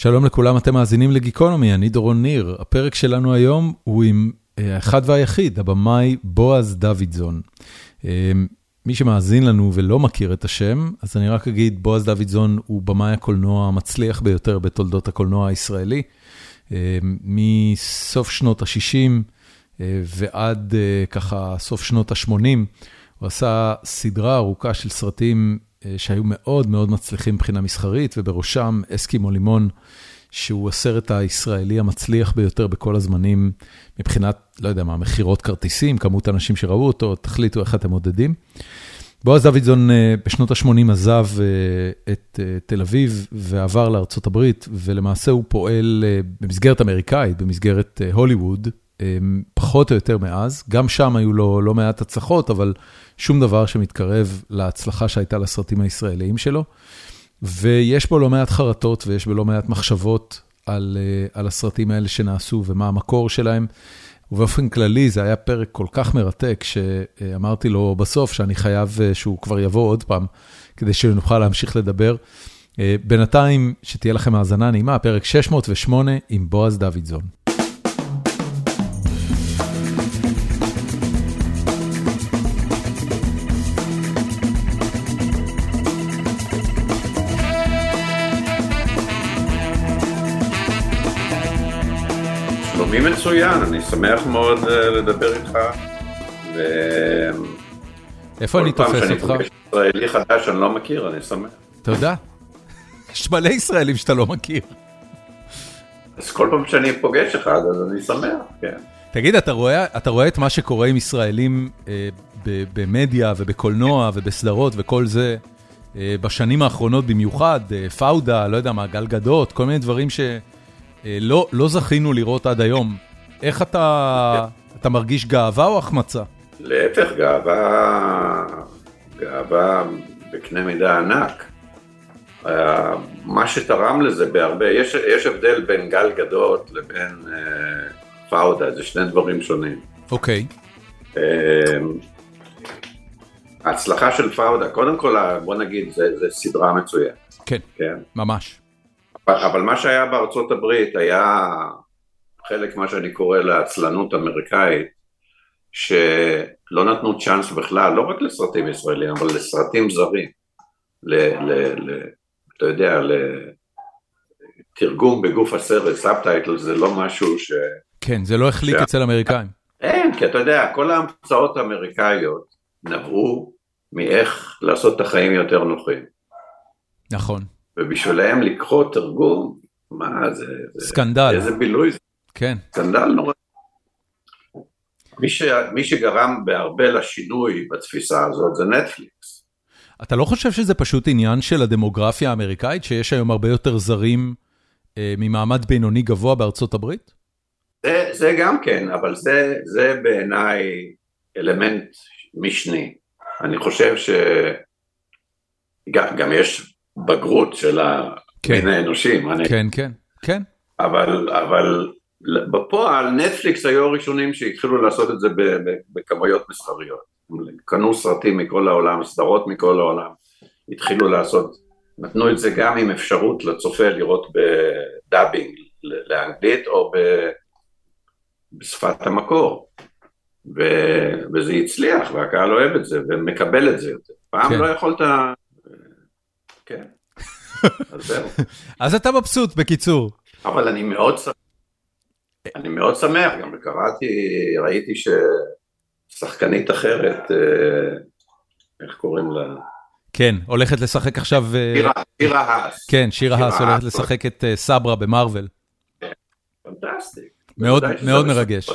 שלום לכולם, אתם מאזינים לגיקונומי, אני דורון ניר. הפרק שלנו היום הוא עם האחד והיחיד, הבמאי בועז דוידזון. מי שמאזין לנו ולא מכיר את השם, אז אני רק אגיד, בועז דוידזון הוא במאי הקולנוע המצליח ביותר בתולדות הקולנוע הישראלי. מסוף שנות ה-60 ועד ככה סוף שנות ה-80, הוא עשה סדרה ארוכה של סרטים שהיו מאוד מאוד מצליחים מבחינה מסחרית, ובראשם אסקימו לימון, שהוא הסרט הישראלי המצליח ביותר בכל הזמנים, מבחינת, לא יודע מה, מכירות כרטיסים, כמות האנשים שראו אותו, תחליטו איך אתם מודדים. בועז דוידזון בשנות ה-80 עזב את תל אביב ועבר לארצות הברית, ולמעשה הוא פועל במסגרת אמריקאית, במסגרת הוליווד, פחות או יותר מאז. גם שם היו לו לא מעט הצלחות, אבל שום דבר שמתקרב להצלחה שהייתה לסרטים הישראליים שלו. ויש בו לא מעט חרטות ויש בו לא מעט מחשבות על הסרטים האלה שנעשו ומה המקור שלהם. ובאופן כללי זה היה פרק כל כך מרתק, שאמרתי לו בסוף שאני חייב שהוא כבר יבוא עוד פעם, כדי שנוכל להמשיך לדבר. בינתיים, שתהיה לכם האזנה נעימה, פרק 608 עם בועז דוידזון. שלומי מצוין, אני שמח מאוד לדבר איתך. איפה אני תופס אותך? כל פעם שאני פוגש ישראלי חדש שאני לא מכיר, אני שמח. תודה. יש מלא ישראלים שאתה לא מכיר. אז כל פעם שאני פוגש אחד, אז אני שמח, כן. תגיד, אתה רואה, אתה רואה את מה שקורה עם ישראלים אה, במדיה ובקולנוע ובסדרות וכל זה בשנים האחרונות במיוחד, אה, פאודה, לא יודע מה, גלגדות, כל מיני דברים ש... לא, לא זכינו לראות עד היום. איך אתה, אתה מרגיש גאווה או החמצה? להפך, גאווה, גאווה בקנה מידה ענק. מה שתרם לזה בהרבה, יש, יש הבדל בין גל גדות לבין אה, פאודה, זה שני דברים שונים. אוקיי. אה, ההצלחה של פאודה, קודם כל, בוא נגיד, זה, זה סדרה מצוינת. כן, כן, ממש. אבל מה שהיה בארצות הברית היה חלק מה שאני קורא לעצלנות אמריקאית, שלא נתנו צ'אנס בכלל, לא רק לסרטים ישראלים, אבל לסרטים זרים. ל, ל, ל, אתה יודע, לתרגום בגוף הסרט, subtitle, זה לא משהו ש... כן, זה לא החליק ש... אצל אמריקאים. אין, כי אתה יודע, כל ההמצאות האמריקאיות נבעו מאיך לעשות את החיים יותר נוחים. נכון. ובשבילם לקרוא תרגום, מה זה, סקנדל, איזה בילוי זה, כן, סקנדל נורא. מי, ש, מי שגרם בהרבה לשינוי בתפיסה הזאת זה נטפליקס. אתה לא חושב שזה פשוט עניין של הדמוגרפיה האמריקאית, שיש היום הרבה יותר זרים אה, ממעמד בינוני גבוה בארצות הברית? זה, זה גם כן, אבל זה, זה בעיניי אלמנט משני. אני חושב שגם יש בגרות של המין האנושי, מה אני... כן, כן, כן. אבל, אבל בפועל נטפליקס היו הראשונים שהתחילו לעשות את זה בכמויות מסחריות. קנו סרטים מכל העולם, סדרות מכל העולם, התחילו לעשות, נתנו את זה גם עם אפשרות לצופה לראות ב dubbing לאנגלית או בשפת המקור. ו... וזה הצליח והקהל אוהב את זה ומקבל את זה יותר. פעם כן. לא יכולת כן. אז זהו. אז אתה מבסוט, בקיצור. אבל אני מאוד שמח, אני מאוד שמח, גם קראתי, ראיתי ששחקנית אחרת, איך קוראים לה? כן, הולכת לשחק עכשיו... שירה, שירה האס. כן, שירה האס הולכת לשחק את סברה במרוויל. פנטסטי. מאוד מאוד מרגש.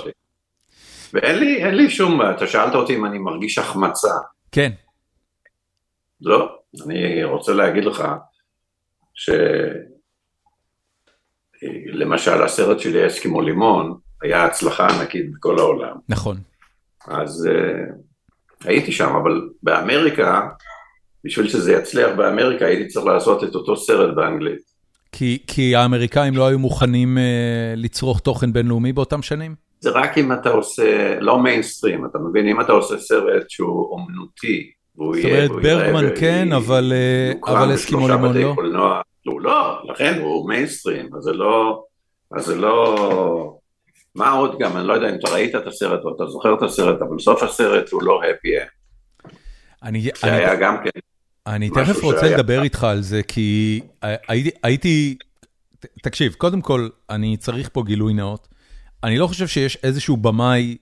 ואין לי, אין לי שום, אתה שאלת אותי אם אני מרגיש החמצה. כן. לא, אני רוצה להגיד לך שלמשל הסרט שלי אסקימו לימון היה הצלחה ענקית בכל העולם. נכון. אז uh, הייתי שם, אבל באמריקה, בשביל שזה יצליח באמריקה הייתי צריך לעשות את אותו סרט באנגלית. כי, כי האמריקאים לא היו מוכנים uh, לצרוך תוכן בינלאומי באותם שנים? זה רק אם אתה עושה, לא מיינסטרים, אתה מבין? אם אתה עושה סרט שהוא אומנותי, זאת אומרת, ברגמן כן, אבל אסקימו לימון לא? הוא לא, לכן הוא מיינסטרים, אז זה לא, אז זה לא, מה עוד גם, אני לא יודע אם אתה ראית את הסרט או אתה זוכר את הסרט, אבל בסוף הסרט הוא לא happy end. אני, שהיה אני, גם כן. אני תכף רוצה שהיה- לדבר איתך על זה, כי הייתי, הייתי, תקשיב, קודם כל, אני צריך פה גילוי נאות. אני לא חושב שיש איזשהו במאי אה,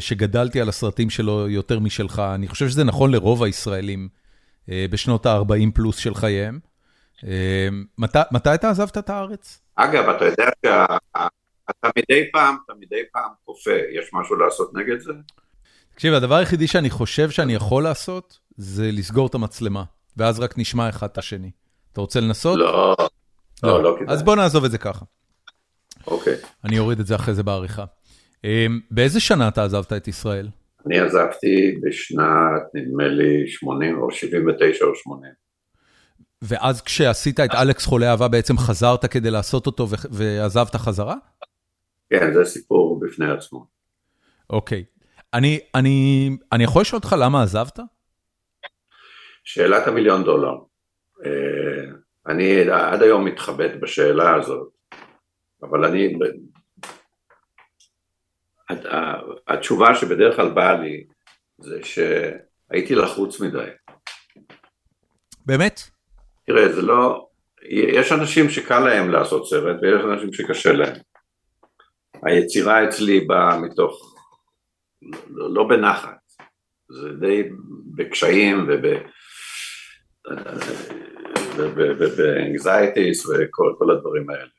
שגדלתי על הסרטים שלו יותר משלך, אני חושב שזה נכון לרוב הישראלים אה, בשנות ה-40 פלוס של חייהם. אה, מת, מתי אתה עזבת את הארץ? אגב, אתה יודע שאתה מדי פעם, אתה מדי פעם כופה, יש משהו לעשות נגד זה? תקשיב, הדבר היחידי שאני חושב שאני יכול לעשות, זה לסגור את המצלמה, ואז רק נשמע אחד את השני. אתה רוצה לנסות? לא, לא, לא כדאי. אז בוא נעזוב את זה ככה. אוקיי. אני אוריד את זה אחרי זה בעריכה. אמ, באיזה שנה אתה עזבת את ישראל? אני עזבתי בשנת, נדמה לי, 80 או 79 או 80. ואז כשעשית את אלכס חולה אהבה, בעצם חזרת כדי לעשות אותו ועזבת חזרה? כן, זה סיפור בפני עצמו. אוקיי. אני, אני, אני יכול לשאול אותך למה עזבת? שאלת המיליון דולר. אה, אני עד היום מתחבט בשאלה הזאת, אבל אני... הת- התשובה שבדרך כלל באה לי זה שהייתי לחוץ מדי. באמת? תראה, זה לא... יש אנשים שקל להם לעשות סרט ויש אנשים שקשה להם. היצירה אצלי באה מתוך... לא, לא בנחת, זה די בקשיים וב... באנגזייטיס וכל כל הדברים האלה.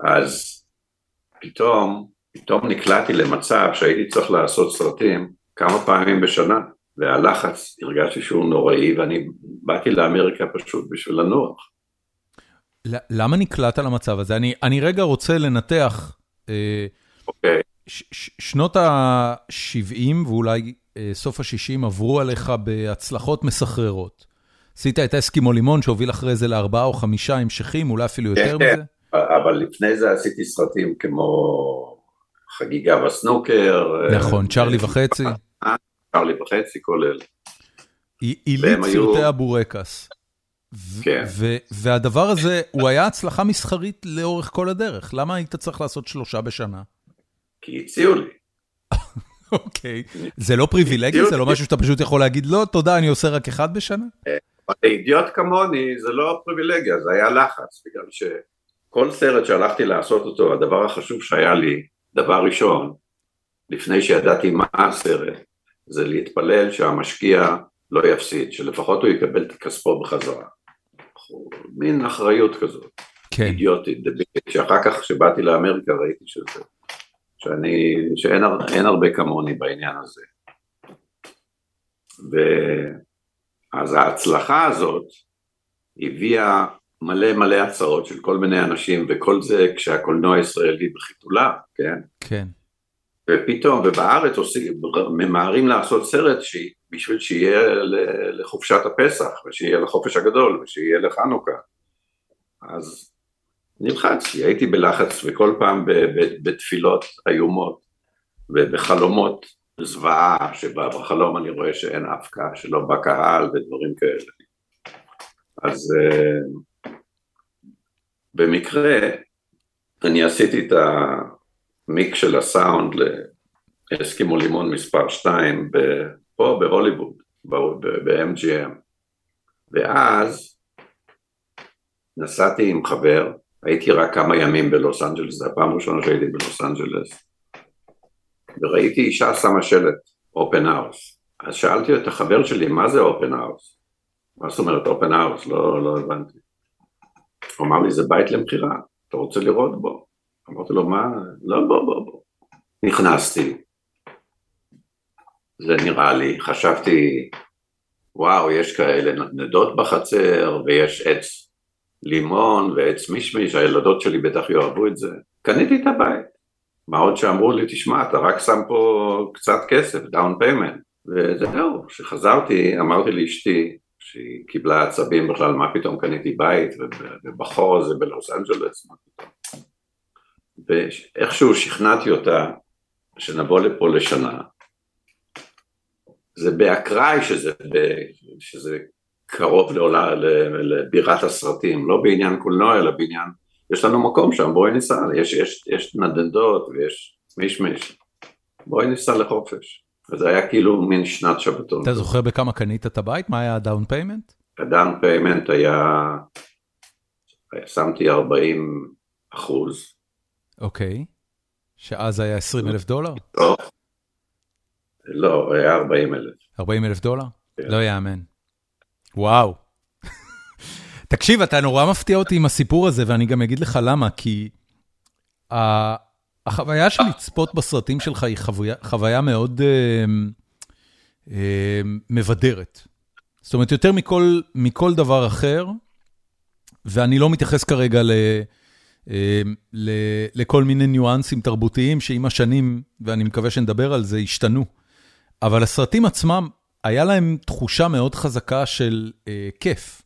אז פתאום, פתאום נקלעתי למצב שהייתי צריך לעשות סרטים כמה פעמים בשנה, והלחץ הרגשתי שהוא נוראי, ואני באתי לאמריקה פשוט בשביל לנוח. למה נקלעת למצב הזה? אני, אני רגע רוצה לנתח אה, אוקיי, ש- ש- שנות ה-70 ואולי אה, סוף ה-60 עברו עליך בהצלחות מסחררות. עשית את אסקימו לימון שהוביל אחרי זה לארבעה או חמישה המשכים, אולי אפילו יותר כן, מזה. אבל לפני זה עשיתי סרטים כמו חגיגה בסנוקר. נכון, צ'רלי וחצי. צ'רלי וחצי, כל אלה. עילית והם היו- סרטי הבורקס. כן. והדבר הזה, הוא היה הצלחה מסחרית לאורך כל הדרך. למה היית צריך לעשות שלושה בשנה? כי הציעו לי. אוקיי. זה לא פריבילגיה? זה לא משהו שאתה פשוט יכול להגיד, לא, תודה, אני עושה רק אחד בשנה? אבל לאידיוט כמוני זה לא פריבילגיה, זה היה לחץ, בגלל שכל סרט שהלכתי לעשות אותו, הדבר החשוב שהיה לי, דבר ראשון, לפני שידעתי מה הסרט, זה להתפלל שהמשקיע לא יפסיד, שלפחות הוא יקבל את כספו בחזרה. מין אחריות כזאת, כן. אידיוטית, דבילית, שאחר כך כשבאתי לאמריקה ראיתי שזה, שאני, שאין הר- אין הרבה כמוני בעניין הזה. ו... אז ההצלחה הזאת הביאה מלא מלא הצעות של כל מיני אנשים, וכל זה כשהקולנוע הישראלי בחיתולה, כן? כן. ופתאום, ובארץ עושים, ממהרים לעשות סרט ש... בשביל שיהיה לחופשת הפסח, ושיהיה לחופש הגדול, ושיהיה לחנוכה. אז נלחצתי, הייתי בלחץ, וכל פעם בתפילות איומות, ובחלומות זוועה, שבה בחלום אני רואה שאין אף קהל, שלא בא קהל ודברים כאלה. אז uh, במקרה אני עשיתי את המיקס של הסאונד לאסקימו לימון מספר 2 פה בהוליווד, ב-MGM, ואז נסעתי עם חבר, הייתי רק כמה ימים בלוס אנג'לס, זו הפעם הראשונה שהייתי בלוס אנג'לס, וראיתי אישה שמה שלט, open house. אז שאלתי את החבר שלי, מה זה open house? מה זאת אומרת open house? לא, לא הבנתי. הוא אמר לי, זה בית למכירה, אתה רוצה לראות בו? אמרתי לו, מה? לא, בוא, בוא, בוא. נכנסתי, זה נראה לי, חשבתי, וואו, יש כאלה נדנדות בחצר, ויש עץ לימון ועץ מישמיש, הילדות שלי בטח יאהבו את זה. קניתי את הבית. מה עוד שאמרו לי, תשמע, אתה רק שם פה קצת כסף, down payment. וזהו, כשחזרתי, אמרתי לאשתי, שהיא קיבלה עצבים בכלל, מה פתאום קניתי בית, ובחור הזה בלוס אנג'לס, מה פתאום. ואיכשהו שכנעתי אותה שנבוא לפה לשנה. זה באקראי שזה, שזה קרוב לעולה, לבירת הסרטים, לא בעניין קולנוע אלא בעניין, יש לנו מקום שם, בואי ניסע, יש, יש, יש נדנדות ויש מישמיש, בואי ניסע לחופש. וזה היה כאילו מין שנת שבתון. אתה זוכר בכמה קנית את הבית? מה היה ה down payment? ה down payment היה, שמתי 40 אחוז. אוקיי, שאז היה 20 אלף דולר? לא, לא, היה 40 אלף. 40 אלף דולר? כן. לא יאמן. וואו. תקשיב, אתה נורא מפתיע אותי עם הסיפור הזה, ואני גם אגיד לך למה, כי החוויה של לצפות בסרטים שלך היא חוויה, מאוד אה, אה, מבדרת. זאת אומרת, יותר מכל, מכל דבר אחר, ואני לא מתייחס כרגע ל, אה, ל, לכל מיני ניואנסים תרבותיים שעם השנים, ואני מקווה שנדבר על זה, השתנו. אבל הסרטים עצמם, היה להם תחושה מאוד חזקה של אה, כיף.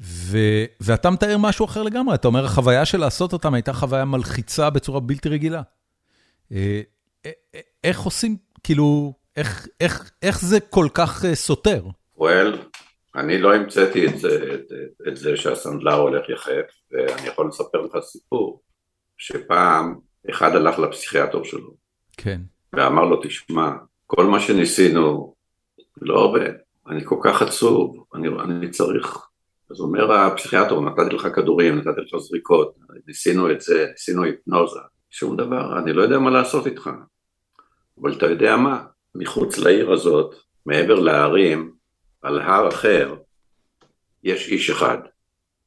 ו, ואתה מתאר משהו אחר לגמרי, אתה אומר, החוויה של לעשות אותם הייתה חוויה מלחיצה בצורה בלתי רגילה. אה, אה, אה איך עושים, כאילו, איך, איך, איך זה כל כך סותר? well, אני לא המצאתי את זה, את, את, את זה שהסנדלר הולך יחף, ואני יכול לספר לך סיפור, שפעם אחד הלך לפסיכיאטר שלו. כן. ואמר לו, תשמע, כל מה שניסינו לא עובד, אני כל כך עצוב, אני, אני צריך... אז אומר הפסיכיאטר, נתתי לך כדורים, נתתי לך זריקות, ניסינו את זה, ניסינו היפנוזה, שום דבר, אני לא יודע מה לעשות איתך. אבל אתה יודע מה, מחוץ לעיר הזאת, מעבר להרים, על הר אחר, יש איש אחד,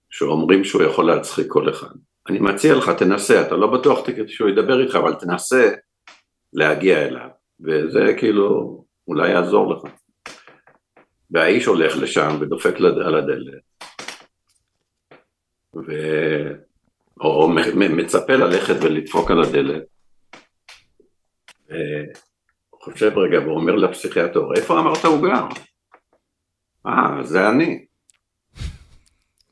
שאומרים שהוא יכול להצחיק כל אחד. אני מציע לך, תנסה, אתה לא בטוח שהוא ידבר איתך, אבל תנסה להגיע אליו. וזה כאילו אולי יעזור לך. והאיש הולך לשם ודופק על הדלת, ו... או מצפה ללכת ולדפוק על הדלת, חושב רגע ואומר לפסיכיאטר, איפה אמרת הוא גר? אה, זה אני.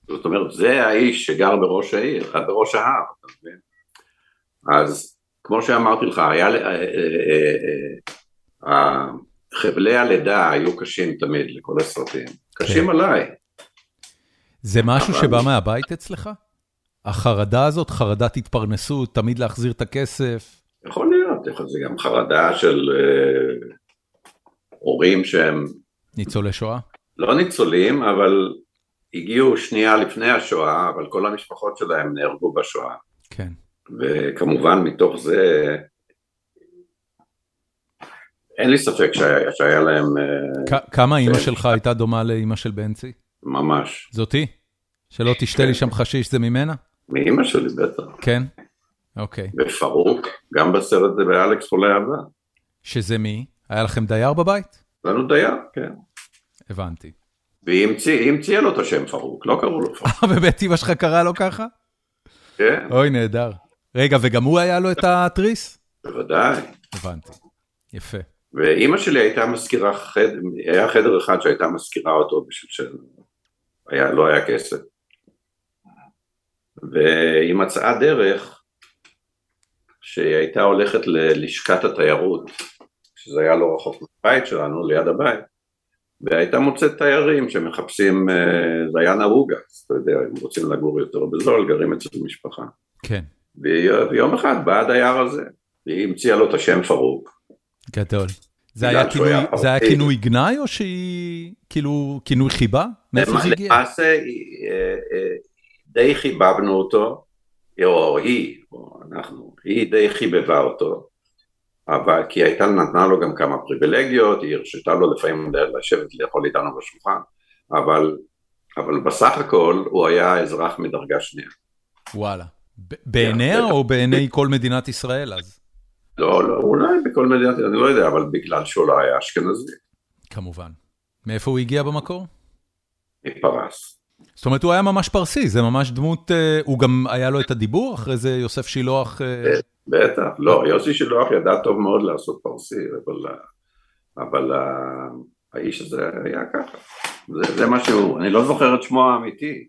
זאת אומרת, זה האיש שגר בראש העיר, בראש ההר, אתה מבין? אז כמו שאמרתי לך, היה, אה, אה, אה, חבלי הלידה היו קשים תמיד לכל הסרטים, קשים כן. עליי. זה משהו אבל... שבא מהבית אצלך? החרדה הזאת, חרדת התפרנסות, תמיד להחזיר את הכסף? יכול להיות, זה גם חרדה של אה, הורים שהם... ניצולי שואה? לא ניצולים, אבל הגיעו שנייה לפני השואה, אבל כל המשפחות שלהם נהרגו בשואה. כן. וכמובן מתוך זה אין לי ספק שהיה, שהיה להם... אה, כמה אימא שלך הייתה דומה לאימא של בנצי? ממש. זאתי? שלא תשתה לי שם חשיש זה ממנה? מאימא שלי בטח. כן? אוקיי. ופרוק, גם בסרט זה באלכס חולה אהבה. שזה מי? היה לכם דייר בבית? לנו דייר, כן. הבנתי. והיא המציאה לו את השם פרוק, לא קראו לו פרוק. אה, באמת אמא שלך קרא לו ככה? כן. אוי, נהדר. רגע, וגם הוא היה לו את התריס? בוודאי. הבנתי, יפה. ואימא שלי הייתה מזכירה, חד... היה חדר אחד שהייתה מזכירה אותו בשביל שלא היה כסף. והיא מצאה דרך שהיא הייתה הולכת ללשכת התיירות, שזה היה לא רחוק מהבית שלנו, ליד הבית, והייתה מוצאת תיירים שמחפשים, זה היה נהוג אז, אתה יודע, הם רוצים לגור יותר בזול, גרים אצל משפחה. כן. ויום אחד בא הדייר הזה, והיא המציאה לו את השם פרוק. גדול. זה היה, כינוי, זה היה כינוי גנאי או שהיא כאילו כינוי חיבה? מאיפה זה הגיע? למעשה אה, אה, די חיבבנו אותו, או היא, או אנחנו, היא די חיבבה אותו, אבל כי הייתה נתנה לו גם כמה פריבילגיות, היא הרשתה לו לפעמים לשבת לאכול איתנו בשולחן, אבל, אבל בסך הכל הוא היה אזרח מדרגה שנייה. וואלה. בעיניה או בעיני כל מדינת ישראל אז? לא, לא, אולי בכל מדינת, אני לא יודע, אבל בגלל שהוא לא היה אשכנזי. כמובן. מאיפה הוא הגיע במקור? מפרס. זאת אומרת, הוא היה ממש פרסי, זה ממש דמות, אה, הוא גם היה לו את הדיבור, אחרי זה יוסף שילוח... אה, בטח, לא, יוסי שילוח ידע טוב מאוד לעשות פרסי, אבל, אבל האיש הזה היה ככה, זה, זה מה שהוא, אני לא זוכר את שמו האמיתי,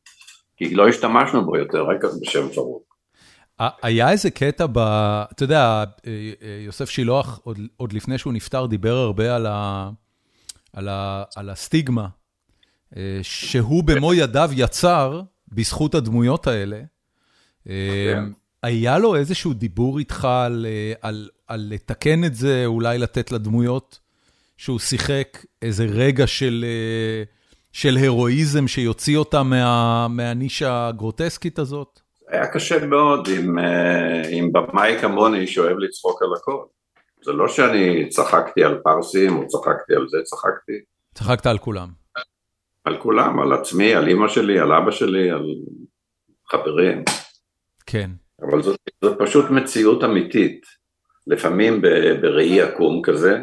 כי לא השתמשנו בו יותר, רק בשם פרוק. היה איזה קטע ב... אתה יודע, אה, אה, יוסף שילוח, עוד, עוד לפני שהוא נפטר, דיבר הרבה על, ה, על, ה, על הסטיגמה שהוא במו ידיו יצר, בזכות הדמויות האלה. כן. היה לו איזשהו דיבור איתך על, על, על לתקן את זה, אולי לתת לדמויות שהוא שיחק איזה רגע של, של הירואיזם שיוציא אותה מה, מהנישה הגרוטסקית הזאת? היה קשה מאוד עם, עם במאי כמוני שאוהב לצחוק על הכל. זה לא שאני צחקתי על פרסים או צחקתי על זה, צחקתי. צחקת על כולם. על כולם, על עצמי, על אימא שלי, על אבא שלי, על חברים. כן. אבל זאת, זאת פשוט מציאות אמיתית. לפעמים בראי עקום כזה,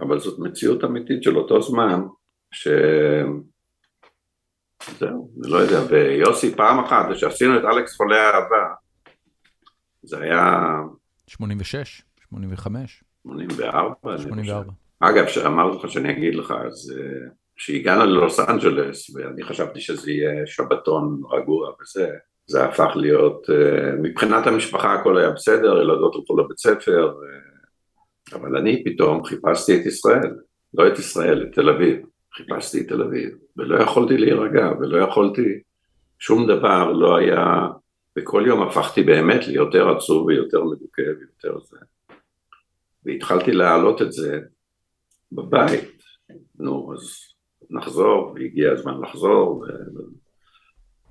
אבל זאת מציאות אמיתית של אותו זמן, ש... זהו, אני לא יודע, ויוסי פעם אחת, כשעשינו את אלכס חולה אהבה, זה היה... 86, 85. 84. 84. אגב, אמרתי לך שאני אגיד לך, אז כשהגענו ללוס אנג'לס, ואני חשבתי שזה יהיה שבתון רגוע וזה, זה הפך להיות, מבחינת המשפחה הכל היה בסדר, ילדות הלכו לבית ספר, אבל אני פתאום חיפשתי את ישראל, לא את ישראל, את תל אביב, חיפשתי את תל אביב, ולא יכולתי להירגע, ולא יכולתי, שום דבר לא היה, וכל יום הפכתי באמת ליותר עצוב ויותר מדוכא ויותר זה. והתחלתי להעלות את זה בבית, נו אז נחזור, והגיע הזמן לחזור, ו...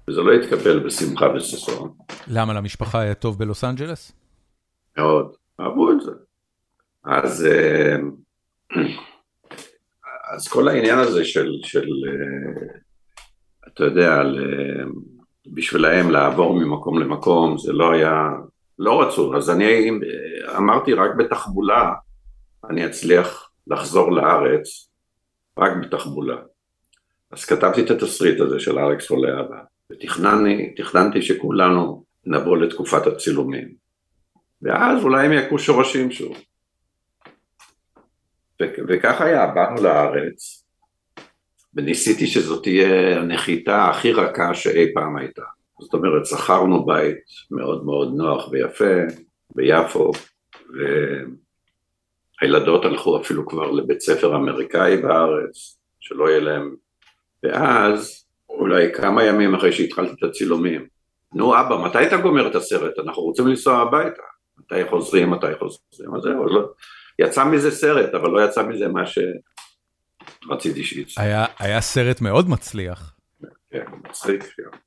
וזה לא התקבל בשמחה וששון. למה, למשפחה היה טוב בלוס אנג'לס? מאוד, אהבו את זה. אז, אה, אז כל העניין הזה של, של אה, אתה יודע, בשבילהם לעבור ממקום למקום, זה לא היה, לא רצו, אז אני אמרתי רק בתחבולה אני אצליח לחזור לארץ רק בתחבולה. אז כתבתי את התסריט הזה של אלכס חולה אבא, ותכננתי שכולנו נבוא לתקופת הצילומים, ואז אולי הם יכו שורשים שוב. וכך היה, באנו לארץ, וניסיתי שזאת תהיה הנחיתה הכי רכה שאי פעם הייתה. זאת אומרת, שכרנו בית מאוד מאוד נוח ויפה ביפו, והילדות הלכו אפילו כבר לבית ספר אמריקאי בארץ, שלא יהיה להם... ואז, אולי כמה ימים אחרי שהתחלתי את הצילומים, נו אבא, מתי אתה גומר את הסרט? אנחנו רוצים לנסוע הביתה. מתי חוזרים, מתי חוזרים, אז זהו, לא... יצא מזה סרט, אבל לא יצא מזה מה שרציתי שיצא. היה, היה סרט מאוד מצליח. כן, מצחיק, כן.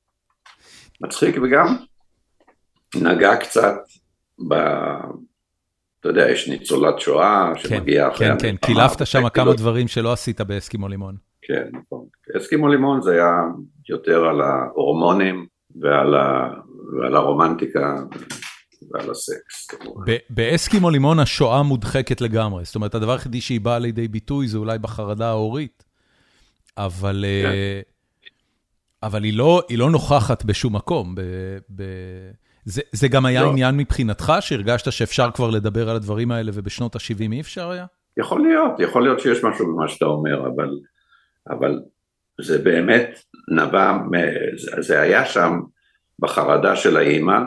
מצחיק וגם נגע קצת ב... אתה יודע, יש ניצולת שואה שמגיעה אחרי... כן, כן, כן, קילפת שם כמה דברים שלא עשית באסקימו לימון. כן, נכון. אסקימו לימון זה היה יותר על ההורמונים ועל, ה... ועל הרומנטיקה ועל הסקס. באסקימו לימון השואה מודחקת לגמרי, זאת אומרת, הדבר היחידי שהיא באה לידי ביטוי זה אולי בחרדה ההורית, אבל... כן. אבל היא לא, היא לא נוכחת בשום מקום. ב, ב... זה, זה גם היה לא. עניין מבחינתך, שהרגשת שאפשר כבר לדבר על הדברים האלה ובשנות ה-70 אי אפשר היה? יכול להיות, יכול להיות שיש משהו במה שאתה אומר, אבל, אבל זה באמת נבע, זה היה שם בחרדה של האימא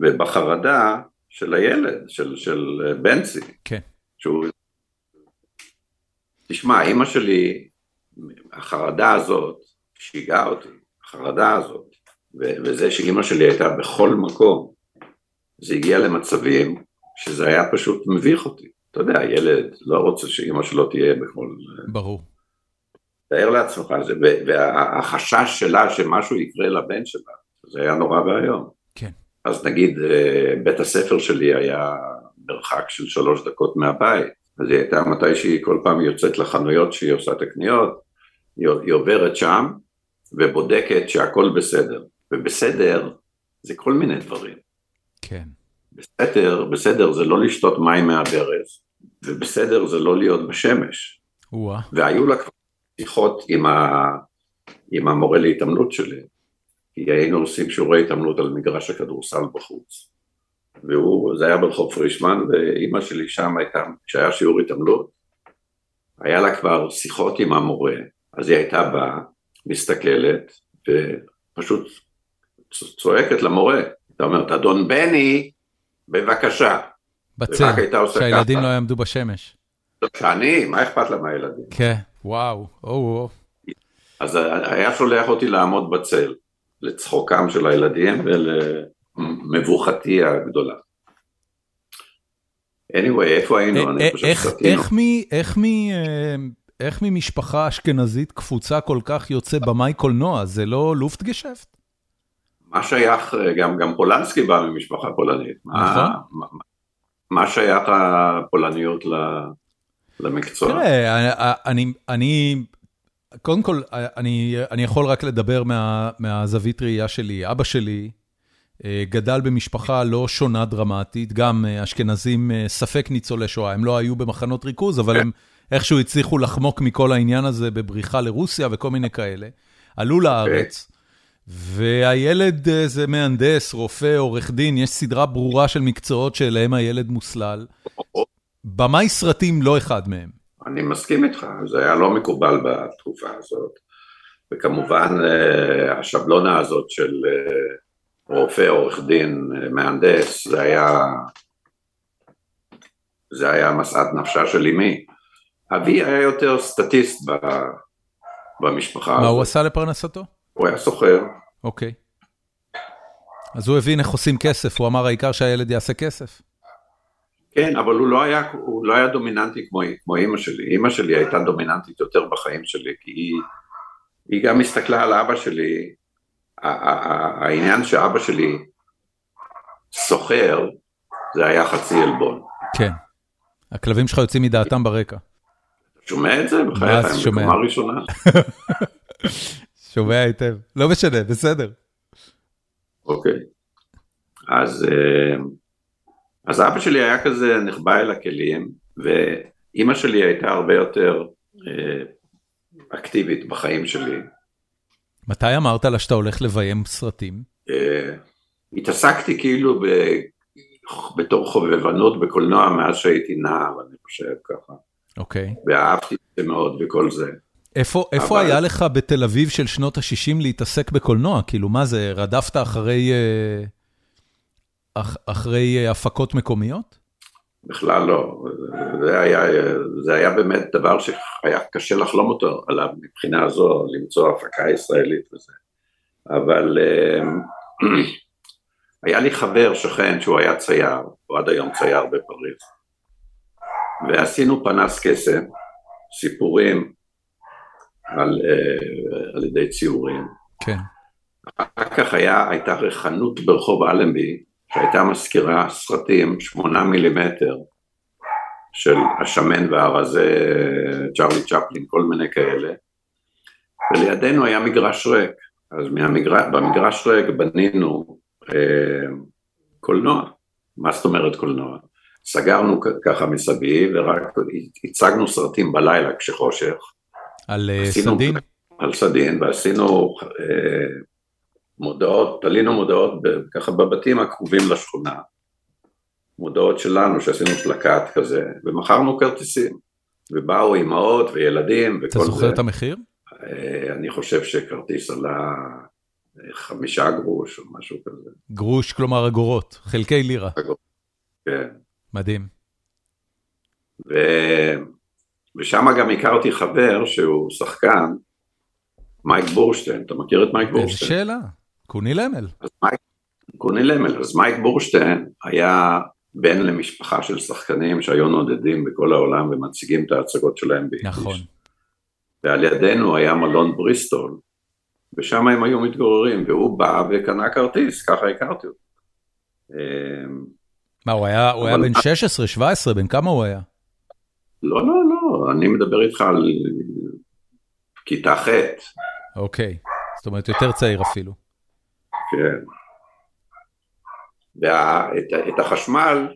ובחרדה של הילד, של, של בנצי. כן. שהוא... תשמע, אימא שלי, החרדה הזאת שיגעה אותי. החרדה הזאת, וזה שאימא שלי הייתה בכל מקום, זה הגיע למצבים שזה היה פשוט מביך אותי. אתה יודע, ילד לא רוצה שאימא שלו תהיה בכל... ברור. תאר לעצמך, זה, והחשש שלה שמשהו יקרה לבן שלה, זה היה נורא ואיום. אז נגיד אה, בית הספר שלי היה מרחק של שלוש דקות מהבית, אז היא הייתה מתי שהיא כל פעם יוצאת לחנויות שהיא עושה את הקניות, היא עוברת שם, ובודקת שהכל בסדר, ובסדר זה כל מיני דברים. כן. בסדר, בסדר זה לא לשתות מים מהברז, ובסדר זה לא להיות בשמש. וואה. והיו לה כבר שיחות עם, ה... עם המורה להתעמלות שלי, כי היינו עושים שיעורי התעמלות על מגרש הכדורסל בחוץ. והוא, זה היה ברחוב פרישמן, ואימא שלי שם הייתה, כשהיה שיעור התעמלות, היה לה כבר שיחות עם המורה, אז היא הייתה באה, מסתכלת ופשוט צועקת למורה, אתה אומרת, אדון בני, בבקשה. בצל, שהילדים לא יעמדו בשמש. שאני, מה אכפת לה מהילדים? כן, וואו, או, או. אז היה שולח אותי לעמוד בצל, לצחוקם של הילדים ולמבוכתי הגדולה. anyway, איפה היינו? אה, אני חושב שסטינו. איך ממשפחה אשכנזית קפוצה כל כך יוצא במאי קולנוע? זה לא לופטגשפט? מה שייך, גם, גם פולנסקי בא ממשפחה פולנית. נכון. מה, מה שייך הפולניות למקצוע? תראה, אני, אני, קודם כל, אני, אני יכול רק לדבר מה, מהזווית ראייה שלי. אבא שלי אה, גדל במשפחה לא שונה דרמטית, גם אה, אשכנזים אה, ספק ניצולי שואה, הם לא היו במחנות ריכוז, אבל הם איכשהו הצליחו לחמוק מכל העניין הזה בבריחה לרוסיה וכל מיני כאלה. עלו לארץ. והילד זה מהנדס, רופא, עורך דין, יש סדרה ברורה של מקצועות שאליהם הילד מוסלל. במאי סרטים לא אחד מהם. אני מסכים איתך, זה היה לא מקובל בתקופה הזאת. וכמובן השבלונה הזאת של רופא, עורך דין, מהנדס, זה היה, זה היה משאת נפשה של אמי. אבי היה יותר סטטיסט ב, במשפחה מה הזאת. הוא עשה לפרנסתו? הוא היה סוחר. אוקיי. אז הוא הבין איך עושים כסף, הוא אמר העיקר שהילד יעשה כסף. כן, אבל הוא לא היה, הוא לא היה דומיננטי כמו, כמו אימא שלי. אימא שלי הייתה דומיננטית יותר בחיים שלי, כי היא, היא גם הסתכלה על אבא שלי העניין שאבא שלי סוחר, זה היה חצי עלבון. כן. הכלבים שלך יוצאים מדעתם ברקע. שומע את זה? בחייך, הם בקומה ראשונה. שומע היטב. לא משנה, בסדר. אוקיי. אז, אה, אז אבא שלי היה כזה נחבא אל הכלים, ואימא שלי הייתה הרבה יותר אה, אקטיבית בחיים שלי. מתי אמרת לה שאתה הולך לביים סרטים? אה, התעסקתי כאילו בתור חובבנות בקולנוע מאז שהייתי נער, אני חושב ככה. אוקיי. ואהבתי את זה מאוד וכל זה. איפה, איפה היה לך בתל אביב של שנות ה-60 להתעסק בקולנוע? כאילו, מה זה, רדפת אחרי, אה, אחרי אה, הפקות מקומיות? בכלל לא, זה היה, זה היה באמת דבר שהיה קשה לחלום אותו עליו מבחינה זו, למצוא הפקה ישראלית וזה, אבל אמ, היה לי חבר שכן שהוא היה צייר, הוא עד היום צייר בפריז, ועשינו פנס קסם, סיפורים על, אה, על ידי ציורים. כן. אחר כך היה, הייתה רכנות ברחוב אלנבי, שהייתה מזכירה סרטים שמונה מילימטר של השמן והרזה, צ'רלי צ'פלין, כל מיני כאלה, ולידינו היה מגרש ריק, אז מהמגרש, במגרש ריק בנינו אה, קולנוע, מה זאת אומרת קולנוע? סגרנו ככה מסביב ורק הצגנו סרטים בלילה כשחושך. על אה, סדין? על סדין, ועשינו אה, מודעות, תלינו מודעות ככה בבתים הקרובים לשכונה, מודעות שלנו שעשינו פלקט כזה, ומכרנו כרטיסים, ובאו אימהות וילדים וכל זה. אתה זוכר את המחיר? אה, אני חושב שכרטיס עלה אה, חמישה גרוש או משהו כזה. גרוש, כלומר אגורות, חלקי לירה. כן. מדהים. ו... ושם גם הכרתי חבר שהוא שחקן, מייק בורשטיין, אתה מכיר את מייק בורשטיין? איזה שאלה. קוני למל. אז מייק, קוני למל, אז מייק בורשטיין היה בן למשפחה של שחקנים שהיו נודדים בכל העולם ומציגים את ההצגות שלהם ביידיש. נכון. ועל ידינו היה מלון בריסטול, ושם הם היו מתגוררים, והוא בא וקנה כרטיס, ככה הכרתי אותו. אמ, מה, הוא היה, הוא היה בן 16, 17, בן כמה הוא היה? לא, לא, לא, אני מדבר איתך על כיתה ח'. אוקיי, זאת אומרת יותר צעיר אפילו. כן. ואת החשמל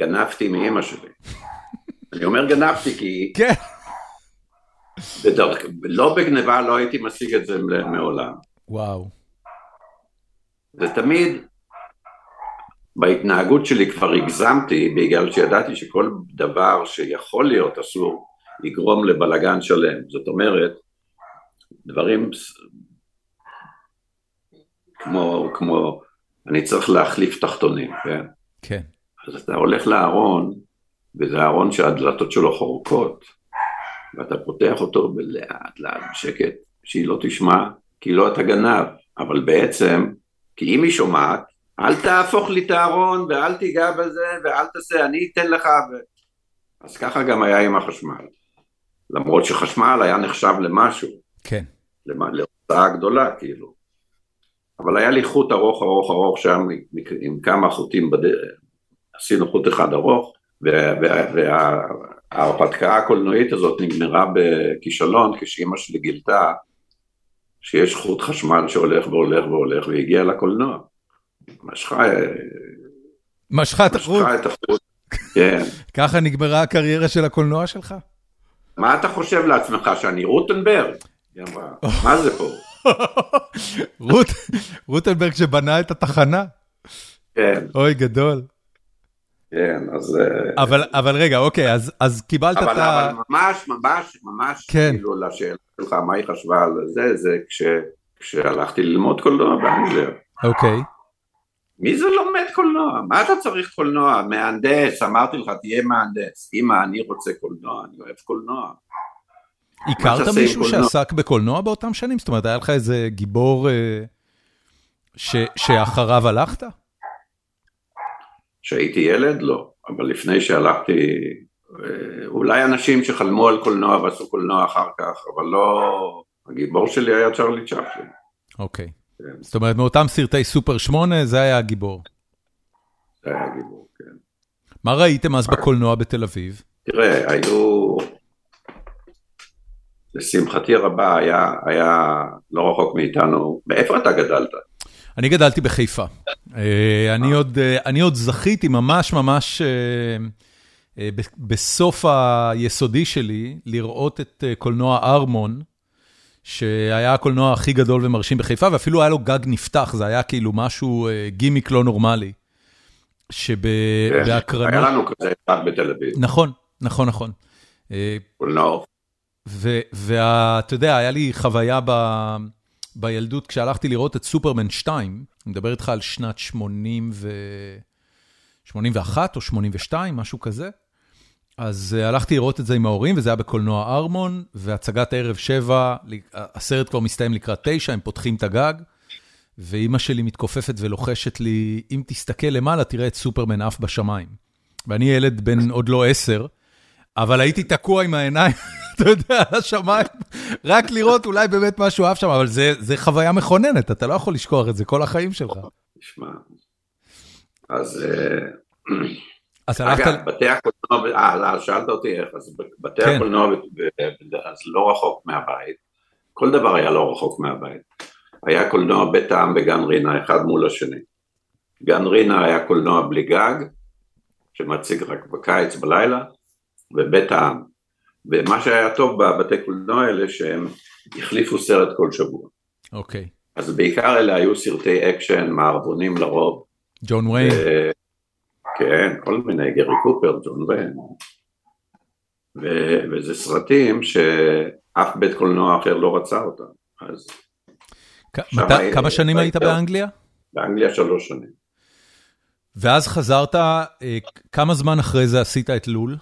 גנבתי מאימא שלי. אני אומר גנבתי כי... כן. בדרך, לא בגניבה לא הייתי משיג את זה מעולם. וואו. זה תמיד, בהתנהגות שלי כבר הגזמתי, בגלל שידעתי שכל דבר שיכול להיות אסור, יגרום לבלגן שלם. זאת אומרת, דברים כמו, כמו, אני צריך להחליף תחתונים, כן? כן. אז אתה הולך לארון, וזה ארון שהדלתות שלו חורקות, ואתה פותח אותו לאט לאט בשקט, שהיא לא תשמע, כי לא אתה גנב, אבל בעצם, כי אם היא שומעת, אל תהפוך לי את הארון ואל תיגע בזה ואל תעשה, אני אתן לך, ו... אז ככה גם היה עם החשמל. למרות שחשמל היה נחשב למשהו. כן. להוצאה גדולה, כאילו. אבל היה לי חוט ארוך ארוך ארוך שם עם כמה חוטים בדרך, עשינו חוט אחד ארוך, וההרפתקה הקולנועית הזאת נגמרה בכישלון כשאימא שלי גילתה שיש חוט חשמל שהולך והולך והולך והגיע לקולנוע. משכה... משכה את החוט. משכה את החוט, כן. ככה נגמרה הקריירה של הקולנוע שלך? מה אתה חושב לעצמך, שאני רוטנברג? היא אמרה, מה זה פה? רוטנברג שבנה את התחנה? כן. אוי, גדול. כן, אז... אבל, אבל רגע, אוקיי, אז, אז קיבלת אבל, את ה... אבל ממש, ממש, ממש, כן. כאילו לשאלה שלך, מה היא חשבה על זה, זה כש, כשהלכתי ללמוד קולנוע באנגליה. אוקיי. מי זה לומד קולנוע? מה אתה צריך קולנוע? מהנדס, אמרתי לך, תהיה מהנדס. אמא, אני רוצה קולנוע, אני אוהב קולנוע. הכרת מישהו? שעסק בקולנוע באותם שנים? זאת אומרת, היה לך איזה גיבור אה, שאחריו הלכת? כשהייתי ילד, לא. אבל לפני שהלכתי, אה, אולי אנשים שחלמו על קולנוע ועשו קולנוע אחר כך, אבל לא... הגיבור שלי היה צ'רלי צ'פלין. אוקיי. כן. זאת אומרת, מאותם סרטי סופר 8, זה היה הגיבור. זה היה הגיבור, כן. מה ראיתם אז בקולנוע בתל אביב? תראה, היו... לשמחתי הרבה היה, היה לא רחוק מאיתנו, מאיפה אתה גדלת? אני גדלתי בחיפה. אה, אני עוד, אה, אני עוד זכיתי ממש ממש אה, אה, בסוף היסודי שלי לראות את אה, קולנוע ארמון, שהיה הקולנוע הכי גדול ומרשים בחיפה, ואפילו היה לו גג נפתח, זה היה כאילו משהו, אה, גימיק לא נורמלי. כן, שבהקרנות... היה לנו כזה אחד בתל אביב, נכון, נכון, נכון. אה, קולנוע. ואתה יודע, היה לי חוויה ב, בילדות כשהלכתי לראות את סופרמן 2, אני מדבר איתך על שנת 80 ו... 81 או 82, משהו כזה. אז uh, הלכתי לראות את זה עם ההורים, וזה היה בקולנוע ארמון, והצגת ערב 7, הסרט כבר מסתיים לקראת 9, הם פותחים את הגג, ואימא שלי מתכופפת ולוחשת לי, אם תסתכל למעלה, תראה את סופרמן עף בשמיים. ואני ילד בן עוד לא 10, אבל הייתי תקוע עם העיניים, אתה יודע, על השמיים, רק לראות אולי באמת משהו עף שם, אבל זה, זה חוויה מכוננת, אתה לא יכול לשכוח את זה כל החיים שלך. תשמע, אז אה, אז הלכת... אגב, בתי הקולנוע, אה, לא, שאלת אותי איך, אז בתי כן. הקולנוע, אז לא רחוק מהבית, כל דבר היה לא רחוק מהבית. היה קולנוע בית העם וגן רינה, אחד מול השני. גן רינה היה קולנוע בלי גג, שמציג רק בקיץ בלילה, ובית העם. ומה שהיה טוב בבתי קולנוע האלה, שהם החליפו סרט כל שבוע. אוקיי. אז בעיקר אלה היו סרטי אקשן, מערבונים לרוב. ג'ון ויין. ו- כן, כל מיני, גרי קופר, ג'ון ויין. ו- וזה סרטים שאף בית קולנוע אחר לא רצה אותם. אז מת- הייתי- כמה שנים היית באנגליה? באנגליה שלוש שנים. ואז חזרת, אה, כמה זמן אחרי זה עשית את לול?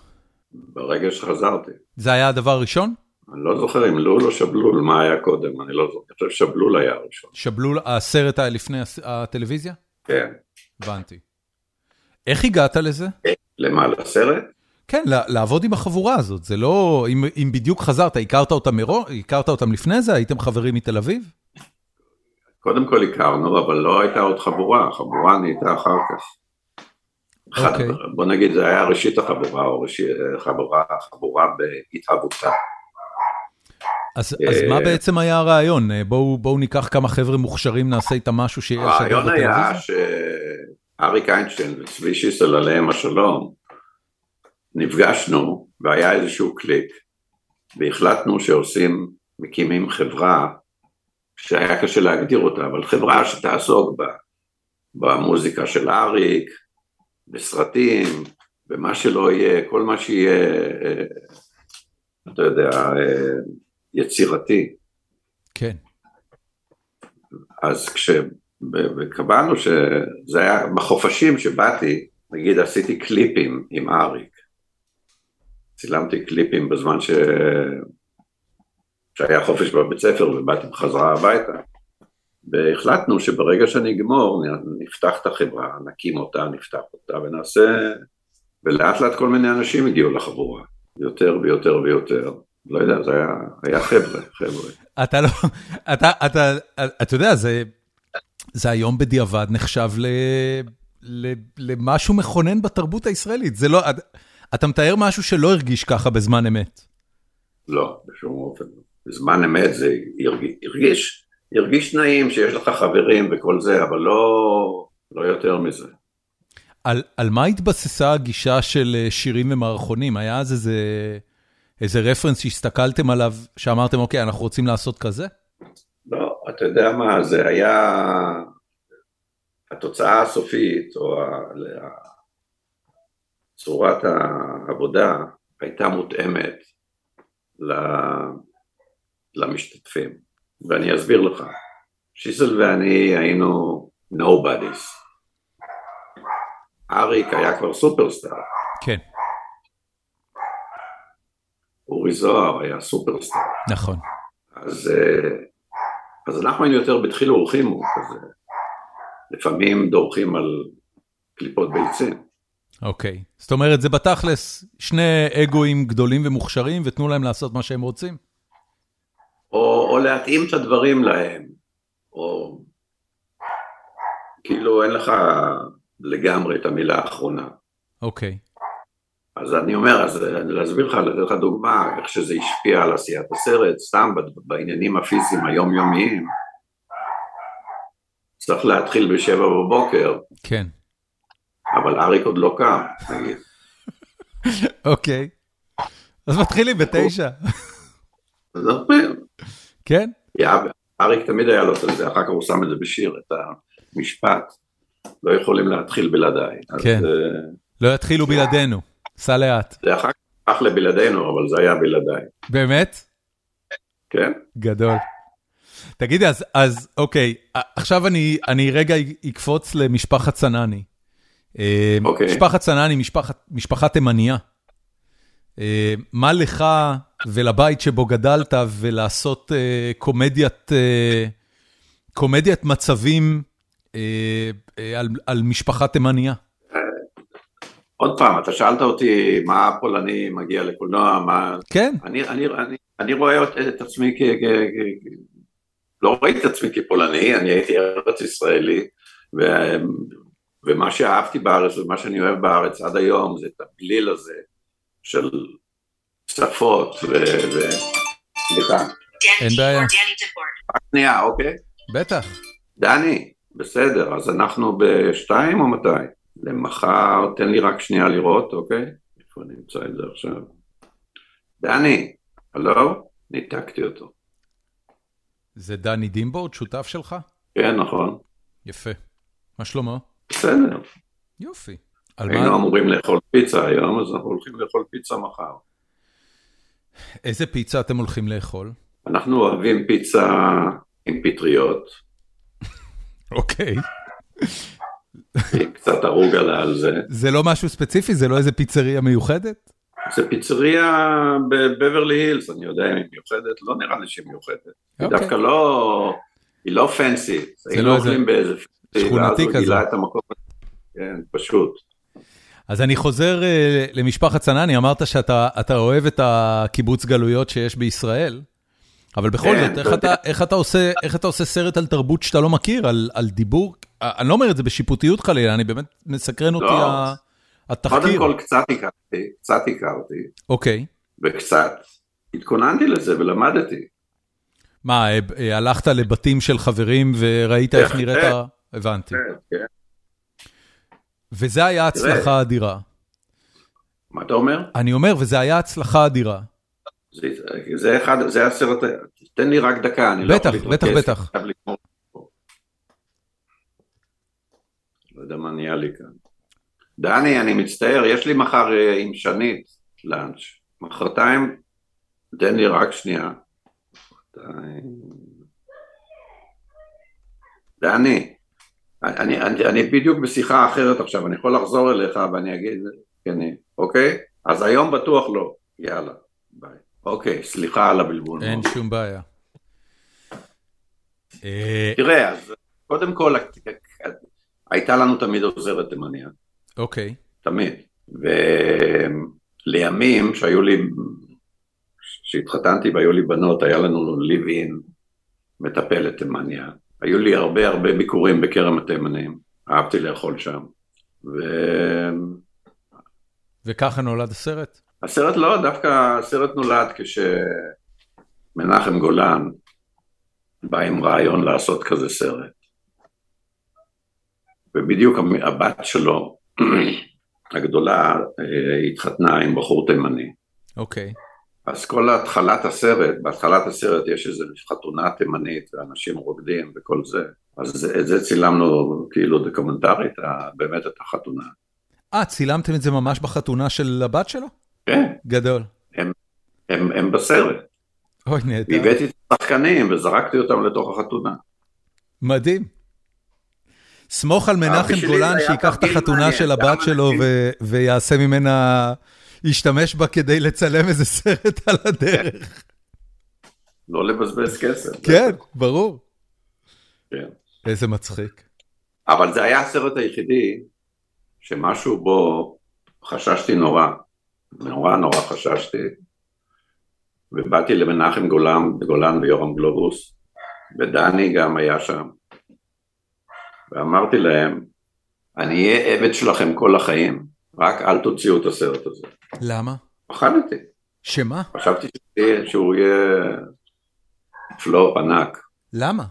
ברגע שחזרתי. זה היה הדבר הראשון? אני לא זוכר אם לול או שבלול, מה היה קודם, אני לא זוכר. אני חושב שבלול היה הראשון. שבלול, הסרט היה לפני הטלוויזיה? כן. הבנתי. איך הגעת לזה? למה, לסרט? כן, לעבוד עם החבורה הזאת, זה לא... אם, אם בדיוק חזרת, הכרת אותם מראש? הכרת אותם לפני זה? הייתם חברים מתל אביב? קודם כל הכרנו, אבל לא הייתה עוד חבורה, החבורה נהייתה אחר כך. אחד, אוקיי. בוא נגיד זה היה ראשית החבורה, או ראשית, חבורה, חבורה בהתהוותה. אז, אז אה, מה בעצם היה הרעיון? אה, בואו, בואו ניקח כמה חבר'ה מוכשרים, נעשה איתם משהו שיהיה לשדר הרעיון היה בטלוויזיה? שאריק איינשטיין וצבי שיסל עליהם השלום, נפגשנו והיה איזשהו קליק, והחלטנו שעושים, מקימים חברה שהיה קשה להגדיר אותה, אבל חברה שתעסוק ב, במוזיקה של אריק, בסרטים, במה שלא יהיה, כל מה שיהיה, אה, אתה יודע, אה, יצירתי. כן. אז כשקבענו שזה היה בחופשים שבאתי, נגיד עשיתי קליפים עם אריק, צילמתי קליפים בזמן ש... שהיה חופש בבית ספר ובאתי בחזרה הביתה. והחלטנו שברגע שאני אגמור נפתח את החברה, נקים אותה, נפתח אותה ונעשה... ולאט לאט כל מיני אנשים הגיעו לחבורה, יותר ויותר ויותר. לא יודע, זה היה, היה חבר'ה, חבר'ה. אתה לא, אתה, אתה, אתה יודע, זה, זה היום בדיעבד נחשב ל, ל, למשהו מכונן בתרבות הישראלית. זה לא, אתה מתאר משהו שלא הרגיש ככה בזמן אמת. לא, בשום אופן. בזמן אמת זה הרגיש, הרגיש נעים שיש לך חברים וכל זה, אבל לא, לא יותר מזה. על, על מה התבססה הגישה של אה, שירים ומערכונים? היה אז איזה, איזה רפרנס שהסתכלתם עליו, שאמרתם, אוקיי, אנחנו רוצים לעשות כזה? לא, אתה יודע מה, זה היה... התוצאה הסופית, או צורת העבודה, הייתה מותאמת למשתתפים, ואני אסביר לך. שיסל ואני היינו nobodies. אריק היה כבר סופרסטאר. כן. אורי זוהר היה סופרסטאר. נכון. אז, אה, אז אנחנו היינו יותר בדחיל אורחים כזה. לפעמים דורכים על קליפות ביצים. אוקיי, זאת אומרת זה בתכלס שני אגואים גדולים ומוכשרים ותנו להם לעשות מה שהם רוצים? או, או להתאים את הדברים להם, או כאילו אין לך לגמרי את המילה האחרונה. אוקיי. אז אני אומר, אז להסביר לך, לתת לך דוגמה, איך שזה השפיע על עשיית הסרט, סתם בעניינים הפיזיים היומיומיים. צריך להתחיל בשבע בבוקר. כן. אבל אריק עוד לא קם, נגיד. אוקיי. אז מתחילים בתשע. אז. כן? אריק תמיד היה לו את זה, אחר כך הוא שם את זה בשיר, את המשפט. לא יכולים להתחיל בלעדיי. כן. לא יתחילו בלעדינו, סע לאט. זה אחר כך לבלעדינו, אבל זה היה בלעדיי. באמת? כן. גדול. תגידי, אז, אז אוקיי, עכשיו אני, אני רגע אקפוץ למשפחת צנני. אה, אוקיי. משפחת צנני, משפחת, משפחה תימניה. אה, מה לך ולבית שבו גדלת ולעשות אה, קומדיית, קומדיית מצבים על, על משפחה תימניה? עוד פעם, אתה שאלת אותי מה הפולני מגיע לקולנוע, מה... כן. אני, אני, אני, אני רואה את עצמי כ... כ, כ לא ראיתי את עצמי כפולני, אני הייתי ארץ ישראלי, ו, ומה שאהבתי בארץ ומה שאני אוהב בארץ עד היום זה את הבליל הזה של שפות ו... ו... סליחה. אין בעיה. רק שנייה, אוקיי? בטח. דני, בסדר, אז אנחנו בשתיים או מתי? למחר, תן לי רק שנייה לראות, אוקיי? איפה אני אמצא את זה עכשיו? דני, הלו? ניתקתי אותו. זה דני דימבורד, שותף שלך? כן, נכון. יפה. מה שלמה? בסדר. יופי. היינו אמורים לאכול פיצה היום, אז אנחנו הולכים לאכול פיצה מחר. איזה פיצה אתם הולכים לאכול? אנחנו אוהבים פיצה עם פטריות. אוקיי. קצת עלה על זה. זה לא משהו ספציפי? זה לא איזה פיצריה מיוחדת? זה פיצריה בבברלי הילס, אני יודע אם היא מיוחדת, לא נראה לי שהיא מיוחדת. היא אוקיי. דווקא לא, היא לא פנסי. היינו לא אוכלים באיזה שכונתי כזה. ואז הוא גילה את המקום, כן, פשוט. אז אני חוזר uh, למשפחת צנני, אמרת שאתה אוהב את הקיבוץ גלויות שיש בישראל, אבל בכל כן, זאת, איך אתה, איך, אתה עושה, איך אתה עושה סרט על תרבות שאתה לא מכיר, על, על דיבור, אני לא אומר את זה בשיפוטיות חלילה, אני באמת מסקרן אותי לא. ה, התחקיר. קודם כל קצת הכרתי, קצת הכרתי. אוקיי. וקצת התכוננתי לזה ולמדתי. מה, אה, אה, הלכת לבתים של חברים וראית איך נראית ה... הבנתי. כן, כן. וזה היה הצלחה אדירה. מה אתה אומר? אני אומר, וזה היה הצלחה אדירה. זה, זה אחד, זה הסרט, תן לי רק דקה, אני בטח, לא יכול להתרכז. בטח, בטח. לא יודע מה נהיה לי כאן. דני, אני מצטער, יש לי מחר אה, עם שנית לאנץ'. מחרתיים, תן לי רק שנייה. דני, אני, אני, אני בדיוק בשיחה אחרת עכשיו, אני יכול לחזור אליך ואני אגיד, כן, אוקיי? אז היום בטוח לא. יאללה, ביי. אוקיי, סליחה על הבלבול. אין שום בעיה. אה, תראה, אז קודם כל, הייתה לנו תמיד עוזרת תימניה. אוקיי. תמיד. ולימים, שהיו לי, כשהתחתנתי והיו לי בנות, היה לנו ליבין, מטפלת תימניה. היו לי הרבה הרבה ביקורים בכרם התימנים, אהבתי לאכול שם. ו... וככה נולד הסרט? הסרט לא, דווקא הסרט נולד כשמנחם גולן בא עם רעיון לעשות כזה סרט. ובדיוק הבת שלו, הגדולה, אה, התחתנה עם בחור תימני. אוקיי. Okay. אז כל התחלת הסרט, בהתחלת הסרט יש איזו חתונה תימנית ואנשים רוקדים וכל זה, אז את זה צילמנו כאילו דוקומנטרית, באמת את החתונה. אה, צילמתם את זה ממש בחתונה של הבת שלו? כן. גדול. הם, הם, הם בסרט. אוי, נהדר. והבאתי את השחקנים וזרקתי אותם לתוך החתונה. מדהים. סמוך על מנחם גולן שייקח את החתונה של הבת שלו ויעשה ממנה, ישתמש בה כדי לצלם איזה סרט על הדרך. לא לבזבז כסף. כן, ברור. כן. איזה מצחיק. אבל זה היה הסרט היחידי שמשהו בו חששתי נורא. נורא נורא חששתי. ובאתי למנחם גולן, גולן ויורם גלובוס, ודני גם היה שם. ואמרתי להם, אני אהיה עבד שלכם כל החיים, רק אל תוציאו את הסרט הזה. למה? פחדתי. שמה? חשבתי שהוא יהיה פלופ ענק. למה?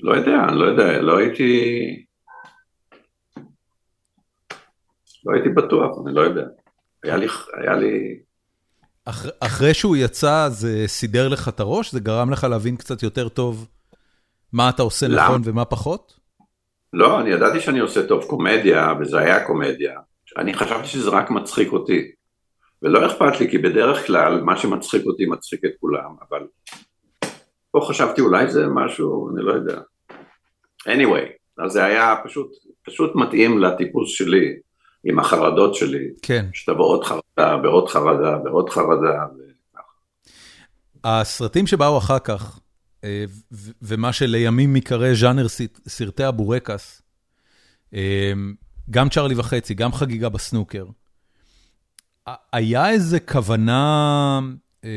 לא יודע, אני לא יודע, לא הייתי... לא הייתי בטוח, אני לא יודע. היה לי... היה לי... אח, אחרי שהוא יצא זה סידר לך את הראש? זה גרם לך להבין קצת יותר טוב מה אתה עושה למה? נכון ומה פחות? לא, אני ידעתי שאני עושה טוב קומדיה, וזה היה קומדיה. אני חשבתי שזה רק מצחיק אותי. ולא אכפת לי, כי בדרך כלל מה שמצחיק אותי מצחיק את כולם, אבל פה חשבתי אולי זה משהו, אני לא יודע. anyway, אז זה היה פשוט, פשוט מתאים לטיפוס שלי, עם החרדות שלי. כן. שתבוא עוד חרדה ועוד חרדה ועוד חרדה. הסרטים שבאו אחר כך, ומה שלימים מקרא ז'אנר סרטי הבורקס, אה, גם צ'ארלי וחצי, גם חגיגה בסנוקר, היה איזה כוונה, אה,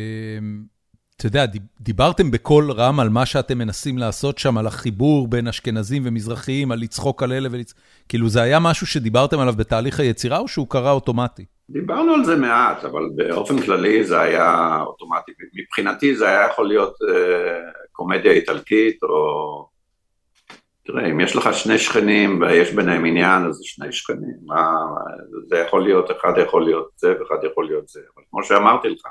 אתה יודע, דיברתם בקול רם על מה שאתם מנסים לעשות שם, על החיבור בין אשכנזים ומזרחיים, על לצחוק על אלה ולצחוק, כאילו זה היה משהו שדיברתם עליו בתהליך היצירה או שהוא קרה אוטומטי? דיברנו על זה מעט, אבל באופן כללי זה היה אוטומטי. מבחינתי זה היה יכול להיות אה, קומדיה איטלקית, או... תראה, אם יש לך שני שכנים ויש ביניהם עניין, אז זה שני שכנים. מה, זה יכול להיות, אחד יכול להיות זה ואחד יכול להיות זה. אבל כמו שאמרתי לך,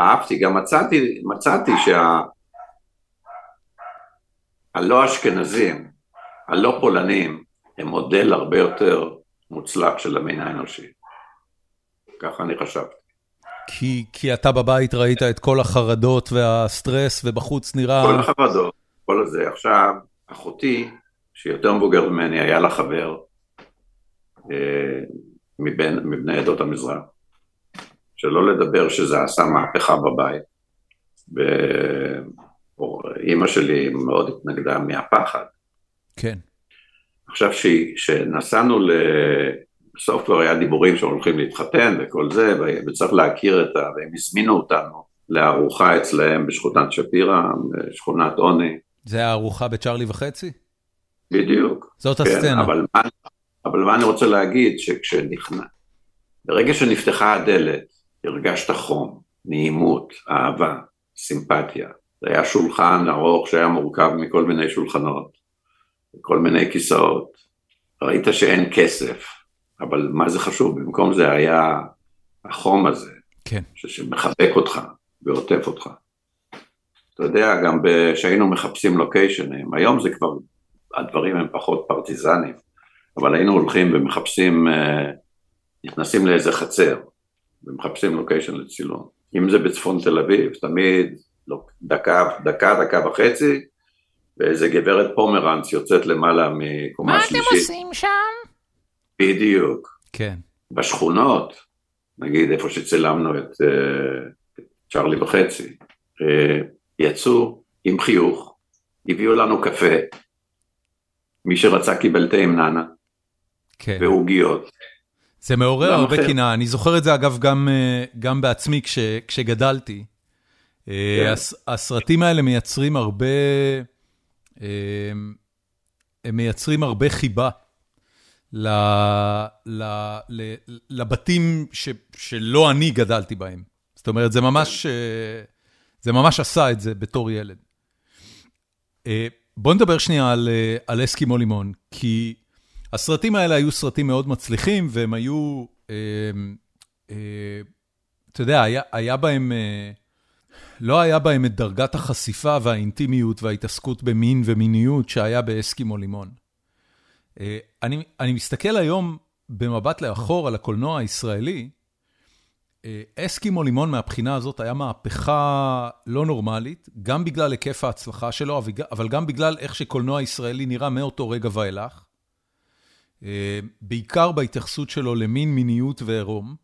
אהבתי, גם מצאתי, מצאתי שה... הלא אשכנזים, הלא פולנים, הם מודל הרבה יותר מוצלח של המין האנושי. ככה אני חשבתי. כי, כי אתה בבית ראית את כל החרדות והסטרס, ובחוץ נראה... כל החרדות, כל הזה. עכשיו, אחותי, שהיא יותר מבוגרת ממני, היה לה חבר אה, מבין, מבני עדות המזרח. שלא לדבר שזה עשה מהפכה בבית. ואימא שלי מאוד התנגדה מהפחד. כן. עכשיו שנסענו ל... בסוף כבר היה דיבורים שהולכים להתחתן וכל זה, וצריך להכיר את ה... והם הזמינו אותנו לארוחה אצלהם בשכונת שפירא, בשכונת עוני. זה הארוחה בצ'ארלי וחצי? בדיוק. זאת כן, הסצנה. אבל מה, אבל מה אני רוצה להגיד, שכשנכנס, ברגע שנפתחה הדלת, הרגשת חום, נעימות, אהבה, סימפתיה. זה היה שולחן ארוך שהיה מורכב מכל מיני שולחנות, כל מיני כיסאות. ראית שאין כסף, אבל מה זה חשוב? במקום זה היה החום הזה, כן. שמחבק אותך ועוטף אותך. אתה יודע, גם כשהיינו מחפשים לוקיישנים, היום זה כבר, הדברים הם פחות פרטיזנים, אבל היינו הולכים ומחפשים, אה, נכנסים לאיזה חצר, ומחפשים לוקיישן לצילום. אם זה בצפון תל אביב, תמיד דקה, דקה, דקה וחצי, ואיזה גברת פומרנץ יוצאת למעלה מקומה שלישית. מה אתם עושים שם? בדיוק. כן. בשכונות, נגיד איפה שצילמנו את uh, צ'ארלי וחצי, uh, יצאו עם חיוך, הביאו לנו קפה, מי שרצה קיבל תה עם נאנה, כן. ועוגיות. זה מעורר הרבה קנאה, אני זוכר את זה אגב גם, גם בעצמי כש, כשגדלתי. כן. הסרטים האלה מייצרים הרבה, הם מייצרים הרבה חיבה ל, ל, ל, לבתים ש, שלא אני גדלתי בהם. זאת אומרת, זה ממש, זה ממש עשה את זה בתור ילד. בוא נדבר שנייה על, על אסקימו לימון, כי הסרטים האלה היו סרטים מאוד מצליחים, והם היו, אתה יודע, היה, היה בהם... לא היה בהם את דרגת החשיפה והאינטימיות וההתעסקות במין ומיניות שהיה באסקימו לימון. אה, אני, אני מסתכל היום במבט לאחור על הקולנוע הישראלי, אה, אסקימו לימון מהבחינה הזאת היה מהפכה לא נורמלית, גם בגלל היקף ההצלחה שלו, אבל גם בגלל איך שקולנוע ישראלי נראה מאותו רגע ואילך. אה, בעיקר בהתייחסות שלו למין, מיניות ועירום.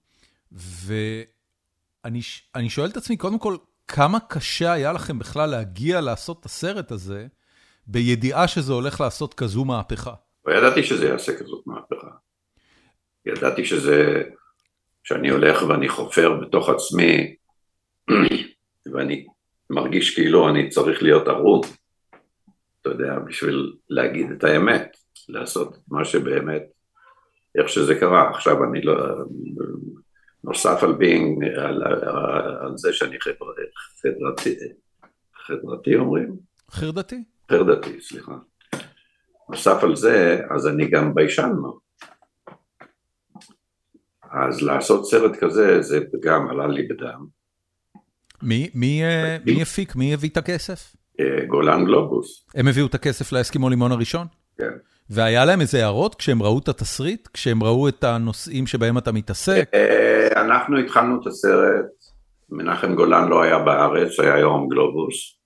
ואני שואל את עצמי, קודם כל, כמה קשה היה לכם בכלל להגיע לעשות את הסרט הזה, בידיעה שזה הולך לעשות כזו מהפכה? ידעתי שזה יעשה כזאת מהפכה. ידעתי שזה, שאני הולך ואני חופר בתוך עצמי, ואני מרגיש כאילו אני צריך להיות ערום, אתה יודע, בשביל להגיד את האמת, לעשות את מה שבאמת, איך שזה קרה. עכשיו אני לא, נוסף על בינג, על, על זה שאני חבר, חברתי, חברתי אומרים? חרדתי. חרדתי, סליחה. נוסף על זה, אז אני גם ביישן מאוד. אז לעשות סרט כזה, זה גם עלה לי בדם. מי, מי, אה, מי הפיק? מי הביא את הכסף? אה, גולן גלובוס. הם הביאו את הכסף לאסקימו לימון הראשון? כן. והיה להם איזה הערות כשהם ראו את התסריט? כשהם ראו את הנושאים שבהם אתה מתעסק? אה, אנחנו התחלנו את הסרט, מנחם גולן לא היה בארץ, היה יורם גלובוס.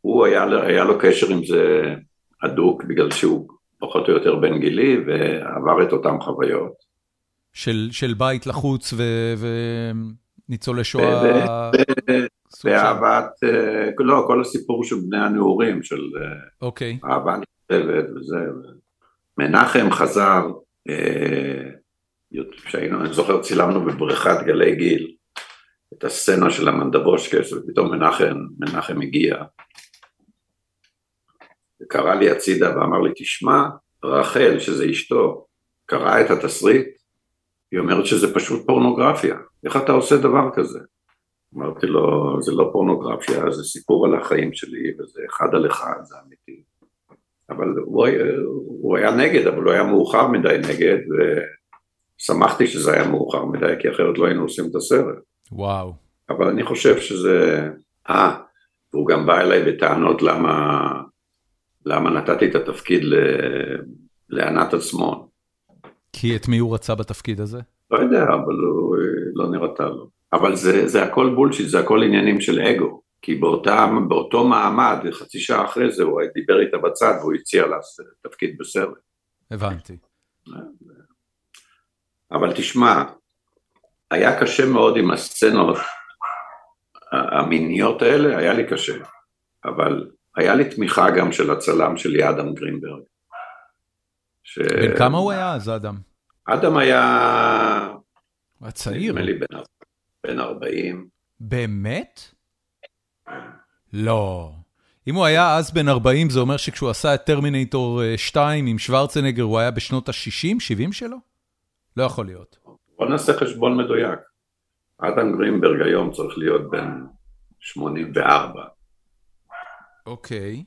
הוא היה, היה לו קשר עם זה הדוק, בגלל שהוא פחות או יותר בן גילי, ועבר את אותן חוויות. של, של בית לחוץ ו, וניצולי שואה? ואהבת, אה, לא, כל הסיפור של בני הנעורים, של אוקיי. אהבה נכתבת וזה. מנחם חזר, אה, שהיינו, אני זוכר, צילמנו בבריכת גלי גיל את הסצנה של המנדבושקס, ופתאום מנחם, מנחם הגיע, וקרא לי הצידה ואמר לי, תשמע, רחל, שזה אשתו, קראה את התסריט, היא אומרת שזה פשוט פורנוגרפיה, איך אתה עושה דבר כזה? אמרתי לו, זה לא פורנוגרפיה, זה סיפור על החיים שלי, וזה אחד על אחד, זה אמיתי. אבל הוא היה, הוא היה נגד, אבל הוא היה מאוחר מדי נגד, ושמחתי שזה היה מאוחר מדי, כי אחרת לא היינו עושים את הסרט. וואו. אבל אני חושב שזה... אה, והוא גם בא אליי בטענות למה, למה נתתי את התפקיד ל... לענת עצמון. כי את מי הוא רצה בתפקיד הזה? לא יודע, אבל הוא לא נראתה לו. אבל זה, זה הכל בולשיט, זה הכל עניינים של אגו. כי באותה, באותו מעמד, חצי שעה אחרי זה, הוא דיבר איתה בצד והוא הציע לה תפקיד בסרט. הבנתי. אבל תשמע, היה קשה מאוד עם הסצנות המיניות האלה, היה לי קשה. אבל היה לי תמיכה גם של הצלם שלי, אדם גרינברג. ש... בן כמה הוא היה אז, אדם? אדם היה... הוא היה צעיר. נדמה לי בן 40. באמת? לא. אם הוא היה אז בן 40, זה אומר שכשהוא עשה את טרמינטור 2 עם שוורצנגר, הוא היה בשנות ה-60, 70 שלו? לא יכול להיות. בוא נעשה חשבון מדויק. אדם גרינברג היום צריך להיות בן 84. אוקיי.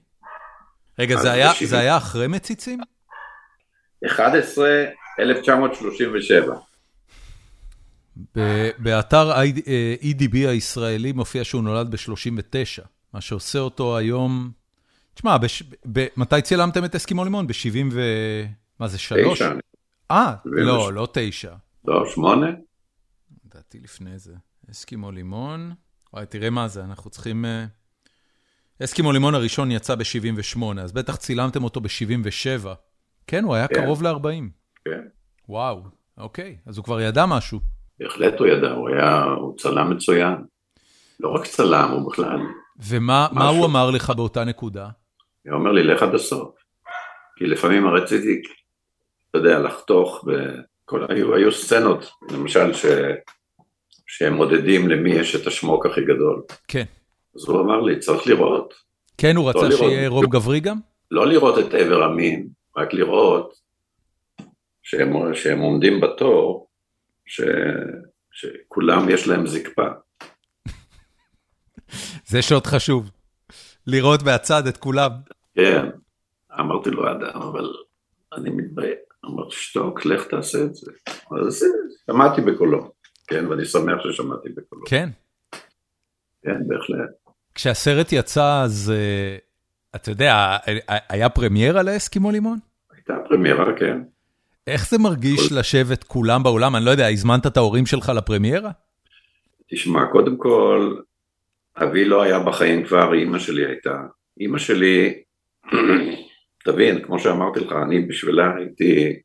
רגע, זה היה, זה היה אחרי מציצים? 11, 1937. באתר EDB הישראלי מופיע שהוא נולד ב-39, מה שעושה אותו היום... תשמע, מתי צילמתם את אסקימו לימון? ב-70 ו... מה זה, שלוש? תשע. אה, לא, לא תשע. לא, שמונה. לדעתי לפני זה. אסקימו לימון, וואי, תראה מה זה, אנחנו צריכים... אסקימו לימון הראשון יצא ב-78, אז בטח צילמתם אותו ב-77. כן, הוא היה כן. קרוב ל-40. כן. וואו, אוקיי, אז הוא כבר ידע משהו. בהחלט הוא ידע, הוא היה, הוא צלם מצוין. לא רק צלם, הוא בכלל. ומה הוא אמר לך באותה נקודה? הוא אומר לי, לך עד הסוף. כי לפעמים רציתי, אתה יודע, לחתוך, וכל, היו, היו סצנות, למשל, ש, שהם מודדים למי יש את השמוק הכי גדול. כן. אז הוא אמר לי, צריך לראות. כן, הוא רצה לא שיהיה רוב גברי גם? לא לראות את עבר המין, רק לראות שהם, שהם עומדים בתור, ש, שכולם יש להם זקפה. זה שוט חשוב, לראות מהצד את כולם. כן, אמרתי לו אדם, אבל אני מתבייש. אמרתי, שתוק, לך תעשה את זה. אז שמעתי בקולו, כן, ואני שמח ששמעתי בקולו. כן. כן, בהחלט. כשהסרט יצא, אז אה, אתה יודע, היה פרמיירה לאסקימו לימון? הייתה פרמיירה, כן. איך זה מרגיש כל... לשבת כולם באולם? אני לא יודע, הזמנת את ההורים שלך לפרמיירה? תשמע, קודם כל, אבי לא היה בחיים כבר, אימא שלי הייתה. אימא שלי, תבין, כמו שאמרתי לך, אני בשבילה הייתי,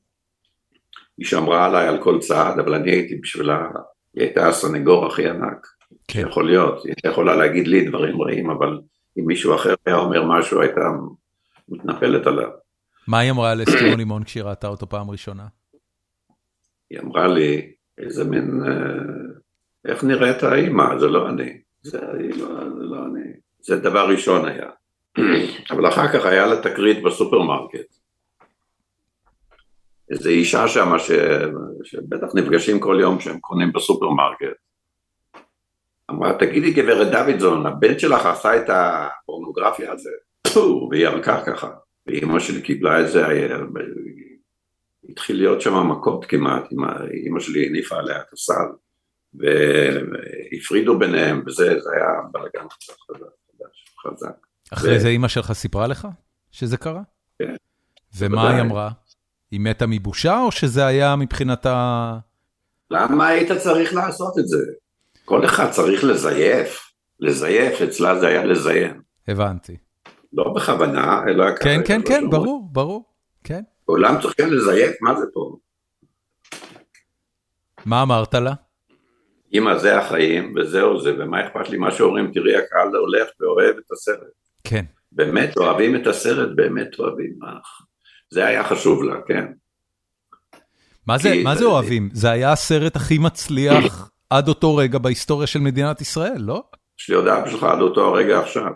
היא שמרה עליי על כל צעד, אבל אני הייתי בשבילה, היא הייתה הסנגור הכי ענק. כן. יכול להיות, היא יכולה להגיד לי דברים רעים, אבל אם מישהו אחר היה אומר משהו, הייתה מתנפלת עליו. מה היא אמרה לאסקימו לימון כשהיא ראתה אותו פעם ראשונה? היא אמרה לי, איזה מין, אה, איך נראית האימא, זה לא אני. זה, לא, זה לא אני. זה דבר ראשון היה. אבל אחר כך היה לה תקרית בסופרמרקט. איזו אישה שם ש... שבטח נפגשים כל יום כשהם קונים בסופרמרקט. אמרה, תגידי גברת דוידזון, הבן שלך עשה את הפורנוגרפיה הזה, והיא ירקה ככה. ואימא שלי קיבלה את זה, התחיל להיות שם מכות כמעט, אימא שלי הניפה עליה את הסל, והפרידו ביניהם, וזה היה בלאגן חזק. אחרי. זה אימא שלך סיפרה לך שזה קרה? כן. ומה היא אמרה? היא מתה מבושה, או שזה היה מבחינתה... למה היית צריך לעשות את זה? כל אחד צריך לזייף, לזייף, אצלה זה היה לזיין. הבנתי. לא בכוונה, אלא... כן, כן, כן, ברור, ברור, כן. כולם צריכים לזייף, מה זה פה? מה אמרת לה? אמא, זה החיים, וזהו זה, ומה אכפת לי מה שאומרים, תראי, הקהל הולך ואוהב את הסרט. כן. באמת אוהבים את הסרט, באמת אוהבים. זה היה חשוב לה, כן. מה זה, מה זה אוהבים? זה היה הסרט הכי מצליח עד אותו רגע בהיסטוריה של מדינת ישראל, לא? יש לי הודעה בשבילך עד אותו הרגע עכשיו.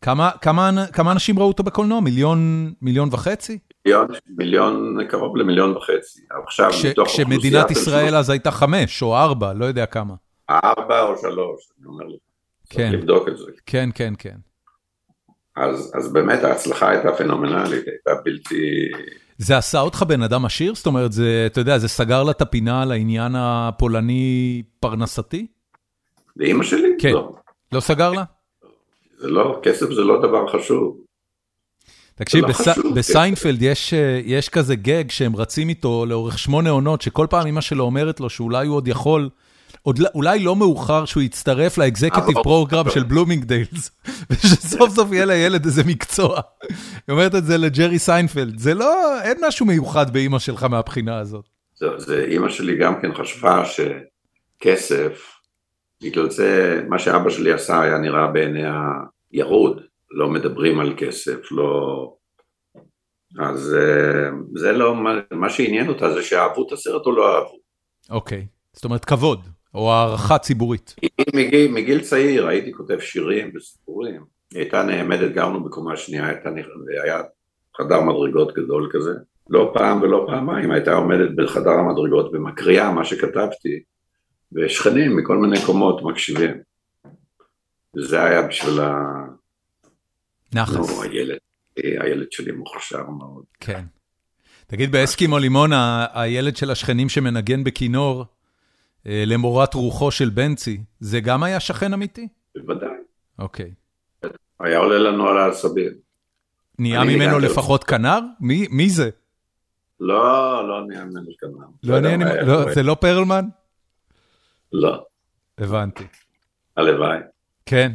כמה, כמה, כמה אנשים ראו אותו בקולנוע? מיליון, מיליון וחצי? מיליון, מיליון, קרוב למיליון וחצי. עכשיו, כש, מתוך כשמדינת ישראל אז הייתה חמש או ארבע, לא יודע כמה. ארבע או שלוש, אני אומר לך. כן. צריך לבדוק את זה. כן, כן, כן. אז, אז באמת ההצלחה הייתה פנומנלית, הייתה בלתי... זה עשה אותך בן אדם עשיר? זאת אומרת, זה, אתה יודע, זה סגר לה את הפינה על העניין הפולני פרנסתי? לאימא שלי? כן. לא. לא סגר לה? זה לא, כסף זה לא דבר חשוב. תקשיב, לא בס... בסיינפלד יש, אה, יש כזה גג שהם רצים איתו לאורך שמונה עונות, שכל פעם אמא שלו אומרת לו שאולי הוא עוד יכול, עוד, לא, אולי לא מאוחר שהוא יצטרף ל executive program של בלומינגדיילס, ושסוף סוף יהיה לילד איזה מקצוע. היא אומרת את זה לג'רי סיינפלד, זה לא, אין משהו מיוחד באימא שלך מהבחינה הזאת. זה, אימא שלי גם כן חשבה שכסף, בגלל זה מה שאבא שלי עשה היה נראה בעיניה ירוד, לא מדברים על כסף, לא... אז אה, זה לא, מה שעניין אותה זה שאהבו את הסרט או לא אהבו. אוקיי, זאת אומרת כבוד, או הערכה ציבורית. מגיל, מגיל צעיר הייתי כותב שירים וסיפורים, היא הייתה נעמדת, גרנו בקומה שנייה, הייתה, היה חדר מדרגות גדול כזה, לא פעם ולא פעמיים הייתה עומדת בחדר המדרגות ומקריאה מה שכתבתי, ושכנים מכל מיני קומות מקשיבים. וזה היה בשביל ה... נחס. נו, הילד, הילד שלי מוכשר מאוד. כן. תגיד, באסקימו לימון, הילד של השכנים שמנגן בכינור, למורת רוחו של בנצי, זה גם היה שכן אמיתי? בוודאי. אוקיי. היה עולה לנו על העצבים. נהיה ממנו לפחות כנר? מי זה? לא, לא נהיה ממנו כנר. לא נהיה ממנו, לא, זה לא פרלמן? לא. הבנתי. הלוואי. כן,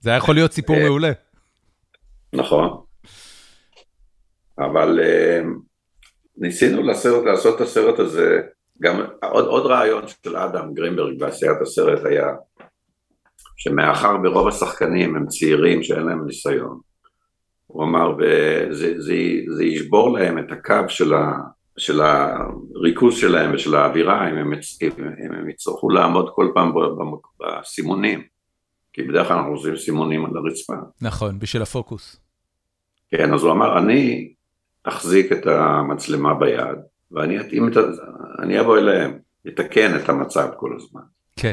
זה היה יכול להיות סיפור אה, מעולה. נכון. אבל uh, ניסינו לעשות את הסרט הזה גם עוד, עוד רעיון של אדם גרינברג בעשיית הסרט היה שמאחר ברוב השחקנים הם צעירים שאין להם ניסיון, הוא אמר, וזה זה, זה ישבור להם את הקו של, ה, של הריכוז שלהם ושל האווירה אם הם, אם הם יצטרכו לעמוד כל פעם בסימונים, כי בדרך כלל אנחנו עושים סימונים על הרצפה. נכון, בשביל הפוקוס. כן, אז הוא אמר, אני אחזיק את המצלמה ביד, ואני אתאים את ה... אני אבוא אליהם, אתקן את המצב כל הזמן. כן.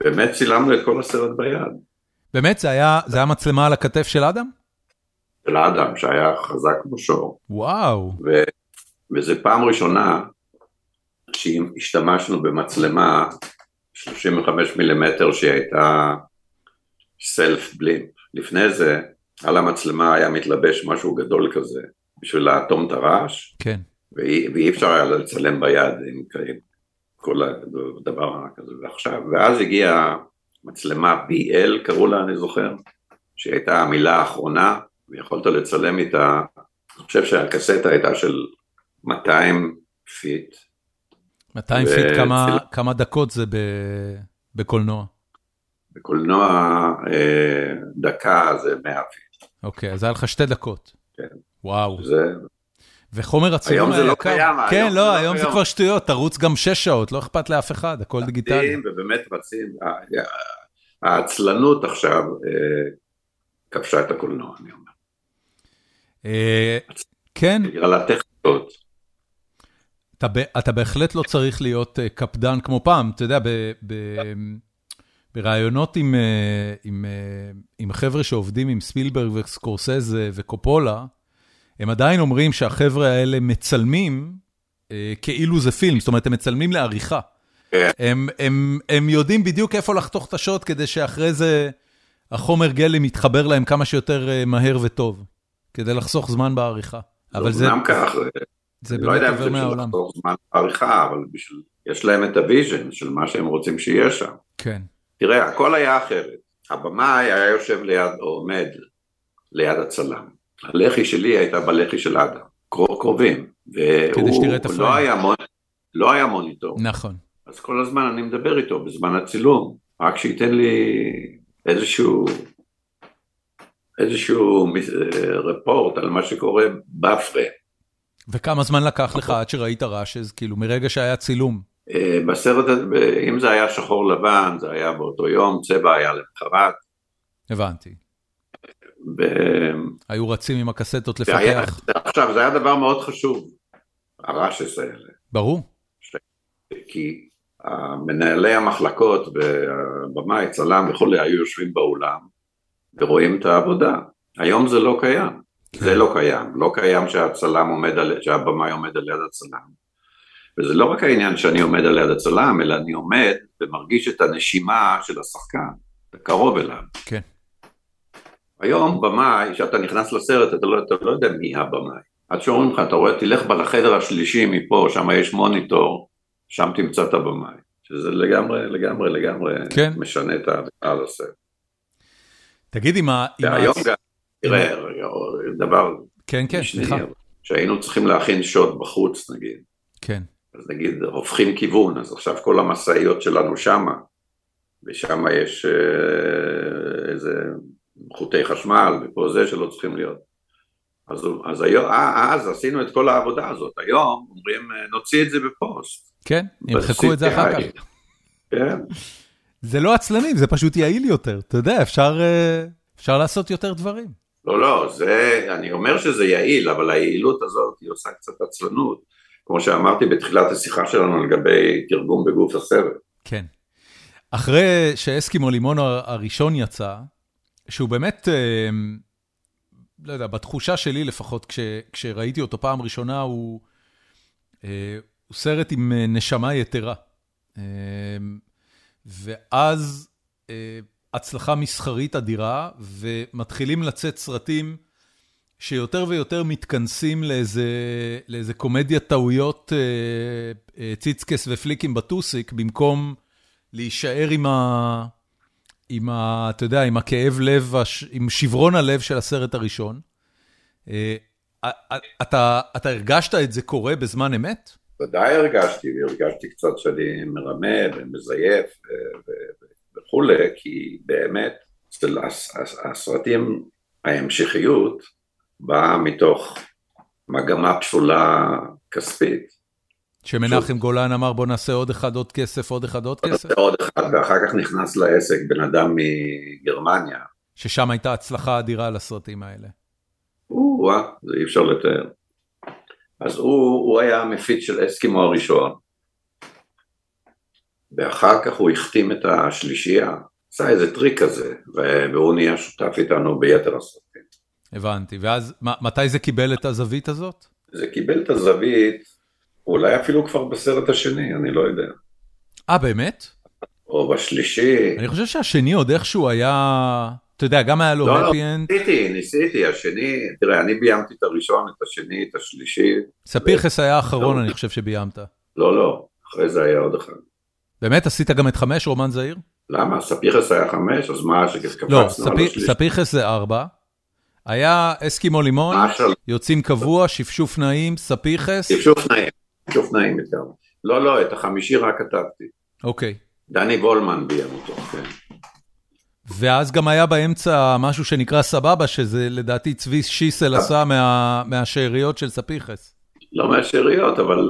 באמת צילמנו את כל הסרט ביד. באמת? זה היה, זה היה מצלמה על הכתף של אדם? של אדם, שהיה חזק בשור. וואו. ו, וזו פעם ראשונה שהשתמשנו במצלמה 35 מילימטר שהיא הייתה סלף בלימפ. לפני זה, על המצלמה היה מתלבש משהו גדול כזה, בשביל לאטום את הרעש. כן. ואי, אפשר היה לצלם ביד עם, עם כל הדבר כזה. ועכשיו, ואז הגיעה מצלמה BL, קראו לה, אני זוכר, שהייתה המילה האחרונה, ויכולת לצלם איתה, אני חושב שהקסטה הייתה של 200 פיט. 200 ו... פיט, כמה, כמה דקות זה ב... בקולנוע? בקולנוע אה, דקה זה 100 פיט. אוקיי, אז היה לך שתי דקות. כן. וואו. זה... וחומר הצילום היום זה לא קיים. כן, לא, לא, היום זה כבר שטויות, תרוץ גם שש שעות, לא אכפת לאף אחד, הכל דיגיטלי. ובאמת רצים, העצלנות עכשיו אה, כבשה את הקולנוע, אני אומר. אה, כן. בגלל הטכניקות. אתה, אתה בהחלט לא צריך להיות אה, קפדן כמו פעם, אתה יודע, ב, ב, ברעיונות עם, עם, עם חבר'ה שעובדים עם ספילברג וסקורסזה וקופולה, הם עדיין אומרים שהחבר'ה האלה מצלמים אה, כאילו זה פילם, זאת אומרת, הם מצלמים לעריכה. כן. הם, הם, הם יודעים בדיוק איפה לחתוך את השוט כדי שאחרי זה החומר גלם יתחבר להם כמה שיותר אה, מהר וטוב, כדי לחסוך זמן בעריכה. אבל זה... אמנם כך, זה לא באמת עובר מהעולם. יודע אם זה בשביל לחסוך זמן בעריכה, אבל בשביל... יש להם את ה vision של מה שהם רוצים שיהיה שם. כן. תראה, הכל היה אחרת. הבמאי היה יושב ליד, או עומד ליד הצלם. הלחי שלי הייתה בלחי של אדם, קרובים. והוא לא היה, מונ... לא היה מוניטור. נכון. אז כל הזמן אני מדבר איתו בזמן הצילום, רק שייתן לי איזשהו, איזשהו רפורט על מה שקורה בפריים. וכמה זמן לקח לך עד שראית רעשז, כאילו מרגע שהיה צילום? אה, בסרט, אם זה היה שחור לבן, זה היה באותו יום, צבע היה למחרת. הבנתי. ו... היו רצים עם הקסטות לפתח. עכשיו, זה היה דבר מאוד חשוב, הרעשס האלה. ברור. ש... כי מנהלי המחלקות והבמאי, צלם וכולי, היו יושבים באולם ורואים את העבודה. היום זה לא קיים. כן. זה לא קיים. לא קיים שהצלם עומד על... שהבמאי עומד על יד הצלם. וזה לא רק העניין שאני עומד על יד הצלם, אלא אני עומד ומרגיש את הנשימה של השחקן, קרוב אליו. כן. היום במאי, כשאתה נכנס לסרט, אתה לא, אתה לא יודע מי הבמאי. עד שאומרים לך, אתה רואה, תלך לחדר השלישי מפה, שם יש מוניטור, שם תמצא את הבמאי. שזה לגמרי, לגמרי, לגמרי כן. משנה את העל הסרט. תגיד, אם ה... והיום גם, תראה, דבר... כן, כן, סליחה. שהיינו צריכים להכין שוט בחוץ, נגיד. כן. אז נגיד, הופכים כיוון, אז עכשיו כל המשאיות שלנו שמה, ושם יש אה, איזה... חוטי חשמל ופה זה שלא צריכים להיות. אז, אז היום, אה, אז עשינו את כל העבודה הזאת, היום אומרים נוציא את זה בפוסט. כן, ימחקו את זה אחר כך. כן. זה לא עצלנים, זה פשוט יעיל יותר, אתה יודע, אפשר, אה, אפשר לעשות יותר דברים. לא, לא, זה, אני אומר שזה יעיל, אבל היעילות הזאת היא עושה קצת עצלנות, כמו שאמרתי בתחילת השיחה שלנו לגבי תרגום בגוף הסרט. כן. אחרי שאסקימו לימון הראשון יצא, שהוא באמת, אה, לא יודע, בתחושה שלי לפחות, כש, כשראיתי אותו פעם ראשונה, הוא, אה, הוא סרט עם אה, נשמה יתרה. ואז הצלחה מסחרית אדירה, ומתחילים לצאת סרטים שיותר ויותר מתכנסים לאיזה, לאיזה קומדיית טעויות ציצקס ופליקים בטוסיק, במקום להישאר עם ה... עם ה... אתה יודע, עם הכאב לב, עם שברון הלב של הסרט הראשון. אה, אתה, אתה הרגשת את זה קורה בזמן אמת? ודאי הרגשתי, והרגשתי קצת שאני מרמה ומזייף וכולי, כי באמת, הסרטים, ההמשכיות באה מתוך מגמה פסולה כספית. שמנחם גולן אמר בוא נעשה עוד אחד עוד כסף, עוד אחד עוד כסף? עוד אחד, ואחר כך נכנס לעסק בן אדם מגרמניה. ששם הייתה הצלחה אדירה לסרטים האלה. או-אה, זה אי אפשר לתאר. אז הוא, הוא היה המפיץ של אסקימו הראשון, ואחר כך הוא החתים את השלישייה, עשה איזה טריק כזה, והוא נהיה שותף איתנו ביתר הסרטים. הבנתי, ואז מתי זה קיבל את הזווית הזאת? זה קיבל את הזווית, אולי אפילו כבר בסרט השני, אני לא יודע. אה, באמת? או בשלישי. אני חושב שהשני עוד איכשהו היה... אתה יודע, גם היה לו לא, לא, ניסיתי, ניסיתי, השני, תראה, אני ביימתי את הראשון, את השני, את השלישי. ספירחס היה האחרון, אני חושב שביימת. לא, לא, אחרי זה היה עוד אחד. באמת? עשית גם את חמש, רומן זעיר? למה? ספירחס היה חמש, אז מה, שקפצנו לא, ספירחס זה ארבע. היה אסקימו לימון, יוצאים קבוע, שפשוף נעים, ספיחס. שפשוף נעים, נעים יותר. לא, לא, את החמישי רק כתבתי. אוקיי. דני וולמן ביים אותו, כן. ואז גם היה באמצע משהו שנקרא סבבה, שזה לדעתי צבי שיסל עשה מהשאריות של ספיחס. לא מהשאריות, אבל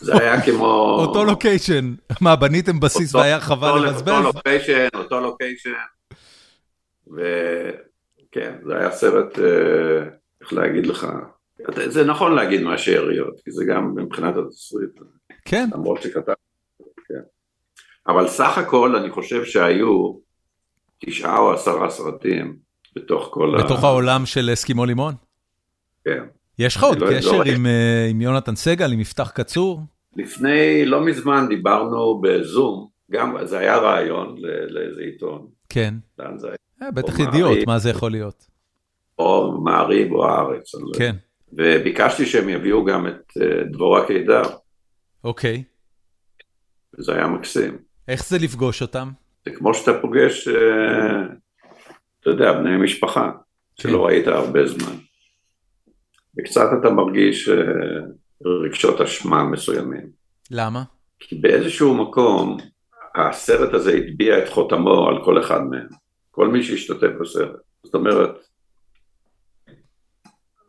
זה היה כמו... אותו לוקיישן. מה, בניתם בסיס והיה חבל לבזבז? אותו לוקיישן, אותו לוקיישן. וכן, זה היה סרט, אה, איך להגיד לך, זה נכון להגיד מהשאריות, כי זה גם מבחינת התסריט. כן. למרות שכתב, כן. אבל סך הכל אני חושב שהיו תשעה או עשרה סרטים בתוך כל ה... בתוך העולם של אסקימו לימון? כן. יש לך עוד לא קשר עם, אה, עם יונתן סגל, עם יפתח קצור? לפני לא מזמן דיברנו בזום, גם זה היה רעיון לאיזה עיתון. כן. לאן זה היה? אה, בטח ידיעות, מה זה יכול להיות? או מעריב או הארץ. לא כן. וביקשתי שהם יביאו גם את אה, דבורה קידר. אוקיי. וזה היה מקסים. איך זה לפגוש אותם? זה כמו שאתה פוגש, אתה יודע, בני משפחה, שלא כן. ראית הרבה זמן. וקצת אתה מרגיש אה, רגשות אשמה מסוימים. למה? כי באיזשהו מקום הסרט הזה הטביע את חותמו על כל אחד מהם, כל מי שהשתתף בסרט. זאת אומרת,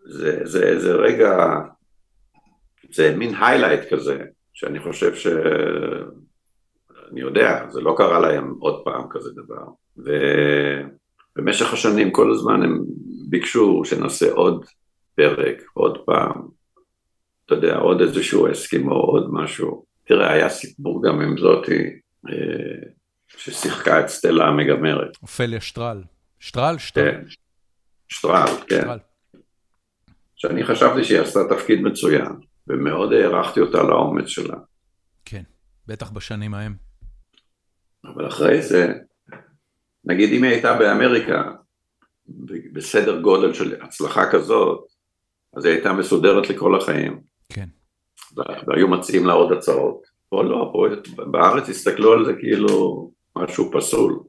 זה, זה, זה רגע, זה מין היילייט כזה, שאני חושב ש... אני יודע, זה לא קרה להם עוד פעם כזה דבר. ובמשך השנים כל הזמן הם ביקשו שנעשה עוד פרק, עוד פעם, אתה יודע, עוד איזשהו הסכם או עוד משהו. תראה, היה סיפור גם עם זאתי, אה, ששיחקה את סטלה המגמרת. אופליה שטרל. שטרל? שטרל. כן. שטרל, כן. שטרל. שאני חשבתי שהיא עשתה תפקיד מצוין, ומאוד הערכתי אותה לאומץ שלה. כן, בטח בשנים ההם. אבל אחרי זה, נגיד אם היא הייתה באמריקה, בסדר גודל של הצלחה כזאת, אז היא הייתה מסודרת לכל החיים. כן. והיו מציעים לה עוד הצעות. פה לא, פה בארץ הסתכלו על זה כאילו משהו פסול.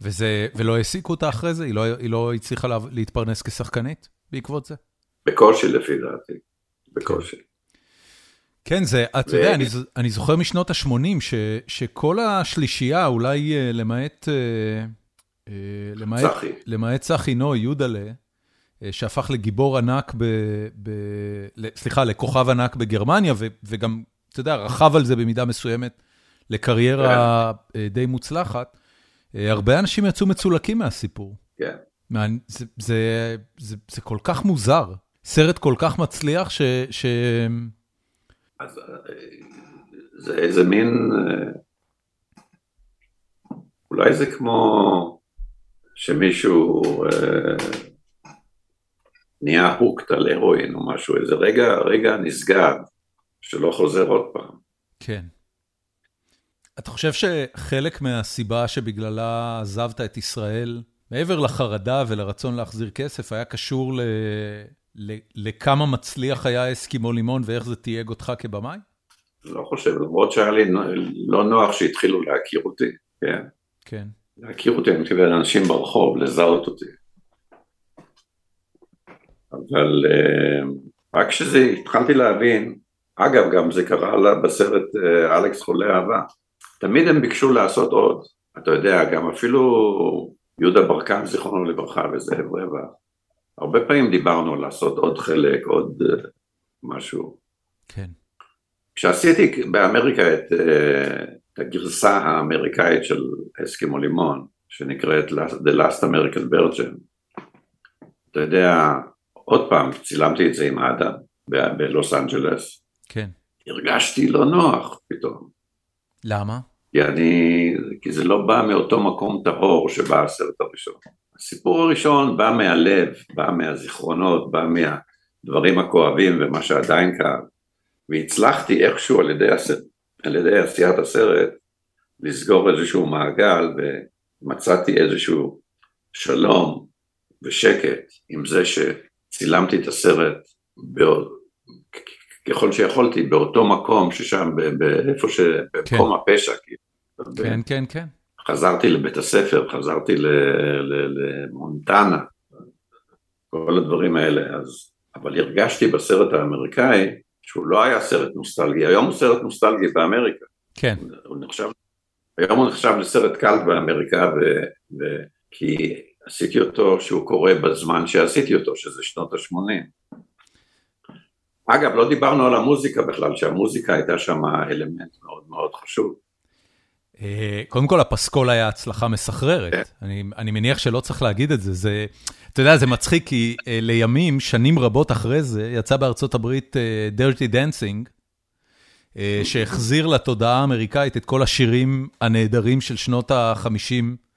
וזה, ולא העסיקו אותה אחרי זה? היא לא, היא לא הצליחה לה, להתפרנס כשחקנית בעקבות זה? בקושי לפי דעתי, בקושי. כן, זה, אתה יודע, אני, אני זוכר משנות ה-80 שכל השלישייה, אולי אה, למעט, אה, אה, למעט, צחי. למעט צחי נוי, יודלה, שהפך לגיבור ענק, ב, ב, סליחה, לכוכב ענק בגרמניה, ו, וגם, אתה יודע, רכב על זה במידה מסוימת לקריירה כן. די מוצלחת. הרבה אנשים יצאו מצולקים מהסיפור. כן. זה, זה, זה, זה כל כך מוזר. סרט כל כך מצליח ש... ש... אז אה, זה איזה מין, אה, אולי זה כמו שמישהו אה, נהיה הוקט על הרואין או משהו, איזה רגע, רגע נסגר שלא חוזר עוד פעם. כן. אתה חושב שחלק מהסיבה שבגללה עזבת את ישראל, מעבר לחרדה ולרצון להחזיר כסף, היה קשור ל... לכמה מצליח היה אסקימו לימון ואיך זה תייג אותך כבמאי? לא חושב, למרות שהיה לי לא נוח שהתחילו להכיר אותי, כן. כן. להכיר אותי, אני מתכוון לאנשים ברחוב, לזהות אותי. אבל אה, רק כשזה, התחלתי להבין אגב, גם זה קרה בסרט אה, אלכס חולה אהבה. תמיד הם ביקשו לעשות עוד. אתה יודע, גם אפילו יהודה ברקן, זיכרונו לברכה, וזאב רבע. הרבה פעמים דיברנו לעשות עוד חלק, עוד uh, משהו. כן. כשעשיתי באמריקה את, uh, את הגרסה האמריקאית של אסקימו לימון, שנקראת The Last American Virgin, אתה יודע, עוד פעם, צילמתי את זה עם אדם בלוס אנג'לס. כן. הרגשתי לא נוח פתאום. למה? כי אני, כי זה לא בא מאותו מקום טהור שבא הסרט הראשון. הסיפור הראשון בא מהלב, בא מהזיכרונות, בא מהדברים הכואבים ומה שעדיין כאן, והצלחתי איכשהו על ידי, על ידי עשיית הסרט לסגור איזשהו מעגל ומצאתי איזשהו שלום ושקט עם זה שצילמתי את הסרט בעוד, ככל שיכולתי באותו מקום ששם, באיפה ש... כן. במקום הפשע. כאילו. כן, כן, כן. חזרתי לבית הספר, חזרתי למונטנה, כל הדברים האלה, אז... אבל הרגשתי בסרט האמריקאי שהוא לא היה סרט נוסטלגי, היום הוא סרט נוסטלגי באמריקה. כן. הוא נחשב, היום הוא נחשב לסרט קלט באמריקה, ו... ו... כי עשיתי אותו שהוא קורה בזמן שעשיתי אותו, שזה שנות ה-80. אגב, לא דיברנו על המוזיקה בכלל, שהמוזיקה הייתה שם אלמנט מאוד מאוד חשוב. אה, קודם כל, הפסקול היה הצלחה מסחררת. כן. אני, אני מניח שלא צריך להגיד את זה. זה, אתה יודע, זה מצחיק, כי uh, לימים, שנים רבות אחרי זה, יצא בארצות הברית uh, Dirty Dancing, uh, שהחזיר לתודעה האמריקאית את כל השירים הנהדרים של שנות ה-50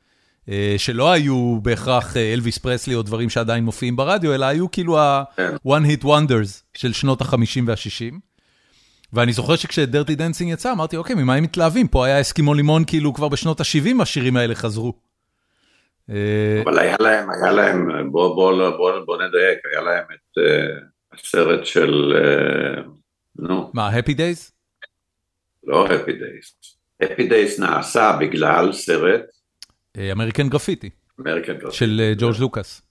אה, שלא היו בהכרח אה, אלוויס פרסלי או דברים שעדיין מופיעים ברדיו, אלא היו כאילו ה-one hit wonders של שנות ה-50 וה-60. ואני זוכר שכשדרטי דנסינג יצא, אמרתי, אוקיי, ממה הם מתלהבים? פה היה אסקימו לימון, כאילו כבר בשנות ה-70 השירים האלה חזרו. אה, אבל היה להם, היה להם, בוא, בוא, בוא, בוא נדייק, היה להם את uh, הסרט של, uh, נו. מה, Happy Days? לא Happy Days. Happy Days נעשה בגלל סרט American Graffiti. American Graffiti. של ג'ורג' לוקאס.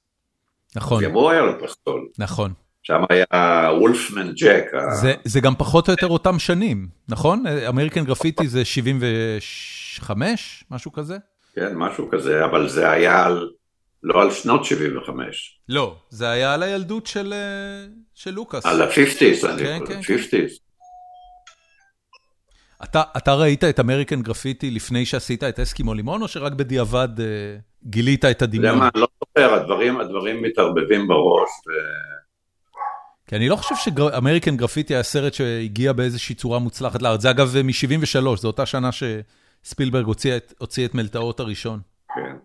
נכון. גם הוא היה לו פסקול. נכון. שם היה וולפמן ג'ק. זה, זה גם פחות או יותר אותם שנים, נכון? American Graffiti זה 75, משהו כזה? כן, משהו כזה, אבל זה היה על, לא על שנות 75. לא, זה היה על הילדות של, אה, של לוקאס. על ה-50's, אני כן, כן, 50's. כן. אתה אתה ראית את American Graffiti לפני שעשית את אסקימו לימון, או שרק בדיעבד uh, גילית את הדמיון? אתה יודע מה, אני לא זוכר, הדברים הדברים מתערבבים בראש. ו... כי אני לא חושב ש American Graffiti היה סרט שהגיע באיזושהי צורה מוצלחת לארץ. זה אגב מ-73, זו אותה שנה שספילברג הוציא את הוציא את מלתעות הראשון. כן.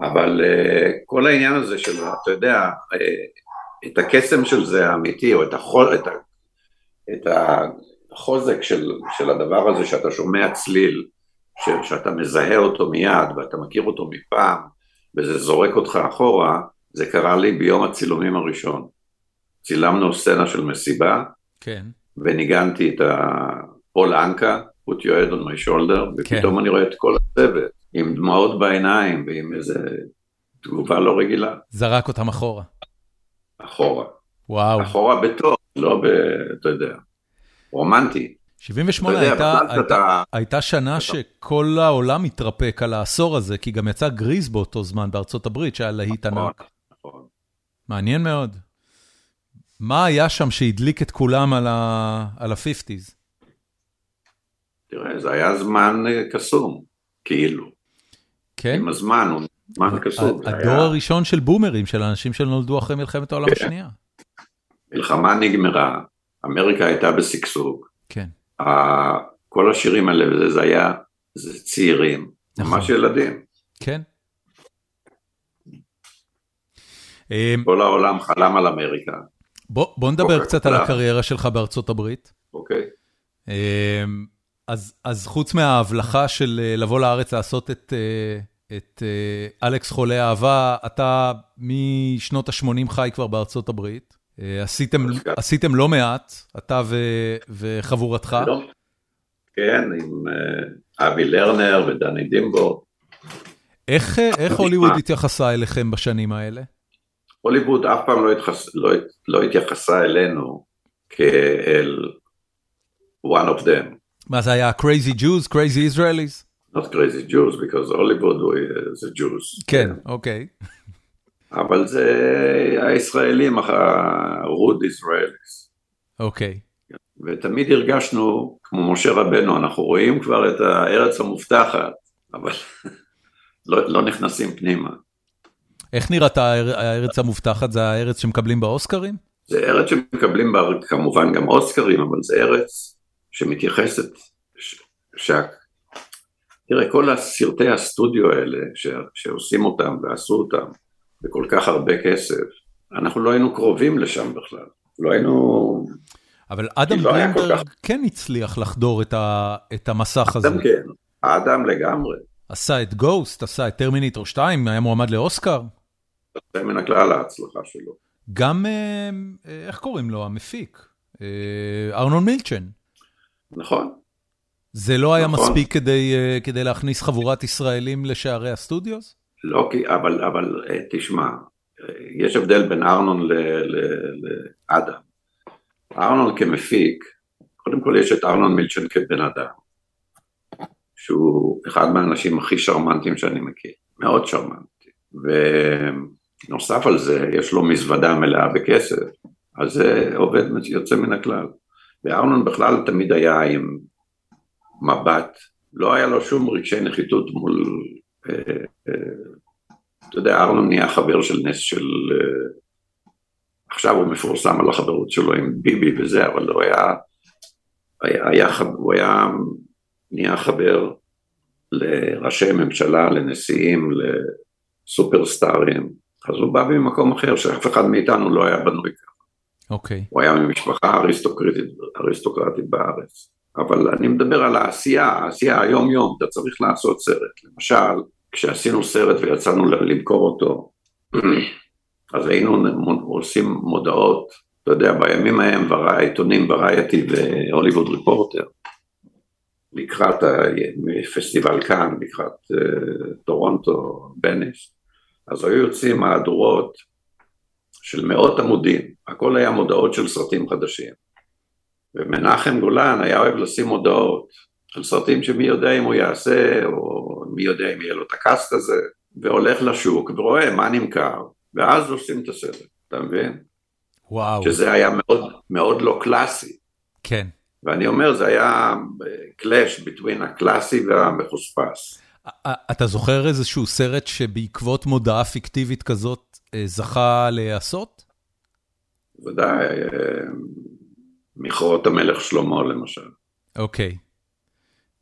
אבל uh, כל העניין הזה של, אתה יודע, uh, את הקסם של זה האמיתי, או את החול, את ה... את החוזק של, של הדבר הזה שאתה שומע צליל, ש, שאתה מזהה אותו מיד ואתה מכיר אותו מפעם וזה זורק אותך אחורה, זה קרה לי ביום הצילומים הראשון. צילמנו סצנה של מסיבה, כן. וניגנתי את הפול אנקה, put your head on my shoulder, כן. ופתאום כן. אני רואה את כל הצוות, עם דמעות בעיניים ועם איזה תגובה לא רגילה. זרק אותם אחורה. אחורה. וואו. אחורה בטוב, לא ב... אתה יודע. רומנטי. 78 הייתה, הייתה, הייתה שנה שכל העולם התרפק על העשור הזה, כי גם יצא גריז באותו זמן בארצות הברית, שהיה להיט נכון, ענק. נכון. מעניין מאוד. מה היה שם שהדליק את כולם על ה-50's? תראה, זה היה זמן אה, קסום, כאילו. כן? עם הזמן, הוא זמן קסום. הדור היה... הראשון של בומרים, של אנשים שנולדו אחרי מלחמת העולם כן. השנייה. מלחמה נגמרה, אמריקה הייתה בשגשוג. כן. כל השירים האלה, וזה זה היה, זה צעירים, נכון. ממש ילדים. כן. כל העולם חלם על אמריקה. בוא, בוא נדבר אוקיי, קצת על הקריירה שלך בארצות הברית. אוקיי. אמ, אז, אז חוץ מההבלחה של אה, לבוא לארץ לעשות את, אה, את אה, אלכס חולה אהבה, אתה משנות ה-80 חי כבר בארצות הברית. אה, עשיתם עשיתם לא מעט, אתה וחבורתך. לא. כן, עם אבי לרנר ודני דימבו. איך איך הוליווד התייחסה אליכם בשנים האלה? הוליווד אף פעם לא, התחס, לא, לא התייחסה אלינו כאל one of them. מה זה היה? crazy Jews? crazy Israelis? not crazy Jews, because Hollywood זה Jews. כן, אוקיי. אבל זה הישראלים, הרוד ישראליס. אוקיי. ותמיד הרגשנו, כמו משה רבנו, אנחנו רואים כבר את הארץ המובטחת, אבל לא, לא נכנסים פנימה. איך נראית הארץ המובטחת? זה הארץ שמקבלים באוסקרים? זה ארץ שמקבלים בה כמובן גם אוסקרים, אבל זה ארץ שמתייחסת, ש... שה... תראה, כל הסרטי הסטודיו האלה ש... שעושים אותם ועשו אותם בכל כך הרבה כסף, אנחנו לא היינו קרובים לשם בכלל, לא היינו... אבל אדם לא גרינברג כך... כן הצליח לחדור את, ה... את המסך הזה. אדם כן, האדם לגמרי. עשה את Ghost, עשה את Terminator 2, היה מועמד לאוסקר. זה מן הכלל ההצלחה שלו. גם, אה, אה, איך קוראים לו, המפיק? אה, ארנון מילצ'ן. נכון. זה לא היה נכון. מספיק כדי, כדי להכניס חבורת ישראלים לשערי ה studios? לא, אבל, אבל תשמע, יש הבדל בין ארנון לאדם. ארנון כמפיק, קודם כל יש את ארנון מילצ'ן כבן אדם, שהוא אחד מהאנשים הכי שרמנטיים שאני מכיר, מאוד שרמנטי. ונוסף על זה, יש לו מזוודה מלאה בכסף, אז זה עובד יוצא מן הכלל. וארנון בכלל תמיד היה עם מבט, לא היה לו שום רגשי נחיתות מול... אה, אה, אתה יודע, ארנון נהיה חבר של נס של... אה, עכשיו הוא מפורסם על החברות שלו עם ביבי וזה, אבל הוא היה... היה, היה הוא היה נהיה חבר לראשי ממשלה, לנשיאים, לסופרסטארים, אז הוא בא ממקום אחר שאף אחד מאיתנו לא היה בנוי ככה. אוקיי. הוא היה ממשפחה אריסטוקרטית, אריסטוקרטית בארץ. אבל אני מדבר על העשייה, העשייה היום-יום, אתה צריך לעשות סרט. למשל, כשעשינו סרט ויצאנו למכור אותו, אז היינו עושים מודעות, אתה יודע, בימים ההם העיתונים ורייטי והוליווד ריפורטר, לקראת פסטיבל כאן, לקראת uh, טורונטו, בניס, אז היו יוצאים מהדורות של מאות עמודים, הכל היה מודעות של סרטים חדשים. ומנחם גולן היה אוהב לשים מודעות של סרטים שמי יודע אם הוא יעשה, או מי יודע אם יהיה לו את הקאסט הזה, והולך לשוק ורואה מה נמכר, ואז עושים את הסרט, אתה מבין? וואו. שזה היה מאוד, מאוד לא קלאסי. כן. ואני אומר, זה היה קלאש ביטווין הקלאסי והמחוספס. אתה זוכר איזשהו סרט שבעקבות מודעה פיקטיבית כזאת אה, זכה להיעשות? ודאי, אה, מכרות המלך שלמה למשל. אוקיי.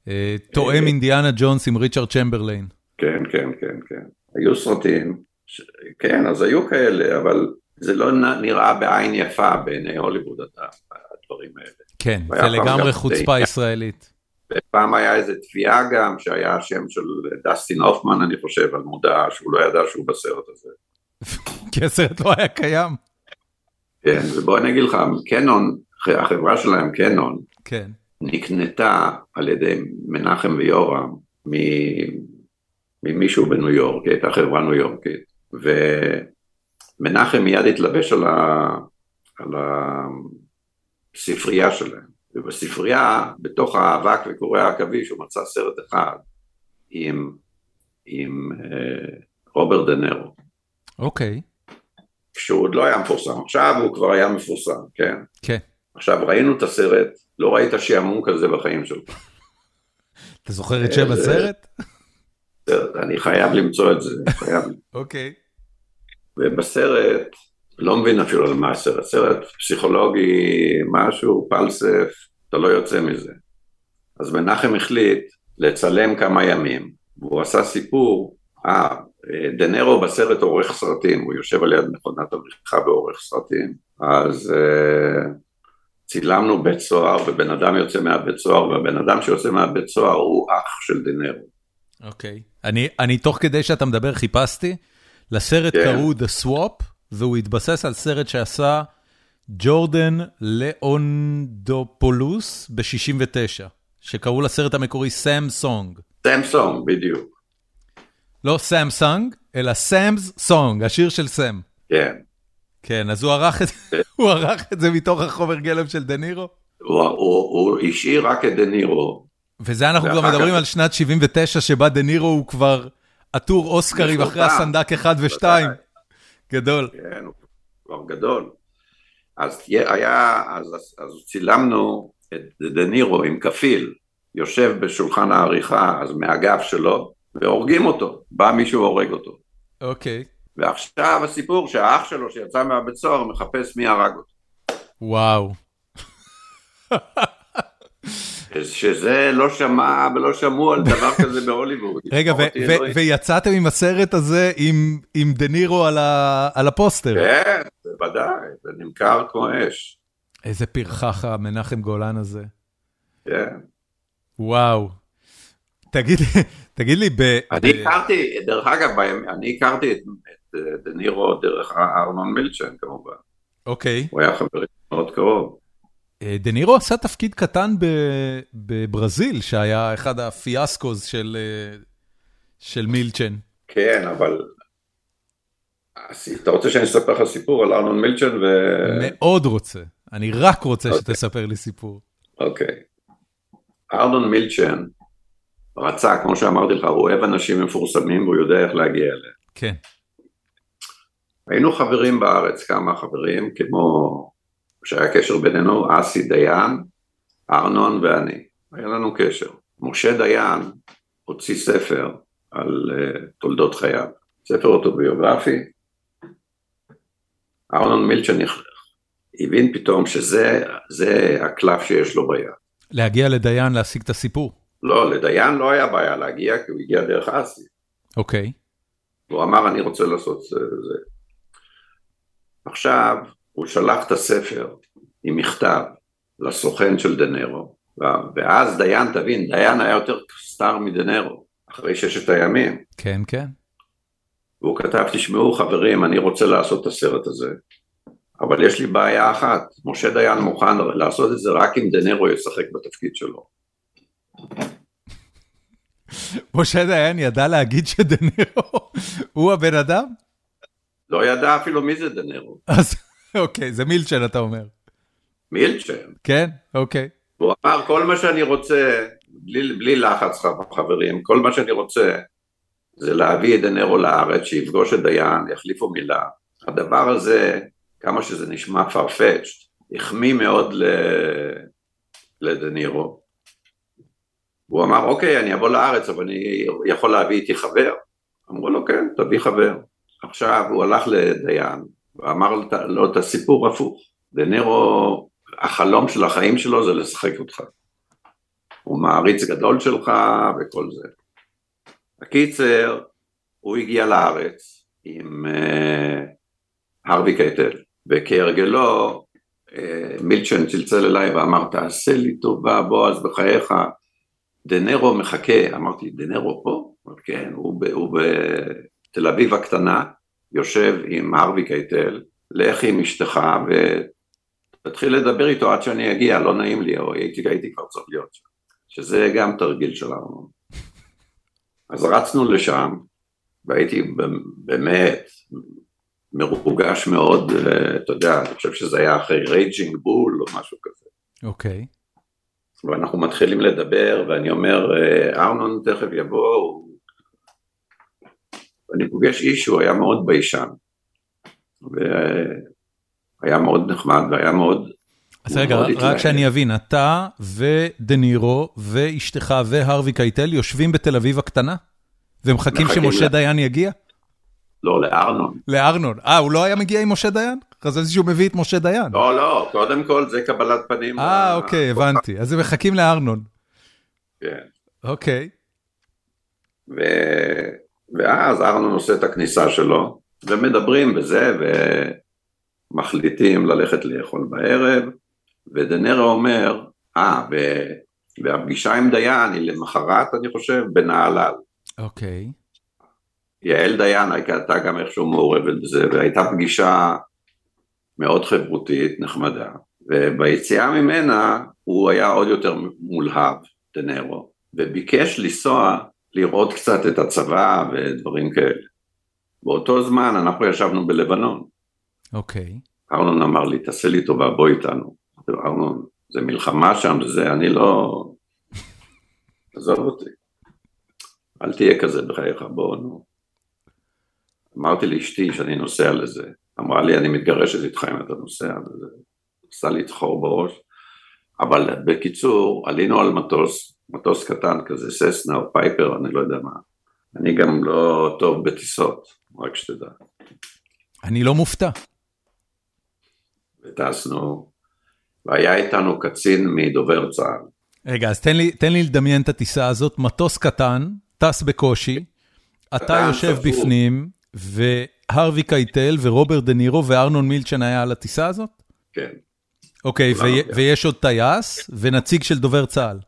אה, תואם אינדיאנה ג'ונס עם ריצ'רד צ'מברליין. כן, כן, כן, כן. היו סרטים, כן, אז היו כאלה, אבל זה לא נראה בעין יפה בעיני הוליווד, הדברים האלה. כן, זה לגמרי חוצפה ישראלית. ופעם היה איזה תביעה גם, שהיה השם של דסטין הופמן, אני חושב, על מודעה שהוא לא ידע שהוא בסרט הזה. כי הסרט לא היה קיים. כן, ובוא אני אגיד לך, קנון, החברה שלהם, קנון, כן. נקנתה על ידי מנחם ויורם ממישהו בניו יורק, היא הייתה חברה ניו יורקית, ומנחם מיד התלבש על, ה... על הספרייה שלהם. ובספרייה, בתוך האבק וקורי העכביש, הוא מצא סרט אחד עם, עם אה, רוברט דנרו. אוקיי. כשהוא עוד לא היה מפורסם, עכשיו הוא כבר היה מפורסם, כן? כן. עכשיו ראינו את הסרט, לא ראית שעמום כזה בחיים שלך. אתה זוכר את שם הסרט? אני חייב למצוא את זה, חייב. אוקיי. ובסרט, לא מבין אפילו על מה הסרט, סרט פסיכולוגי, משהו, פלסף, אתה לא יוצא מזה. אז מנחם החליט לצלם כמה ימים, והוא עשה סיפור, אה, דנרו בסרט עורך סרטים, הוא יושב על יד מכונת עריכה ועורך סרטים, אז אה, צילמנו בית סוהר ובן אדם יוצא מהבית סוהר, והבן אדם שיוצא מהבית סוהר הוא אח של דנרו. אוקיי. Okay. אני, אני תוך כדי שאתה מדבר חיפשתי, לסרט כן. קראו The Swap, והוא התבסס על סרט שעשה ג'ורדן לאונדופולוס ב-69, שקראו לסרט המקורי סאם סונג. סאם סונג, בדיוק. לא Sam Song, אלא Sam's Song, השיר של סאם. כן. כן, אז הוא ערך את, הוא ערך את זה מתוך החומר גלם של דה נירו? הוא, הוא, הוא השאיר רק את דה נירו. וזה אנחנו כבר מדברים על שנת 79, שבה דה נירו הוא כבר עטור אוסקרים אחרי הסנדק 1 ו-2. גדול. כן, הוא כבר גדול. אז היה, אז, אז צילמנו את דה נירו עם כפיל, יושב בשולחן העריכה, אז מהגב שלו, והורגים אותו, בא מישהו והורג אותו. אוקיי. Okay. ועכשיו הסיפור שהאח שלו שיצא מהבית סוהר מחפש מי הרג אותו. וואו. שזה לא שמע ולא שמעו על דבר כזה בהוליווד. רגע, ויצאתם עם הסרט הזה עם דה נירו על הפוסטר. כן, בוודאי, זה נמכר כמו אש. איזה פרחח המנחם גולן הזה. כן. וואו. תגיד, תגיד לי, ב... אני הכרתי, דרך אגב, אני הכרתי את דה נירו דרך ארנון מילצ'ן כמובן. אוקיי. הוא היה חבר מאוד קרוב. אה, דה נירו עשה תפקיד קטן בברזיל, שהיה אחד הפיאסקוז של, אה, של מילצ'ן. כן, אבל... אתה רוצה שאני אספר לך סיפור על ארנון מילצ'ן ו... מאוד רוצה. אני רק רוצה okay. אוקיי. שתספר לי סיפור. אוקיי. Okay. ארנון מילצ'ן רצה, כמו שאמרתי לך, הוא אוהב אנשים מפורסמים והוא יודע איך להגיע אליהם. כן. היינו חברים בארץ, כמה חברים, כמו שהיה קשר בינינו, אסי דיין, ארנון ואני. היה לנו קשר. משה דיין הוציא ספר על uh, תולדות חייו, ספר אוטוביוגרפי. ארנון מילצ'ן הבין פתאום שזה הקלף שיש לו ביד. להגיע לדיין להשיג את הסיפור. לא, לדיין לא היה בעיה להגיע, כי הוא הגיע דרך אסי. אוקיי. הוא אמר, אני רוצה לעשות זה. עכשיו, הוא שלח את הספר עם מכתב לסוכן של דנרו, ואז דיין, תבין, דיין היה יותר סטאר מדנרו, אחרי ששת הימים. כן, כן. והוא כתב, תשמעו חברים, אני רוצה לעשות את הסרט הזה, אבל יש לי בעיה אחת, משה דיין מוכן לעשות את זה רק אם דנרו ישחק בתפקיד שלו. משה דיין ידע להגיד שדנרו הוא הבן אדם? לא ידע אפילו מי זה דנרו. אוקיי, זה מילצ'ן אתה אומר. מילצ'ן. כן, אוקיי. הוא אמר כל מה שאני רוצה, בלי, בלי לחץ חברים, כל מה שאני רוצה זה להביא את דנרו לארץ, שיפגוש את דיין, יחליפו מילה. הדבר הזה, כמה שזה נשמע farfetched, החמיא מאוד ל... לדנירו. הוא אמר, אוקיי, אני אבוא לארץ, אבל אני יכול להביא איתי חבר. אמרו לו, כן, תביא חבר. עכשיו הוא הלך לדיין, ואמר לו את הסיפור הפוך. דנרו, החלום של החיים שלו זה לשחק אותך. הוא מעריץ גדול שלך וכל זה. הקיצר, הוא הגיע לארץ עם uh, הרווי קייטל, וכהרגלו uh, מילצ'ן צלצל אליי ואמר תעשה לי טובה בועז בחייך, דה נירו מחכה, אמרתי דה נירו פה? כן, הוא, הוא בתל אביב הקטנה, יושב עם הרווי קייטל, לך עם אשתך ותתחיל לדבר איתו עד שאני אגיע, לא נעים לי, או הייתי, הייתי כבר צריך להיות שם, שזה גם תרגיל של ארנון. אז רצנו לשם, והייתי באמת מרוגש מאוד, אתה יודע, אני חושב שזה היה אחרי Raging Bull או משהו כזה. אוקיי. Okay. ואנחנו מתחילים לדבר, ואני אומר, ארנון תכף יבוא, ואני פוגש איש שהוא היה מאוד ביישן, והיה מאוד נחמד והיה מאוד... אז רגע, רק שאני אבין, אתה ודנירו ואשתך והרווי קייטל יושבים בתל אביב הקטנה? ומחכים שמשה דיין יגיע? לא, לארנון. לארנון. אה, הוא לא היה מגיע עם משה דיין? חשבתי שהוא מביא את משה דיין. לא, לא, קודם כל זה קבלת פנים. אה, אוקיי, הבנתי. אז הם מחכים לארנון. כן. אוקיי. ואז ארנון עושה את הכניסה שלו, ומדברים בזה, ומחליטים ללכת לאכול בערב, ודנרה אומר, אה, והפגישה עם דיין היא למחרת, אני חושב, בנהלל. אוקיי. Okay. יעל דיין הייתה גם איכשהו מעורבת בזה, והייתה פגישה מאוד חברותית, נחמדה. וביציאה ממנה הוא היה עוד יותר מולהב, דנרו, וביקש לנסוע לראות קצת את הצבא ודברים כאלה. באותו זמן אנחנו ישבנו בלבנון. אוקיי. ארנון אמר לי, תעשה לי טובה, בוא איתנו. ארנון, זה מלחמה שם, זה, אני לא... עזוב אותי. אל תהיה כזה בחייך, בוא, נו. אמרתי לאשתי שאני נוסע לזה. אמרה לי, אני מתגרשת איתך אם אתה נוסע, וזה עשה לי צחור בראש. אבל בקיצור, עלינו על מטוס, מטוס קטן כזה, ססנה או פייפר, אני לא יודע מה. אני גם לא טוב בטיסות, רק שתדע. אני לא מופתע. וטסנו, והיה איתנו קצין מדובר צה"ל. רגע, אז תן לי, תן לי לדמיין את הטיסה הזאת, מטוס קטן, טס בקושי, אתה יושב צפוף. בפנים, והרווי קייטל ורוברט דה נירו וארנון מילצ'ן היה על הטיסה הזאת? כן. אוקיי, ו- ויש עוד טייס ונציג של דובר צה"ל.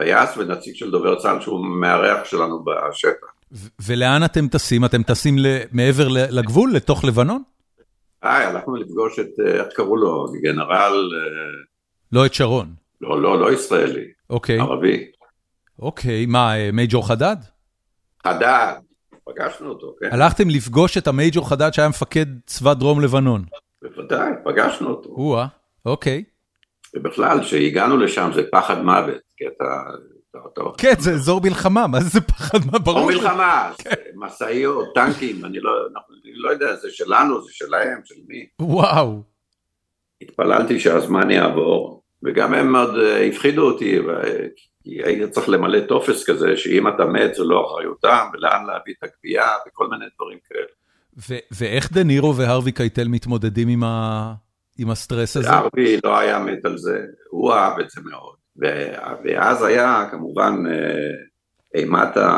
טייס ונציג של דובר צה"ל שהוא מארח שלנו בשטח. ולאן אתם טסים? אתם טסים מעבר לגבול, לתוך לבנון? היי, הלכנו לפגוש את, אה, איך קראו לו, גנרל... אה, לא את שרון. לא, לא, לא ישראלי. אוקיי. ערבי. אוקיי, מה, אה, מייג'ור חדד? חדד, פגשנו אותו, כן. הלכתם לפגוש את המייג'ור חדד שהיה מפקד צבא דרום לבנון. בוודאי, פגשנו אותו. או-אה, אוקיי. ובכלל, כשהגענו לשם זה פחד מוות, כי אתה... כן, זה אזור מלחמה, מה זה פחד מה ברור? אזור מלחמה, כן. משאיות, טנקים, אני לא, לא יודע, זה שלנו, זה שלהם, של מי. וואו. התפללתי שהזמן יעבור, וגם הם מאוד אה, הפחידו אותי, כי היית צריך למלא טופס כזה, שאם אתה מת זה לא אחריותם, ולאן להביא את הגווייה, וכל מיני דברים כאלה. ואיך דה נירו והרווי קייטל מתמודדים עם, ה... עם הסטרס הזה? הרווי לא היה מת על זה, הוא אהב את זה מאוד. ואז היה כמובן אה, אימת, ה...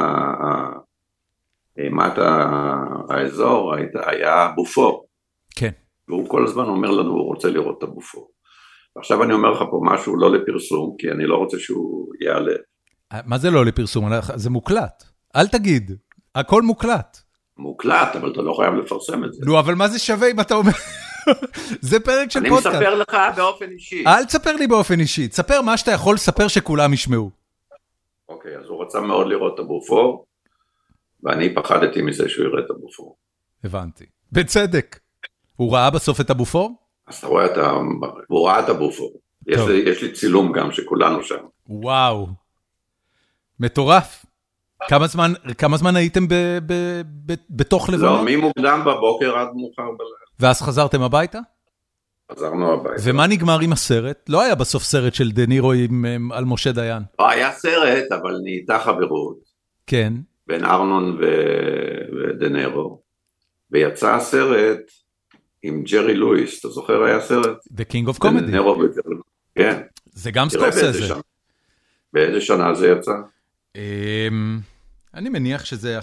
אימת האזור, היה בופור. כן. והוא כל הזמן אומר לנו, הוא רוצה לראות את הבופור. עכשיו אני אומר לך פה משהו לא לפרסום, כי אני לא רוצה שהוא יעלה. מה זה לא לפרסום? זה מוקלט. אל תגיד, הכל מוקלט. מוקלט, אבל אתה לא חייב לפרסם את זה. נו, אבל מה זה שווה אם אתה אומר... זה פרק של פודקאסט. אני מספר לך באופן אישי. אל תספר לי באופן אישי, תספר מה שאתה יכול לספר שכולם ישמעו. אוקיי, אז הוא רצה מאוד לראות את הבופור, ואני פחדתי מזה שהוא יראה את הבופור. הבנתי. בצדק. הוא ראה בסוף את הבופור? אז אתה רואה את ה... הוא ראה את הבופור. יש לי, יש לי צילום גם שכולנו שם. וואו. מטורף. כמה זמן, כמה זמן הייתם ב, ב, ב, בתוך לבנון? לא, ממוקדם בבוקר עד מאוחר בלילה. ואז חזרתם הביתה? חזרנו הביתה. ומה נגמר עם הסרט? לא היה בסוף סרט של דה נירו עם, על משה דיין. לא, היה סרט, אבל נהייתה חברות. כן. בין ארנון ו... ודה נירו. ויצא הסרט עם ג'רי לואיס, אתה זוכר היה סרט? The King of Comedy. כן. זה גם סקורסזה. באיזה שנה זה יצא? אמ, אני מניח שזה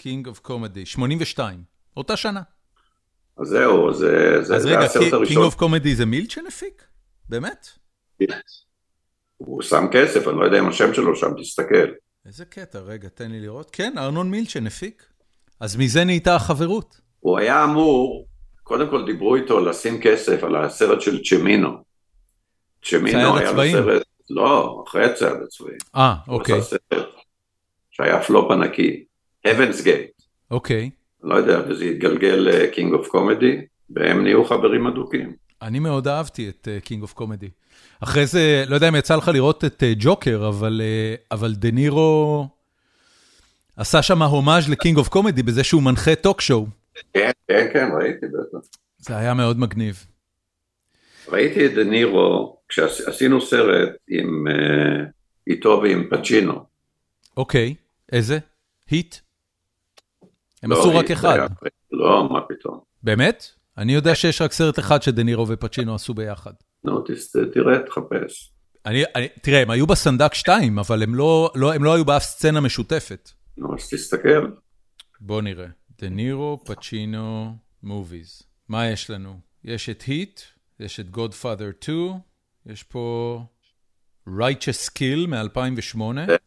King of Comedy, 82, אותה שנה. אז זהו, זה, זה, אז רגע, King of Comedy זה מילצ'ן הפיק? באמת? הוא שם כסף, אני לא יודע אם השם שלו שם, תסתכל. איזה קטע, רגע, תן לי לראות. כן, ארנון מילצ'ן הפיק. אז מזה נהייתה החברות. הוא היה אמור, קודם כל דיברו איתו לשים כסף על הסרט של צ'מינו. צ'מינו היה בסרט, לא, אחרי צייד הצבאים. אה, אוקיי. שהיה פלופ ענקי, Gate. אוקיי. לא יודע, וזה התגלגל ל King of Comedy, והם נהיו חברים אדוקים. אני מאוד אהבתי את King of Comedy. אחרי זה, לא יודע אם יצא לך לראות את Joker, אבל, אבל דה נירו עשה שם הומאז' ל King of Comedy בזה שהוא מנחה talk show. כן, כן, כן, ראיתי בטח. זה היה מאוד מגניב. ראיתי את דה נירו כשעשינו סרט עם uh, איתו ועם פצ'ינו. אוקיי, איזה? היט? הם לא, עשו רק אחד. לא, מה פתאום. באמת? אני יודע שיש רק סרט אחד שדה נירו ופצ'ינו עשו ביחד. נו, תראה, תחפש. אני, אני, תראה, הם היו בסנדק 2, אבל הם לא, לא, הם לא היו באף סצנה משותפת. נו, אז תסתכל. בוא נראה. דה נירו, פצ'ינו, מוביז. מה יש לנו? יש את היט, יש את Godfather 2, יש פה Righteous Skill מ-2008.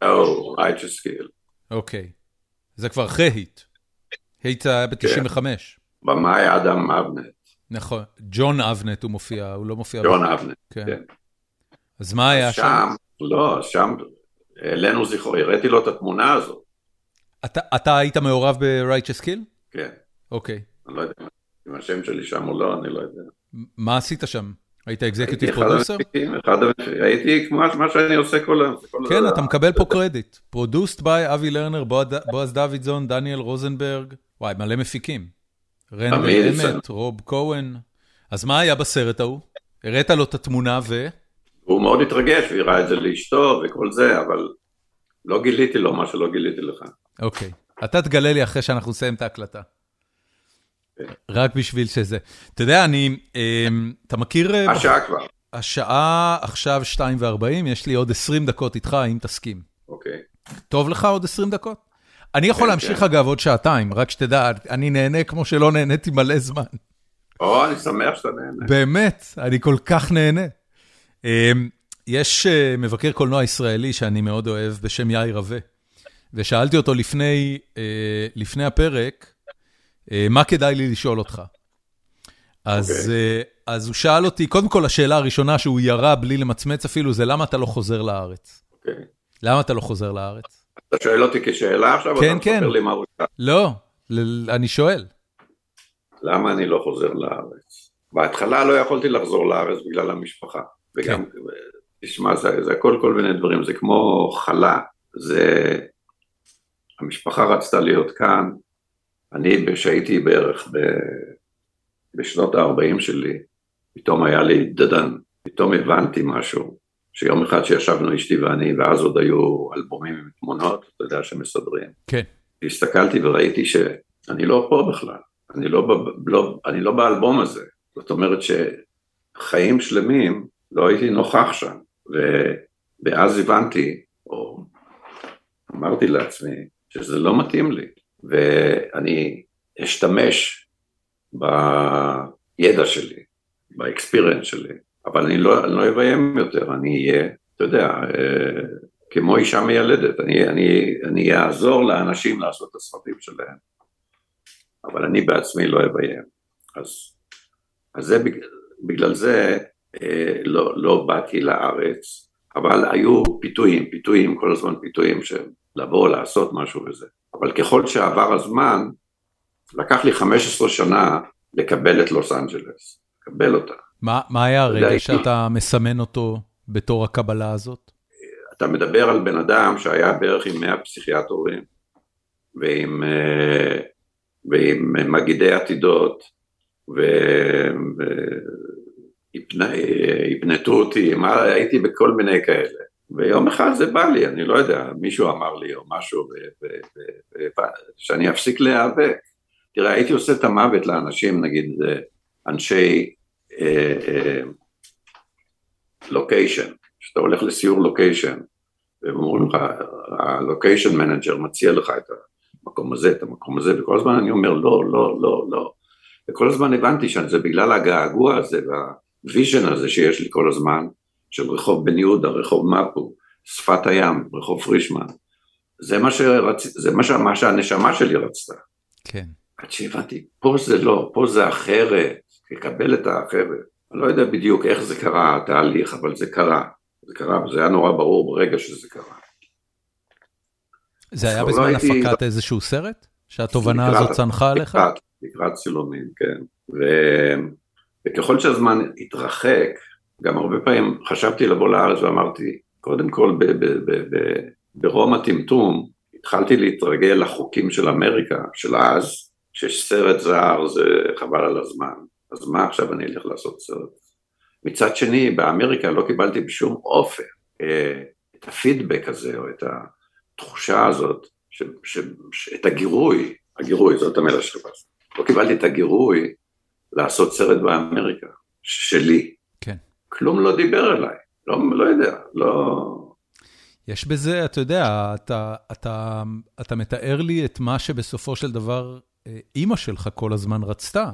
זהו, Righteous Skill. אוקיי. זה כבר אחרי היט. היית היה ב-95. במאי אדם אבנט. נכון, ג'ון אבנט הוא מופיע, הוא לא מופיע. ג'ון אבנט, כן. אז מה היה שם? שם, לא, שם, העלינו זכרו, הראיתי לו את התמונה הזאת. אתה היית מעורב ב-Righteous Kill? כן. אוקיי. אני לא יודע. אם השם שלי שם או לא, אני לא יודע. מה עשית שם? היית executive producer? הייתי כמו מה שאני עושה כל היום. כן, אתה מקבל פה קרדיט. Produced by אבי לרנר, בועז דוידזון, דניאל רוזנברג, וואי, מלא מפיקים. רנדל אמט, רוב כהן. אז מה היה בסרט ההוא? הראת לו את התמונה ו... הוא מאוד התרגש והראה את זה לאשתו וכל זה, אבל לא גיליתי לו מה שלא גיליתי לך. אוקיי. אתה תגלה לי אחרי שאנחנו נסיים את ההקלטה. כן. רק בשביל שזה. אתה יודע, אני, אמ, אתה מכיר... אה, השעה כבר. השעה עכשיו 2 ו-40, יש לי עוד 20 דקות איתך, אם תסכים. אוקיי. טוב לך עוד 20 דקות? אני יכול כן, להמשיך כן. אגב עוד שעתיים, רק שתדע, אני נהנה כמו שלא נהניתי מלא זמן. או, אני שמח שאתה נהנה. באמת, אני כל כך נהנה. אמ, יש אה, מבקר קולנוע ישראלי שאני מאוד אוהב, בשם יאיר רווה, ושאלתי אותו לפני, אה, לפני הפרק, אה, מה כדאי לי לשאול אותך? אז, okay. אוקיי. אז הוא שאל אותי, קודם כל השאלה הראשונה שהוא ירה בלי למצמץ אפילו, זה למה אתה לא חוזר לארץ? אוקיי. Okay. למה אתה לא חוזר לארץ? אתה שואל אותי כשאלה עכשיו, כן, כן. לי מה הוא שאל? לא, אני שואל. למה אני לא חוזר לארץ? בהתחלה לא יכולתי לחזור לארץ בגלל המשפחה. וגם, כן. תשמע, זה, זה הכל כל מיני דברים, זה כמו חלה, זה... המשפחה רצתה להיות כאן, אני, כשהייתי בערך ב... בשנות ה-40 שלי, פתאום היה לי דדן, פתאום הבנתי משהו, שיום אחד שישבנו אשתי ואני, ואז עוד היו אלבומים עם תמונות, אתה יודע, שמסדרים. כן. הסתכלתי וראיתי שאני לא פה בכלל, אני לא, לא, אני לא באלבום הזה. זאת אומרת שחיים שלמים לא הייתי נוכח שם, ו... ואז הבנתי, או אמרתי לעצמי, שזה לא מתאים לי, ואני אשתמש בידע שלי, באקספיריאנס שלי, אבל אני לא, לא אביים יותר, אני אהיה, אתה יודע, אה, כמו אישה מיילדת, אני, אני, אני אעזור לאנשים לעשות את הסרטים שלהם, אבל אני בעצמי לא אביים. אז, אז זה, בגלל זה אה, לא, לא באתי לארץ, אבל היו פיתויים, פיתויים, כל הזמן פיתויים של לבוא, לעשות משהו וזה. אבל ככל שעבר הזמן, לקח לי 15 שנה לקבל את לוס אנג'לס, לקבל אותה. מה, מה היה הרגע שאתה מסמן אותו בתור הקבלה הזאת? אתה מדבר על בן אדם שהיה בערך עם 100 פסיכיאטורים ועם, אה, ועם מגידי עתידות ו... יפנטו אותי, מה, הייתי בכל מיני כאלה. ויום אחד זה בא לי, אני לא יודע, מישהו אמר לי או משהו, שאני אפסיק להיאבק. תראה, הייתי עושה את המוות לאנשים, נגיד אנשי location, אה, אה, שאתה הולך לסיור location, והם אומרים לך, ה location manager מציע לך את המקום הזה, את המקום הזה, וכל הזמן אני אומר לא, לא, לא, לא. וכל הזמן הבנתי שזה בגלל הגעגוע הזה וה... ה vision הזה שיש לי כל הזמן, של רחוב בן יהודה, רחוב מפו, שפת הים, רחוב פרישמן, זה מה, שרצ... זה מה, ש... מה שהנשמה שלי רצתה. כן. עד שהבנתי, פה זה לא, פה זה אחרת, לקבל את האחרת. אני לא יודע בדיוק איך זה קרה, התהליך, אבל זה קרה. זה קרה, וזה היה נורא ברור ברגע שזה קרה. זה היה בזמן לא הפקת הייתי... איזשהו סרט? שהתובנה הזאת צנחה עליך? לקראת, לקראת צילומים, כן. ו... וככל שהזמן התרחק, גם הרבה פעמים חשבתי לבוא לארץ ואמרתי, קודם כל ברום הטמטום, התחלתי להתרגל לחוקים של אמריקה, של אז, שיש סרט זר זה חבל על הזמן, אז מה עכשיו אני אלך לעשות סרט? מצד שני, באמריקה לא קיבלתי בשום אופן אה, את הפידבק הזה, או את התחושה הזאת, ש, ש, ש, את הגירוי, הגירוי, זאת המילה שחיפשתי, לא קיבלתי את הגירוי לעשות סרט באמריקה, שלי. כן. כלום לא דיבר אליי, לא, לא יודע, לא... יש בזה, אתה יודע, אתה, אתה, אתה מתאר לי את מה שבסופו של דבר אה, אימא שלך כל הזמן רצתה,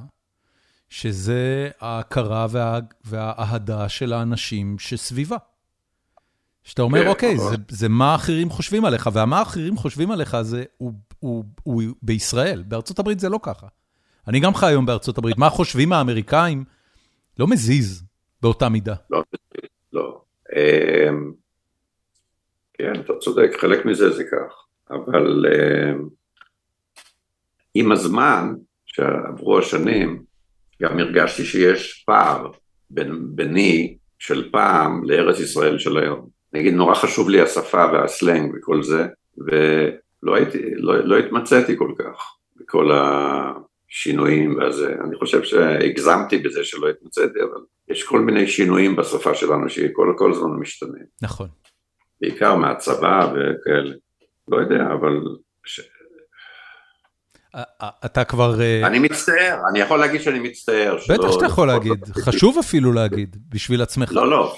שזה ההכרה וה, והאהדה של האנשים שסביבה. שאתה אומר, כן, אוקיי, זה, זה מה האחרים חושבים עליך, ומה האחרים חושבים עליך זה, הוא, הוא, הוא, הוא בישראל, בארצות הברית זה לא ככה. אני גם חי היום בארצות הברית, מה חושבים האמריקאים? לא מזיז באותה מידה. לא, לא. אמ, כן, אתה צודק, חלק מזה זה כך, אבל אמ, עם הזמן שעברו השנים, גם הרגשתי שיש פער בין, ביני של פעם לארץ ישראל של היום. נגיד, נורא חשוב לי השפה והסלנג וכל זה, ולא הייתי, לא, לא התמצאתי כל כך בכל השינויים והזה. אני חושב שהגזמתי בזה שלא התמצאתי, אבל יש כל מיני שינויים בשפה שלנו שכל כל הזמן משתנים. נכון. בעיקר מהצבא וכאלה. לא יודע, אבל... ש... אתה כבר... אה, אני מצטער, אני יכול להגיד שאני מצטער. בטח שאתה יכול להגיד, חשוב אפילו להגיד, בשביל עצמך. לא, לא.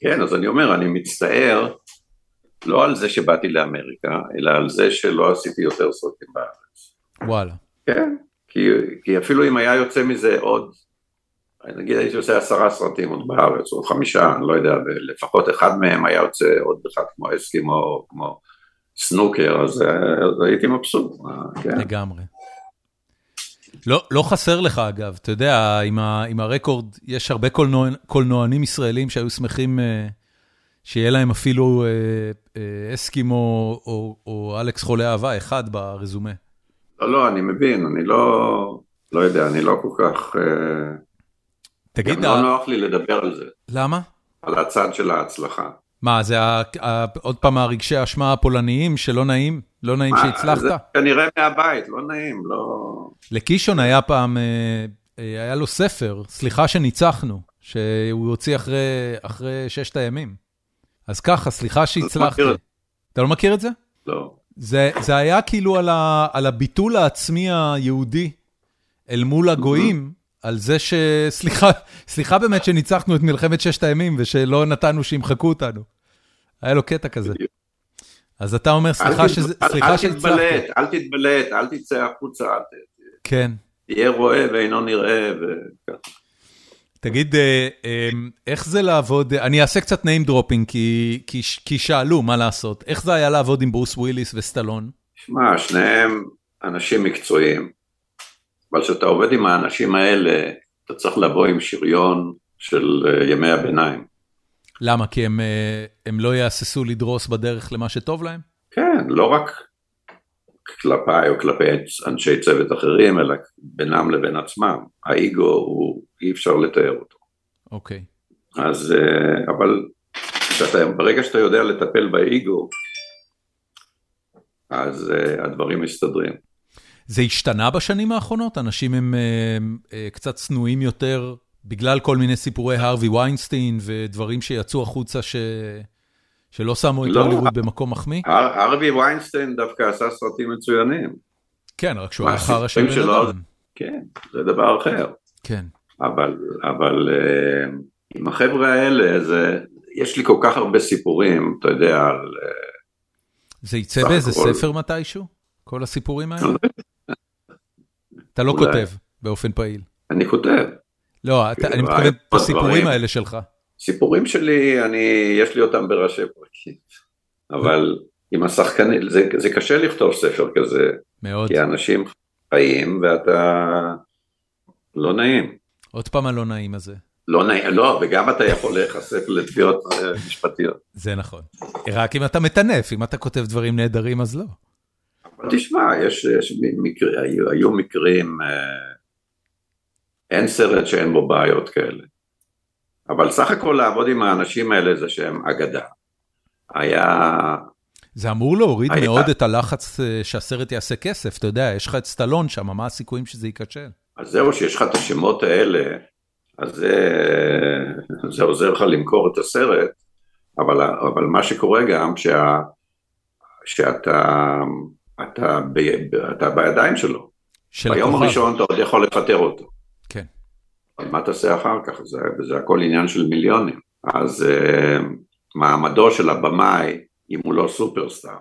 כן, אז אני אומר, אני מצטער לא על זה שבאתי לאמריקה, אלא על זה שלא עשיתי יותר סרטים בארץ. וואלה. כן, כי, כי אפילו אם היה יוצא מזה עוד, נגיד הייתי עושה עשרה סרטים עוד בארץ, או חמישה, אני לא יודע, ולפחות אחד מהם היה יוצא עוד אחד כמו אסקימו, כמו סנוקר, אז, אז הייתי מבסוט. כן. לגמרי. לא, לא חסר לך אגב, אתה יודע, עם, ה, עם הרקורד, יש הרבה קולנוע, קולנוענים ישראלים שהיו שמחים uh, שיהיה להם אפילו uh, uh, אסקימו או, או אלכס חולה אהבה אחד ברזומה. לא, לא, אני מבין, אני לא, לא יודע, אני לא כל כך... תגיד... גם לא נוח לי לדבר על זה. למה? על הצד של ההצלחה. מה, זה עוד פעם הרגשי האשמה הפולניים שלא נעים? לא נעים שהצלחת? זה כנראה מהבית, לא נעים, לא... לקישון היה פעם, אה, אה, היה לו ספר, סליחה שניצחנו, שהוא הוציא אחרי ששת הימים. אז ככה, סליחה שהצלחתי. אתה לא מכיר את זה? לא. זה היה כאילו על הביטול העצמי היהודי אל מול הגויים. על זה ש... סליחה, סליחה באמת שניצחנו את מלחמת ששת הימים ושלא נתנו שימחקו אותנו. היה לו קטע כזה. אז אתה אומר, סליחה שהצלחתי. אל תתבלט, אל תתבלט, אל תצא החוצה. כן. תהיה רואה ואינו נראה וככה. תגיד, אה, אה, איך זה לעבוד, אני אעשה קצת name dropping, כי, כי, כי שאלו מה לעשות. איך זה היה לעבוד עם ברוס וויליס וסטלון? שמע, שניהם אנשים מקצועיים. אבל כשאתה עובד עם האנשים האלה, אתה צריך לבוא עם שריון של אה, ימי הביניים. למה? כי הם, אה, הם לא יהססו לדרוס בדרך למה שטוב להם? כן, לא רק כלפיי או כלפי אנשי צוות אחרים, אלא בינם לבין עצמם. האיגו הוא, אי אפשר לתאר אותו. אוקיי. אז, אה, אבל שאתה, ברגע שאתה יודע לטפל באיגו, אז הדברים מסתדרים. זה השתנה בשנים האחרונות? אנשים הם uh, uh, קצת צנועים יותר בגלל כל מיני סיפורי הרווי ויינסטיין ודברים שיצאו החוצה ש... שלא שמו את לא, הוליווד במקום מחמיא? הר, הרווי ויינסטיין דווקא עשה סרטים מצוינים. כן, רק שהוא היה חרא של בן אדם. כן, זה דבר אחר. כן. אבל, אבל עם החבר'ה האלה, זה, יש לי כל כך הרבה סיפורים, אתה יודע, על... זה יצא באיזה. ספר מתישהו? כל הסיפורים האלה? אתה לא כותב באופן פעיל. אני כותב. לא, אני מתכוון את הסיפורים האלה שלך. סיפורים שלי, אני, יש לי אותם בראשי פרקים. אבל עם השחקנים, זה, זה קשה לכתוב ספר כזה. מאוד. כי אנשים חיים ואתה לא נעים. עוד פעם הלא נעים הזה. לא נעים, לא, וגם אתה יכול להיחשף לתביעות משפטיות. זה נכון. רק אם אתה מטנף, אם אתה כותב דברים נהדרים אז לא. תשמע, יש, יש מקר, היו, היו מקרים, אה, אין סרט שאין בו בעיות כאלה. אבל סך הכל לעבוד עם האנשים האלה זה שהם אגדה. היה... זה אמור להוריד היה... מאוד את הלחץ אה, שהסרט יעשה כסף, אתה יודע, יש לך את סטלון שם, מה הסיכויים שזה ייכשל? אז זהו, שיש לך את השמות האלה, אז זה, זה עוזר לך למכור את הסרט, אבל, אבל מה שקורה גם, שה, שאתה... אתה, ב, אתה בידיים שלו. של ביום הכוכב. הראשון אתה עוד יכול לפטר אותו. כן. אבל מה תעשה אחר כך? זה, זה הכל עניין של מיליונים. אז uh, מעמדו של הבמאי, אם הוא לא סופרסטאר,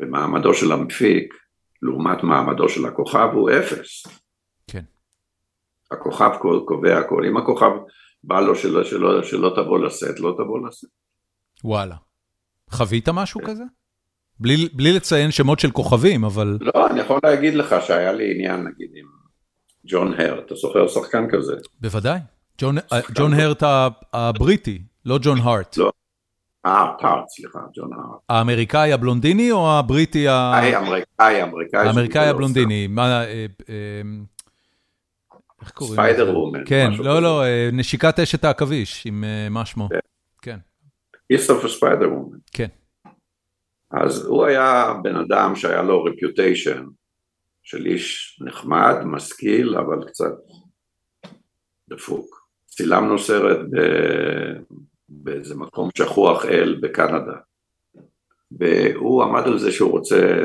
ומעמדו של המפיק, לעומת מעמדו של הכוכב, הוא אפס. כן. הכוכב קובע הכל. אם הכוכב בא לו שלא, שלא, שלא תבוא לשאת, לא תבוא לשאת. וואלה. חווית משהו כן. כזה? בלי בלי לציין שמות של כוכבים, אבל... לא, אני יכול להגיד לך שהיה לי עניין, נגיד, עם ג'ון הרט, אתה זוכר שחקן כזה? בוודאי. ג'ון הרט הבריטי, לא ג'ון הארט. לא. הארט, הארט, סליחה, ג'ון הארט. האמריקאי הבלונדיני או הבריטי ה... האמריקאי, האמריקאי. האמריקאי הבלונדיני. מה... אה, אה, איך קוראים ספיידר? וומן. כן, לא. לא, אה, נשיקת אשת העכביש, עם אה, מה שמו. כן. a Spider Woman. כן. אז הוא היה בן אדם שהיה לו רפיוטיישן של איש נחמד, משכיל, אבל קצת דפוק. צילמנו סרט ב... באיזה מקום שכוח אל בקנדה. והוא עמד על זה שהוא רוצה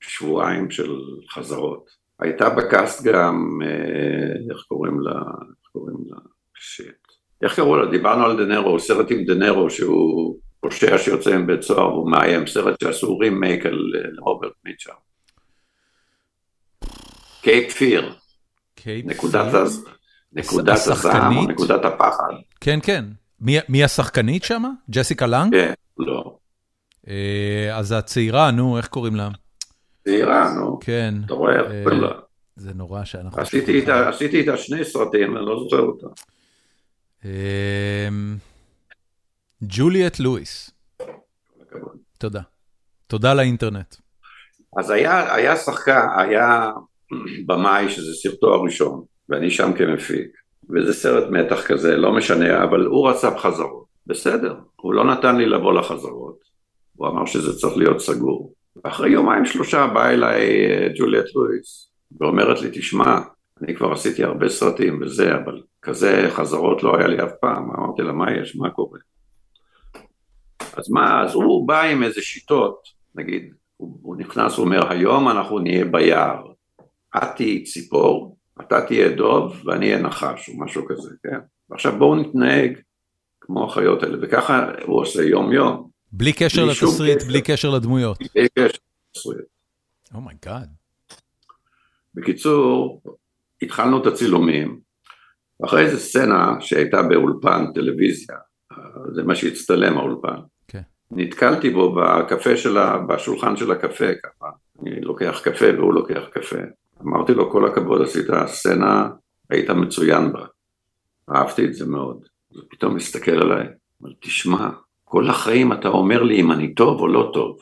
שבועיים של חזרות. הייתה בקאסט גם, אה, איך קוראים לה, איך קוראים לה, shit. איך קראו לה? דיברנו על דה נירו, סרט עם דה נירו שהוא פושע שיוצא מבית סוהר, הוא מאיים, סרט שעשו רימייק על אה, רוברט מיטשם. Cape Fear, נקודת הזעם או? נקודת הפחד. כן, כן. מי- מי השחקנית שם? ג'סיקה לנג? כן, לא. אה, אז הצעירה, נו, איך קוראים לה? צעירה, נו, כן. אתה רואה? אה? זה נורא שאנחנו... עשיתי. איתה, שני סרטים, אני לא זוכר אותה. אמ, ג'וליאט לואיס. תודה. תודה לאינטרנט. אז היה, היה שחקן, היה במאי שזה סרטו הראשון, ואני שם כמפיק, וזה סרט מתח כזה, לא משנה, אבל הוא רצה בחזרות. בסדר, הוא לא נתן לי לבוא לחזרות, הוא אמר שזה צריך להיות סגור. אחרי יומיים שלושה באה אליי אה, ג'וליאט לואיס, ואומרת לי, תשמע, אני כבר עשיתי הרבה סרטים וזה, אבל כזה חזרות לא היה לי אף פעם. אמרתי לה, מה יש, מה קורה? אז מה, אז הוא בא עם איזה שיטות, נגיד, הוא, הוא נכנס, הוא אומר, היום אנחנו נהיה ביער, את תהיי ציפור, אתה תהיה דוב ואני אהיה נחש, או משהו כזה, כן? ועכשיו בואו נתנהג כמו החיות האלה, וככה הוא עושה יום-יום, בלי קשר בלי לתסריט. בלי קשר לדמויות. בלי קשר לתסריט. oh my god. בקיצור, התחלנו את הצילומים, ואחרי איזה סצנה שהייתה באולפן טלוויזיה, זה מה שהצטלם האולפן. נתקלתי בו בקפה של ה... בשולחן של הקפה ככה, אני לוקח קפה והוא לוקח קפה, אמרתי לו כל הכבוד עשית סצנה, היית מצוין בה, אהבתי את זה מאוד, אז פתאום מסתכל עליי, אבל תשמע, כל החיים אתה אומר לי אם אני טוב או לא טוב,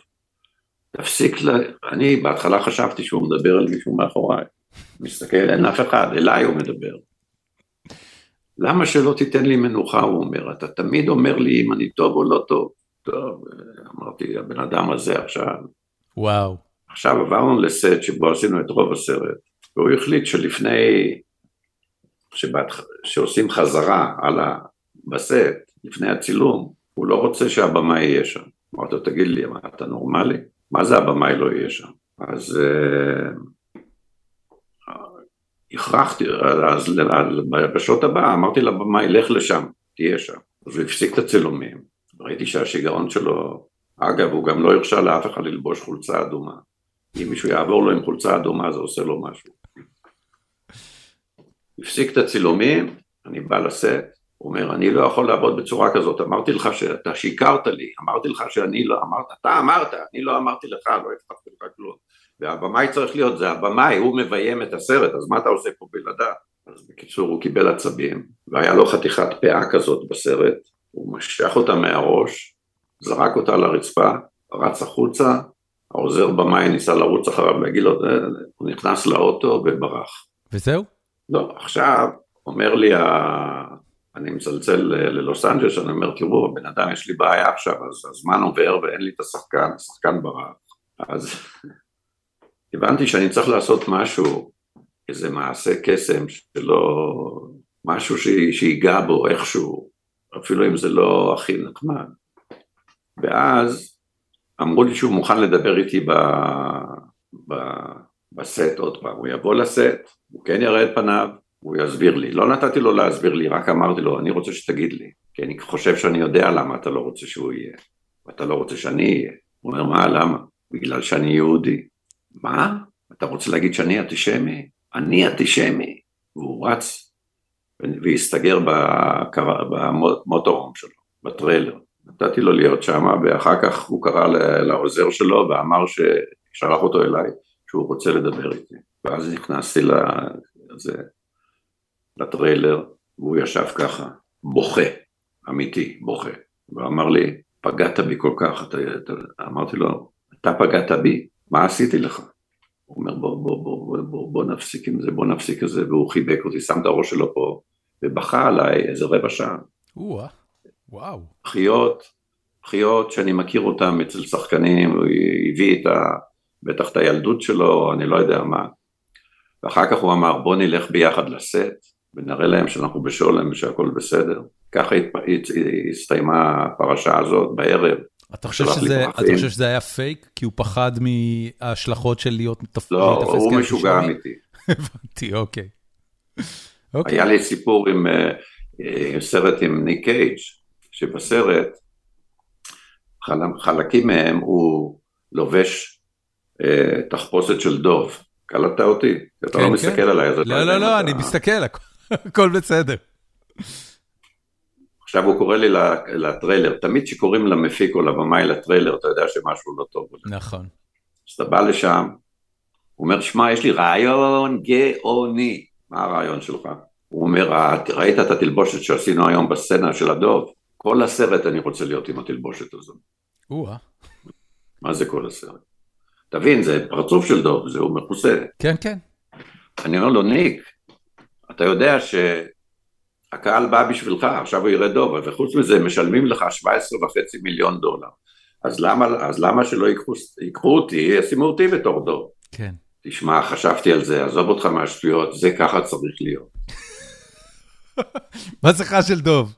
תפסיק ל... אני בהתחלה חשבתי שהוא מדבר על מישהו מאחוריי, מסתכל, אין אף אחד, אליי הוא מדבר. למה שלא תיתן לי מנוחה, הוא אומר, אתה תמיד אומר לי אם אני טוב או לא טוב. טוב, אמרתי, הבן אדם הזה עכשיו, וואו. עכשיו עברנו לסט שבו עשינו את רוב הסרט, והוא החליט שלפני, שבאת, שעושים חזרה על ה... בסט, לפני הצילום, הוא לא רוצה שהבמאי יהיה שם. אמרתי לו, תגיד לי, מה, אתה נורמלי? מה זה הבמאי לא יהיה שם? אז אה, הכרחתי, אז בשעות הבאה אמרתי לבמאי, לך לשם, תהיה שם. אז הוא הפסיק את הצילומים, ראיתי שהשיגעון שלו, אגב, הוא גם לא הרשה לאף אחד ללבוש חולצה אדומה. אם מישהו יעבור לו עם חולצה אדומה זה עושה לו משהו. הפסיק את הצילומים, אני בא לסט, הוא אומר, אני לא יכול לעבוד בצורה כזאת, אמרתי לך שאתה שיקרת לי, אמרתי לך שאני לא אמרת, אתה אמרת, אני לא אמרתי לך, לא הבטחתי לך כלום. והבמאי צריך להיות, זה הבמאי, הוא מביים את הסרט, אז מה אתה עושה פה בלעדיו? אז בקיצור, הוא קיבל עצבים, והיה לו חתיכת פאה כזאת בסרט, הוא משך אותה מהראש, זרק אותה לרצפה, רץ החוצה, העוזר במאי ניסה לרוץ אחריו, להגיד לו, "אה, הוא נכנס לאוטו וברח. וזהו? לא, עכשיו, אומר לי, ה- אני מצלצל ללוס אנג'לס, אני אומר, תראו, הבן אדם, יש לי בעיה עכשיו, אז הזמן עובר ואין לי את השחקן, השחקן ברח. אז הבנתי שאני צריך לעשות משהו, איזה מעשה קסם שלא... משהו ש- שיגע בו איכשהו, אפילו אם זה לא הכי נחמד. ואז אמרו לי שהוא מוכן לדבר איתי ב... ב... בסט עוד פעם, הוא יבוא לסט, הוא כן יראה את פניו, הוא יסביר לי. לא נתתי לו להסביר לי, רק אמרתי לו, אני רוצה שתגיד לי, כי אני חושב שאני יודע למה אתה לא רוצה שהוא יהיה, ואתה לא רוצה שאני אהיה. הוא אומר, מה, למה? בגלל שאני יהודי. מה? אתה רוצה להגיד שאני אנטישמי? אני אנטישמי. והוא רץ והסתגר במוטורום שלו, בטריילר. נתתי לו להיות שם, ואחר כך הוא קרא לעוזר שלו ואמר ששלח אותו אליי, שהוא רוצה לדבר איתי. ואז נכנסתי לזה, לטריילר, והוא ישב ככה, בוכה, אמיתי, בוכה. ואמר לי, פגעת בי כל כך, אתה, אתה, אמרתי לו, אתה פגעת בי, מה עשיתי לך? הוא אומר בוא, בוא, בוא, בוא, בוא, בוא נפסיק עם זה, בוא נפסיק עם זה, והוא חיבק אותי, שם את הראש שלו פה, ובכה עליי איזה רבע שעה. וואו. בחיות, בחיות שאני מכיר אותן אצל שחקנים, הוא הביא את ה... בטח את הילדות שלו, אני לא יודע מה. ואחר כך הוא אמר בוא נלך ביחד לסט, ונראה להם שאנחנו בשולם ושהכול בסדר. ככה הסתיימה הפרשה הזאת בערב. אתה חושב, שזה, אתה חושב שזה היה פייק? כי הוא פחד מההשלכות של להיות מתפס לא, הוא משוגע אמיתי. הבנתי, אוקיי. אוקיי. היה לי סיפור עם uh, סרט עם ניק קייג', שבסרט חלקים מהם הוא לובש uh, תחפושת של דוב. קלטת אותי? אתה כן, לא כן. מסתכל עליי. לא, לא, לא, אני מסתכל, הכל בסדר. עכשיו הוא קורא לי לטריילר, תמיד כשקוראים למפיק או לבמאי לטריילר, אתה יודע שמשהו לא טוב. נכון. אז אתה בא לשם, הוא אומר, שמע, יש לי רעיון גאוני. מה הרעיון שלך? הוא אומר, ראית את התלבושת שעשינו היום בסצנה של הדוב? כל הסרט אני רוצה להיות עם התלבושת הזו. או-אה. מה זה כל הסרט? תבין, זה פרצוף של דוב, זה הוא מכוסה. כן, כן. אני אומר לו, ניק, אתה יודע שהקהל בא בשבילך, עכשיו הוא יראה דוב, וחוץ מזה משלמים לך 17 וחצי מיליון דולר. אז למה, אז למה שלא ייקחו, ייקחו אותי, ישימו אותי בתור דוב? כן. תשמע, חשבתי על זה, עזוב אותך מהשטויות, זה ככה צריך להיות. מסכה של דוב.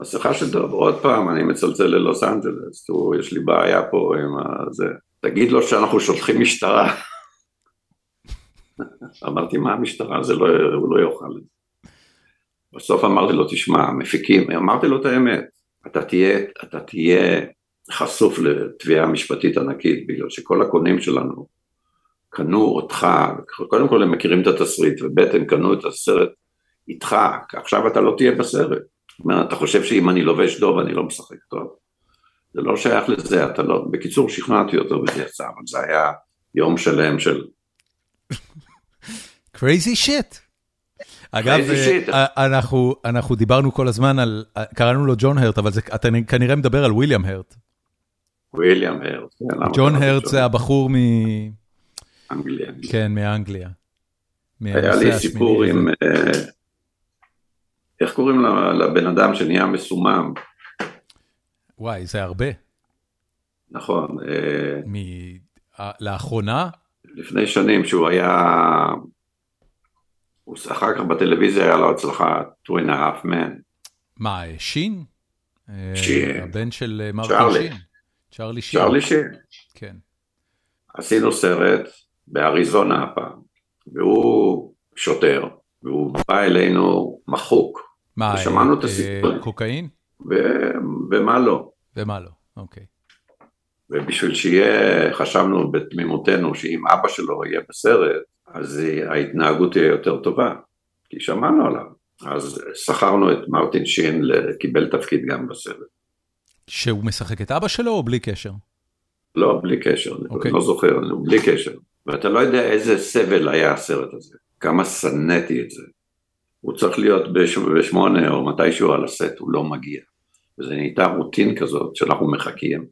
מסכה של דוב, עוד פעם, אני מצלצל ללוס אנג'לס, תראו, יש לי בעיה פה עם זה. תגיד לו שאנחנו שולחים משטרה. אמרתי, מה המשטרה? זה לא, הוא לא יאכל את זה. בסוף אמרתי לו, תשמע, מפיקים, אמרתי לו את האמת, אתה תהיה, אתה תהיה חשוף לתביעה משפטית ענקית, בגלל שכל הקונים שלנו קנו אותך, קודם כל הם מכירים את התסריט, וב' הם קנו את הסרט איתך, עכשיו אתה לא תהיה בסרט. זאת אומרת, אתה חושב שאם אני לובש דוב אני לא משחק טוב? זה לא שייך לזה, אתה לא, בקיצור שכנעתי אותו וזה יצא, אבל זה היה יום שלם של... crazy shit. אגב, אה, אנחנו, אנחנו דיברנו כל הזמן על, קראנו לו ג'ון הרט, אבל זה, אתה כנראה מדבר על וויליאם הרט. וויליאם הרט. כן, ג'ון הרט זה הבחור מ... אנגליה. כן, מאנגליה. היה לי סיפור עם... אה, איך קוראים לבן אדם שנהיה מסומם? וואי, זה הרבה. נכון. אה, לאחרונה? לפני שנים שהוא היה... אחר כך בטלוויזיה היה לו הצלחה, two and a half men. מה, שין? שין. הבן של מרקו שין. צ'רלי שין. צ'רלי שין. כן. עשינו סרט באריזונה הפעם, והוא שוטר, והוא בא אלינו מחוק. מה, ושמענו את הסיפור. קוקאין? ומה לא. ומה לא, אוקיי. ובשביל שיהיה, חשבנו בתמימותנו שאם אבא שלו יהיה בסרט, אז ההתנהגות תהיה יותר טובה, כי שמענו עליו. אז שכרנו את מרטין שין, קיבל תפקיד גם בסרט. שהוא משחק את אבא שלו או בלי קשר? לא, בלי קשר, okay. אני אוקיי. לא זוכר, בלי קשר. ואתה לא יודע איזה סבל היה הסרט הזה, כמה שנאתי את זה. הוא צריך להיות בשמונה או מתישהו על הסט, הוא לא מגיע. וזה נהייתה routine כזאת שאנחנו מחכים.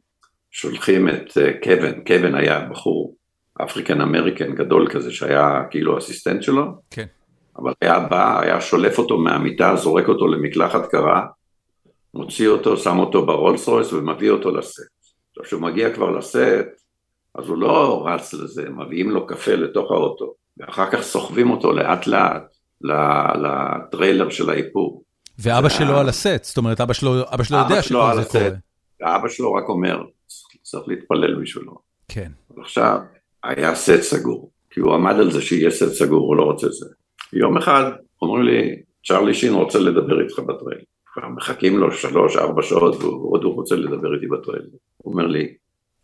שולחים את אה, קווין, קווין היה בחור African American גדול כזה שהיה כאילו assistant שלו, כן. אבל היה בא, היה שולף אותו מהמיטה, זורק אותו למקלחת קרה, מוציא אותו, שם אותו ברולס רויס ומביא אותו לסט. עכשיו כשהוא מגיע כבר לסט, אז הוא לא רץ לזה, מביאים לו קפה לתוך האוטו, ואחר כך סוחבים אותו לאט לאט לטריילר של האיפור. ואבא שלו על הסט, זאת אומרת אבא שלו יודע שכל זה קורה. אבא שלו רק אומר, צריך להתפלל בשבילו. כן. עכשיו, היה סט סגור, כי הוא עמד על זה שיהיה סט סגור, הוא לא רוצה זה. יום אחד אומרים לי, צ'רלי שין רוצה לדבר איתך בטריילר. מחכים לו שלוש, ארבע שעות, ועוד הוא רוצה לדבר איתי בטריילר. הוא אומר לי,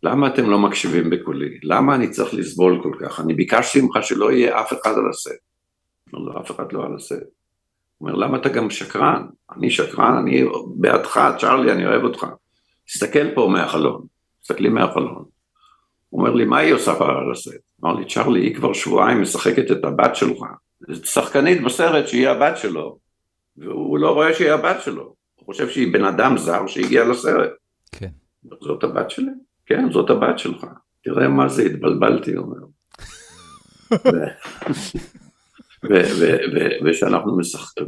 למה אתם לא מקשיבים בקולי? למה אני צריך לסבול כל כך? אני ביקשתי ממך שלא יהיה אף אחד על הסט. אומר לו, אף אחד לא על הסט. הוא אומר, למה אתה גם שקרן? אני שקרן, אני בעדך, צ'רלי, אני אוהב אותך. תסתכל פה מהחלון, תסתכלי מהחלון. הוא אומר לי, מה היא עושה הסט? אמר לי, צ'רלי, היא כבר שבועיים משחקת את הבת שלך. שחקנית בסרט שהיא הבת שלו, והוא לא רואה שהיא הבת שלו. הוא חושב שהיא בן אדם זר שהגיע לסרט. כן. זאת הבת שלי? כן, זאת הבת שלך. תראה מה זה, התבלבלתי, הוא אומר. וכשאנחנו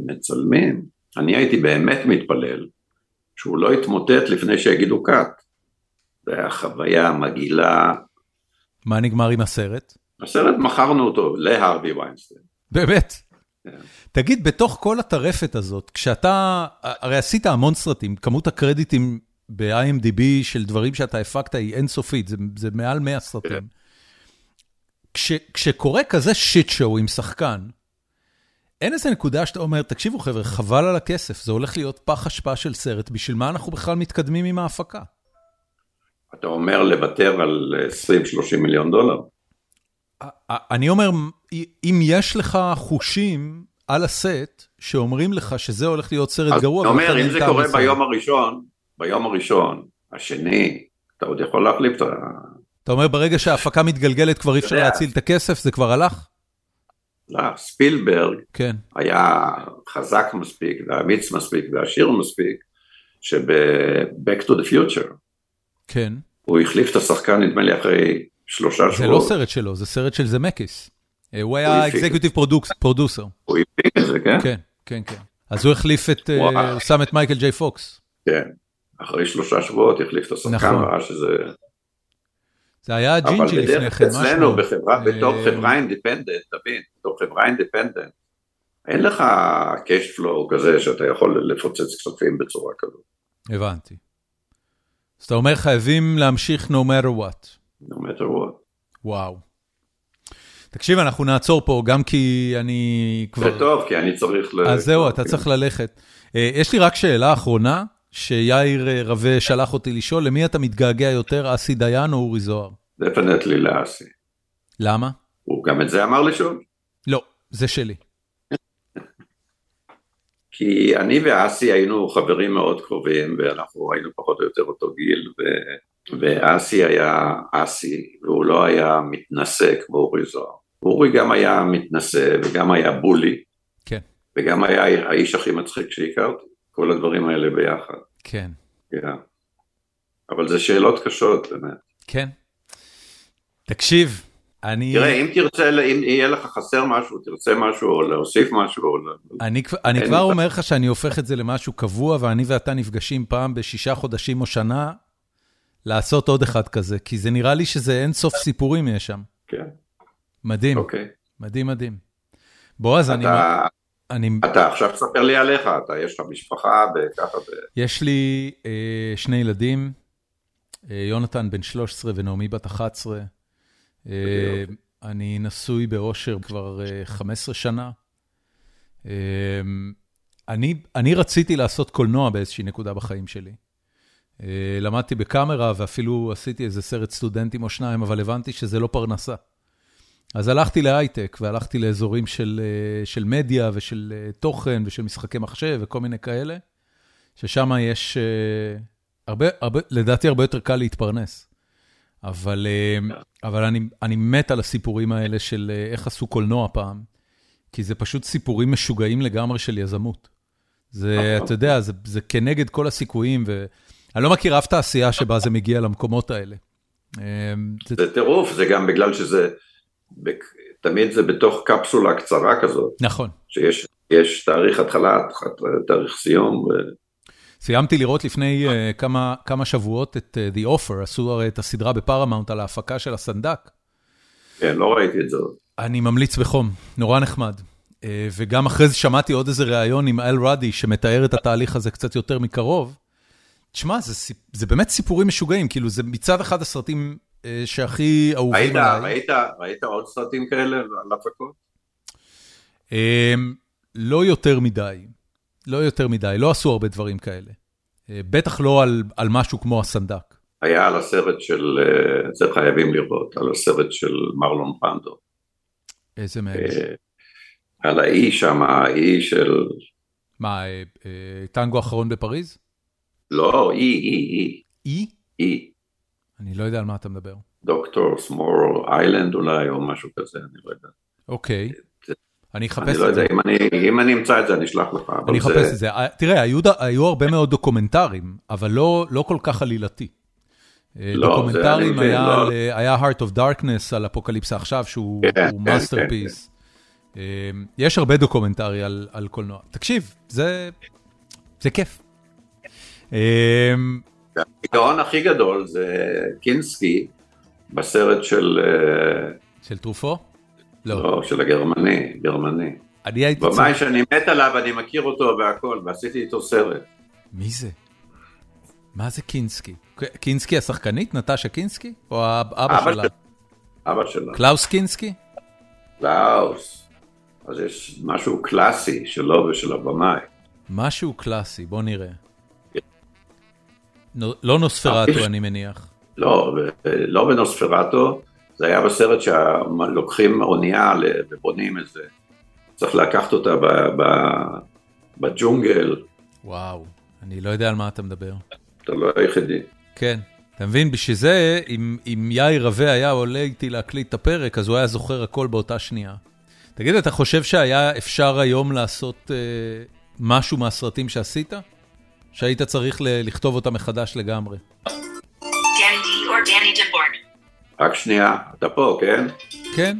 מצלמים, אני הייתי באמת מתפלל שהוא לא יתמוטט לפני שיגידו קאט. זה היה חוויה מגעילה. מה נגמר עם הסרט? הסרט מכרנו אותו להרווי ויינסטיין. באמת? כן. תגיד, בתוך כל הטרפת הזאת, כשאתה, הרי עשית המון סרטים, כמות הקרדיטים ב-IMDb של דברים שאתה הפקת היא אינסופית, זה, זה מעל 100 סרטים. כן. כש, כשקורה כזה שיט שואו עם שחקן, אין איזה נקודה שאתה אומר, תקשיבו חבר'ה, חבל על הכסף, זה הולך להיות פח אשפה של סרט, בשביל מה אנחנו בכלל מתקדמים עם ההפקה? אתה אומר לוותר על 20-30 מיליון דולר? אני אומר, אם יש לך חושים על הסט, שאומרים לך שזה הולך להיות סרט גרוע, אתה אומר, אם זה קורה ביום הראשון, ביום הראשון, השני, אתה עוד יכול להחליף את ה... אתה אומר, ברגע שההפקה מתגלגלת כבר אי אפשר להציל את הכסף, זה כבר הלך? לא, ספילברג כן. היה חזק מספיק, ואמיץ מספיק, ועשיר מספיק, שב-Back to the Future, כן. הוא החליף את השחקן, נדמה לי, אחרי שלושה שבועות. זה לא סרט שלו, זה סרט של זמקיס. אה, הוא היה executive producer. הוא הפיק את זה, כן? כן, כן, כן. אז הוא החליף את, אה, הוא שם את מייקל ג'יי פוקס. כן, אחרי שלושה שבועות החליף את השחקן, נכון. ראה שזה... זה היה ג'ינג'י לפני כן, משהו. אבל אצלנו, בחברה, בתור אה, חברה independent, תבין, בתור חברה independent, אין לך cash flow כזה שאתה יכול לפוצץ כספים בצורה כזאת. הבנתי. אז אתה אומר חייבים להמשיך no matter what. no matter what. וואו. תקשיב, אנחנו נעצור פה, גם כי אני כבר... זה טוב, כי אני צריך ל... אז זהו, אתה צריך ללכת. אה, יש לי רק שאלה אחרונה, שיאיר אה, רווה שלח אותי לשאול, למי אתה מתגעגע יותר, אסי דיין או אורי זוהר? דפנטלי לאסי. למה? הוא גם את זה אמר לשאול? לא, זה שלי. כי אני ואסי היינו חברים מאוד קרובים, ואנחנו היינו פחות או יותר אותו גיל, ו... ואסי היה אסי, והוא לא היה מתנשא כמו אורי זוהר. אורי גם היה מתנשא וגם היה בולי. כן. וגם היה האיש הכי מצחיק שהכרתי. כל הדברים האלה ביחד. כן. כן. אבל זה שאלות קשות, באמת. כן. תקשיב, אני... תראה, אם תרצה, אם יהיה לך חסר משהו, תרצה משהו, או להוסיף משהו, או... אני, אני כבר אומר לך שאני הופך את זה למשהו קבוע, ואני ואתה נפגשים פעם בשישה חודשים או שנה, לעשות עוד אחד כזה, כי זה נראה לי שזה אין סוף סיפורים יש שם. כן. מדהים. אוקיי. מדהים, מדהים. בועז, אני... אני... אתה עכשיו תספר לי עליך, אתה, יש לך משפחה וככה ו... יש לי אה, שני ילדים, אה, יונתן בן 13 ונעמי בת 11. אה, אני נשוי באושר כבר אה, 15 שנה. אה, אני, אני רציתי לעשות קולנוע באיזושהי נקודה בחיים שלי. אה, למדתי בקאמרה ואפילו עשיתי איזה סרט סטודנטים או שניים, אבל הבנתי שזה לא פרנסה. אז הלכתי להייטק והלכתי לאזורים של, אה, של מדיה ושל אה, תוכן ושל משחקי מחשב וכל מיני כאלה, ששם יש, אה, הרבה, הרבה, לדעתי הרבה יותר קל להתפרנס. אבל, אבל אני, אני מת על הסיפורים האלה של איך עשו קולנוע פעם, כי זה פשוט סיפורים משוגעים לגמרי של יזמות. זה, אתה יודע, זה, זה כנגד כל הסיכויים, ואני לא מכיר אף תעשייה שבה זה מגיע למקומות האלה. זה טירוף, זה גם בגלל שזה... תמיד זה בתוך קפסולה קצרה כזאת. נכון. שיש תאריך התחלה, תאריך סיום. ו... סיימתי לראות לפני uh, כמה, כמה שבועות את uh, The Offer, עשו הרי את הסדרה בפרמאונט על ההפקה של הסנדק. כן, לא ראיתי את זה. אני ממליץ בחום, נורא נחמד. Uh, וגם אחרי זה שמעתי עוד איזה ראיון עם אל רדי, שמתאר את התהליך הזה קצת יותר מקרוב. תשמע, זה, זה באמת סיפורים משוגעים, כאילו זה מצד אחד הסרטים אה, שהכי אהובים עליי. ראית ראית עוד סרטים כאלה על הפקות? לא יותר מדי, לא יותר מדי, לא עשו הרבה דברים כאלה. אה, בטח לא על על משהו כמו הסנדק. היה על הסרט של, אה, זה חייבים לראות, על הסרט של מרלון פנדו. איזה מהם? על האי שם, האי של... מה, טנגו אחרון בפריז? לא, אי, אי, אי. אי? אי. אני לא יודע על מה אתה מדבר. Doctor Moreau's Island אולי, או משהו כזה, אני לא יודע. אוקיי. אני אחפש את זה. אני לא יודע, אם אני אם אני אמצא את זה, אני אשלח לך. אני אחפש זה... את זה. תראה, היו היו הרבה מאוד דוקומנטרים, אבל לא לא כל כך עלילתי. לא, דוקומנטרים, זה אני היה, לא. Heart of Darkness על אפוקליפסה עכשיו, שהוא כן, הוא כן, masterpiece. יש הרבה דוקומנטרי על על קולנוע. תקשיב, זה זה כיף. אה, הגאון הכי גדול זה קינסקי בסרט של, אה, של תרופו? לא. לא, של הגרמני, גרמני. אני הייתי צריך... במאי שאני מת עליו, אני מכיר אותו והכל, ועשיתי איתו סרט. מי זה? מה זה קינסקי? קינסקי השחקנית? נטשה קינסקי? או אבא שלה? שלה. אבא שלו, קלאוס קינסקי? קלאוס. אז יש משהו קלאסי שלו ושל הבמאי. משהו קלאסי, בוא נראה. נו- לא נוספרטו, אני מניח. לא, לא בנוספרטו, זה היה בסרט שלוקחים אונייה ל- ובונים איזה, צריך לקחת אותה ב- ב- בג'ונגל, וואו, אני לא יודע על מה אתה מדבר. אתה לא היחידי. כן, אתה מבין, בשביל זה, אם, אם יאיר רווה היה עולה איתי להקליט את הפרק, אז הוא היה זוכר הכל באותה שנייה. תגיד, אתה חושב שהיה אפשר היום לעשות אה, משהו מהסרטים שעשית? שהיית צריך לכתוב אותם מחדש לגמרי. Danny D or Danny Dimborn. רק שנייה, אתה פה, כן? כן,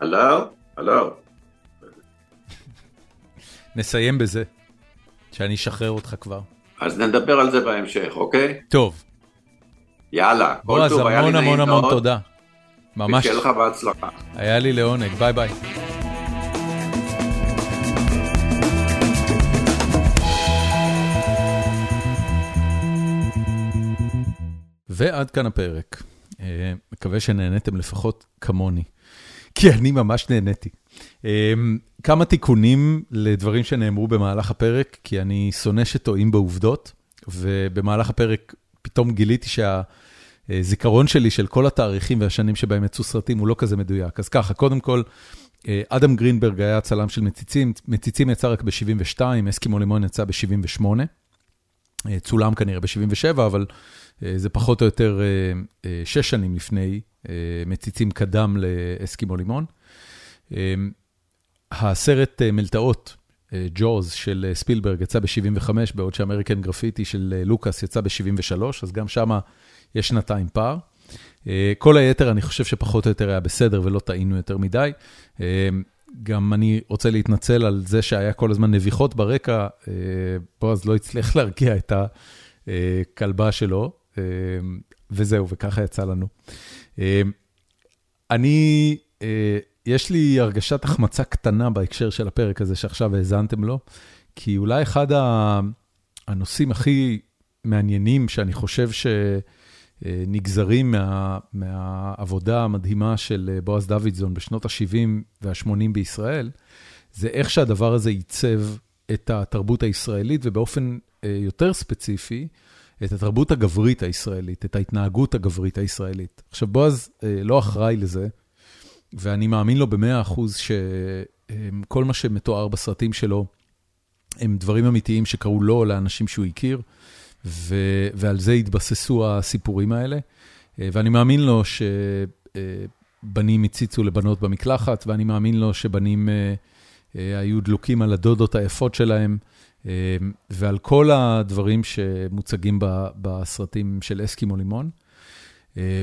הלו? הלו? נסיים בזה, שאני אשחרר אותך כבר. אז נדבר על זה בהמשך, אוקיי? טוב, יאללה, כל בועז, טוב, היה לי המון המון נעים המון מאוד, תודה. ממש, ושיהיה לך בהצלחה. היה לי לעונג, ביי ביי. ועד כאן הפרק. אה, מקווה שנהניתם לפחות כמוני, כי אני ממש נהניתי. אה, כמה תיקונים לדברים שנאמרו במהלך הפרק, כי אני שונא שטועים בעובדות, ובמהלך הפרק פתאום גיליתי שהזיכרון שלי של כל התאריכים והשנים שבהם יצאו סרטים הוא לא כזה מדויק. אז ככה, קודם כל, אה, אדם גרינברג היה צלם של מציצים, מציצים יצא רק ב-72, אסקימו לימון יצא ב-78. אה, צולם כנראה ב-77, אבל זה פחות או יותר אה, אה, שש שנים לפני, אה, מציצים קדם לאסקימו לימון. אה, הסרט אה, מלטעות, אה, ג'וז של אה, ספילברג יצא ב-75, בעוד שאמריקן גרפיטי של אה, לוקאס יצא ב-73, אז גם שם יש שנתיים פער. אה, כל היתר אני חושב שפחות או יותר היה בסדר ולא טעינו יותר מדי. אה, גם אני רוצה להתנצל על זה שהיה כל הזמן נביחות ברקע, אה, בועז לא הצליח להרגיע את הכלבה שלו, אה, וזהו, וככה יצא לנו. אה, אני, אה, יש לי הרגשת החמצה קטנה בהקשר של הפרק הזה שעכשיו האזנתם לו, כי אולי אחד הנושאים הכי מעניינים שאני חושב שנגזרים מה, מהעבודה המדהימה של בועז דוידזון בשנות ה-70 וה-80 בישראל, זה איך שהדבר הזה ייצב את התרבות הישראלית, ובאופן אה, יותר ספציפי, את התרבות הגברית הישראלית, את ההתנהגות הגברית הישראלית. עכשיו, בועז אה, לא אחראי לזה, ואני מאמין לו במאה אחוז שכל מה שמתואר בסרטים שלו, הם דברים אמיתיים שקרו לו, לאנשים שהוא הכיר, ו- ועל זה התבססו הסיפורים האלה. אה, ואני מאמין לו שבנים הציצו לבנות במקלחת, ואני מאמין לו שבנים אה, אה, היו דלוקים על הדודות היפות שלהם, אה, ועל כל הדברים שמוצגים בסרטים של אסקימו לימון. אה,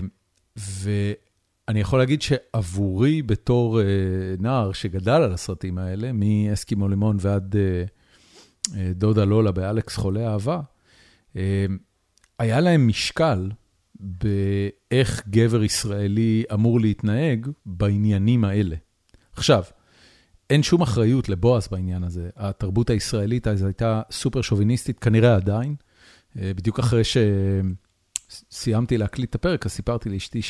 ואני יכול להגיד שעבורי בתור אה, נער שגדל על הסרטים האלה, מאסקימו לימון ועד אה, אה, דודה לולה באלכס חולה אהבה, אה, היה להם משקל באיך גבר ישראלי אמור להתנהג בעניינים האלה. עכשיו, אין שום אחריות לבועז בעניין הזה. התרבות הישראלית אז הייתה סופר שוביניסטית, כנראה עדיין. אה, בדיוק אחרי שסיימתי להקליט את הפרק, אז סיפרתי לאשתי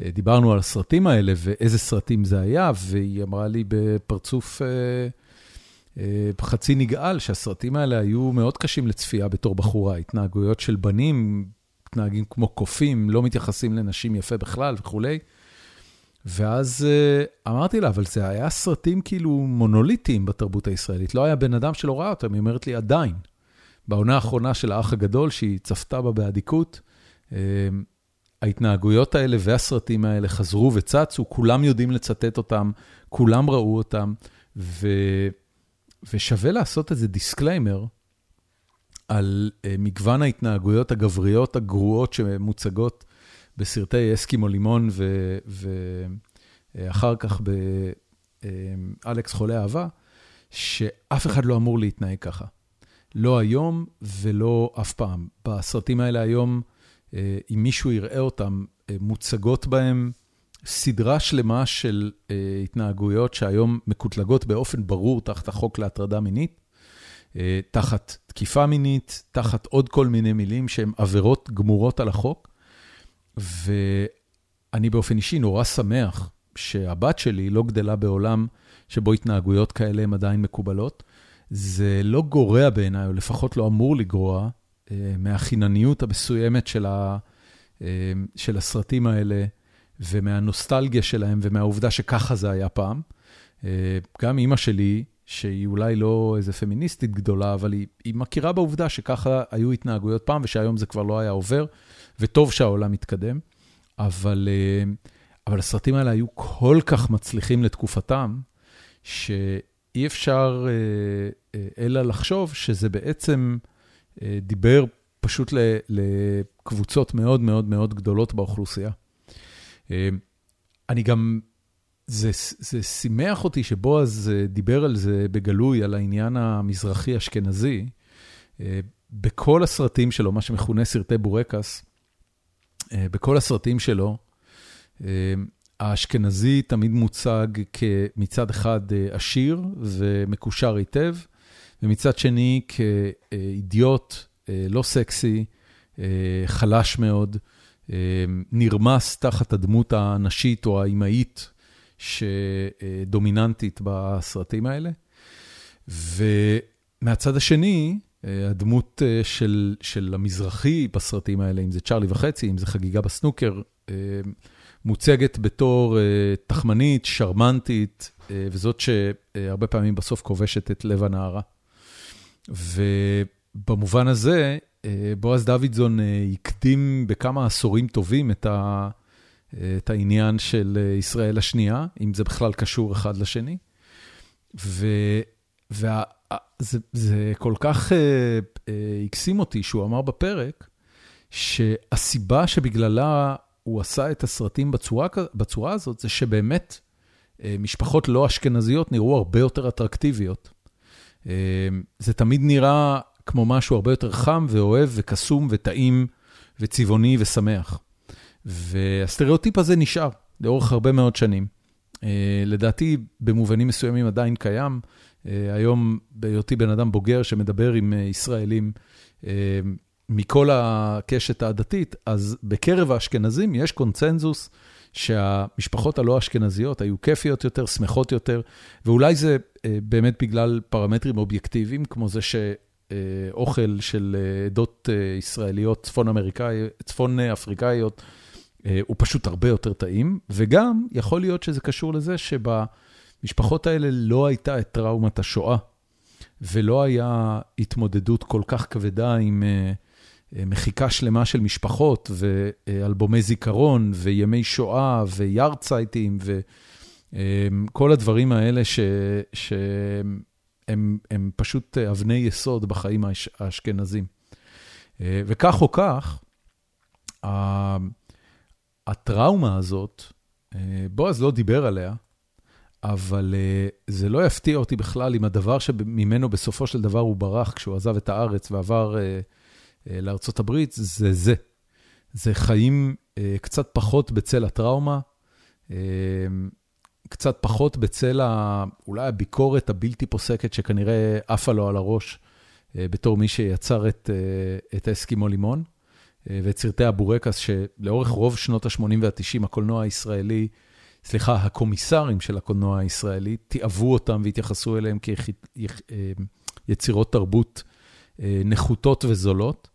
שדיברנו על הסרטים האלה ואיזה סרטים זה היה, והיא אמרה לי בפרצוף אה, אה, חצי נגעל שהסרטים האלה היו מאוד קשים לצפייה בתור בחורה. התנהגויות של בנים, מתנהגים כמו קופים, לא מתייחסים לנשים יפה בכלל וכולי. ואז uh, אמרתי לה, אבל זה היה סרטים כאילו מונוליטיים בתרבות הישראלית, לא היה בן אדם שלא ראה אותם, היא אומרת לי, עדיין. בעונה האחרונה של האח הגדול, שהיא צפתה בה באדיקות, uh, ההתנהגויות האלה והסרטים האלה חזרו וצצו, כולם יודעים לצטט אותם, כולם ראו אותם, ו... ושווה לעשות איזה disclaimer על מגוון ההתנהגויות הגבריות הגרועות שמוצגות בסרטי אסקימו לימון, ואחר כך באלכס חולה אהבה, שאף אחד לא אמור להתנהג ככה. לא היום ולא אף פעם. בסרטים האלה היום, אם מישהו יראה אותם, מוצגות בהם סדרה שלמה של התנהגויות שהיום מקוטלגות באופן ברור תחת החוק להטרדה מינית, תחת תקיפה מינית, תחת עוד כל מיני מילים שהן עבירות גמורות על החוק. ואני באופן אישי נורא שמח שהבת שלי לא גדלה בעולם שבו התנהגויות כאלה הן עדיין מקובלות. זה לא גורע בעיניי, או לפחות לא אמור לגרוע, מהחינניות המסוימת של, ה, של הסרטים האלה, ומהנוסטלגיה שלהם, ומהעובדה שככה זה היה פעם. גם אימא שלי, שהיא אולי לא איזה פמיניסטית גדולה, אבל היא, היא מכירה בעובדה שככה היו התנהגויות פעם, ושהיום זה כבר לא היה עובר, וטוב שהעולם מתקדם. אבל, אבל הסרטים האלה היו כל כך מצליחים לתקופתם, שאי אפשר אלא לחשוב שזה בעצם דיבר פשוט לקבוצות מאוד מאוד מאוד גדולות באוכלוסייה. אני גם, זה, זה שימח אותי שבועז דיבר על זה בגלוי, על העניין המזרחי-אשכנזי. בכל הסרטים שלו, מה שמכונה סרטי בורקס, בכל הסרטים שלו, האשכנזי תמיד מוצג כמצד אחד עשיר ומקושר היטב, ומצד שני כאידיוט, לא סקסי, חלש מאוד, נרמס תחת הדמות הנשית או האימהית שדומיננטית בסרטים האלה. ומהצד השני, הדמות של, של המזרחי בסרטים האלה, אם זה צ'ארלי וחצי, אם זה חגיגה בסנוקר, מוצגת בתור תחמנית, שרמנטית, וזאת שהרבה פעמים בסוף כובשת את לב הנערה. ובמובן הזה, בועז דוידזון הקדים בכמה עשורים טובים את, ה, את העניין של ישראל השנייה, אם זה בכלל קשור אחד לשני. ו, וה, זה, זה כל כך הקסים אותי שהוא אמר בפרק, שהסיבה שבגללה הוא עשה את הסרטים בצורה, בצורה הזאת, זה שבאמת משפחות לא אשכנזיות נראו הרבה יותר אטרקטיביות. זה תמיד נראה כמו משהו הרבה יותר חם ואוהב וקסום וטעים וצבעוני ושמח. והסטריאוטיפ הזה נשאר לאורך הרבה מאוד שנים. לדעתי, במובנים מסוימים עדיין קיים. היום, בהיותי בן אדם בוגר שמדבר עם ישראלים מכל הקשת העדתית, אז בקרב האשכנזים יש קונצנזוס שהמשפחות הלא אשכנזיות היו כיפיות יותר, שמחות יותר, ואולי זה באמת בגלל פרמטרים אובייקטיביים, כמו זה שאוכל של עדות ישראליות צפון אמריקאיות, צפון אפריקאיות, הוא פשוט הרבה יותר טעים, וגם יכול להיות שזה קשור לזה שבמשפחות האלה לא הייתה את טראומת השואה, ולא היה התמודדות כל כך כבדה עם מחיקה שלמה של משפחות, ואלבומי זיכרון, וימי שואה, ויארצייטים, וכל הדברים האלה שהם פשוט אבני יסוד בחיים האשכנזים. וכך או כך, הטראומה הזאת, בועז לא דיבר עליה, אבל זה לא יפתיע אותי בכלל אם הדבר שממנו בסופו של דבר הוא ברח כשהוא עזב את הארץ ועבר לארצות הברית, זה זה. זה חיים קצת פחות בצל הטראומה, קצת פחות בצל אולי הביקורת הבלתי פוסקת שכנראה עפה לו על הראש בתור מי שיצר את, את האסקימו לימון, ואת סרטי הבורקס שלאורך רוב שנות ה-80 וה-90 הקולנוע הישראלי, סליחה, הקומיסרים של הקולנוע הישראלי, תיעבו אותם והתייחסו אליהם כיצירות תרבות נחותות וזולות.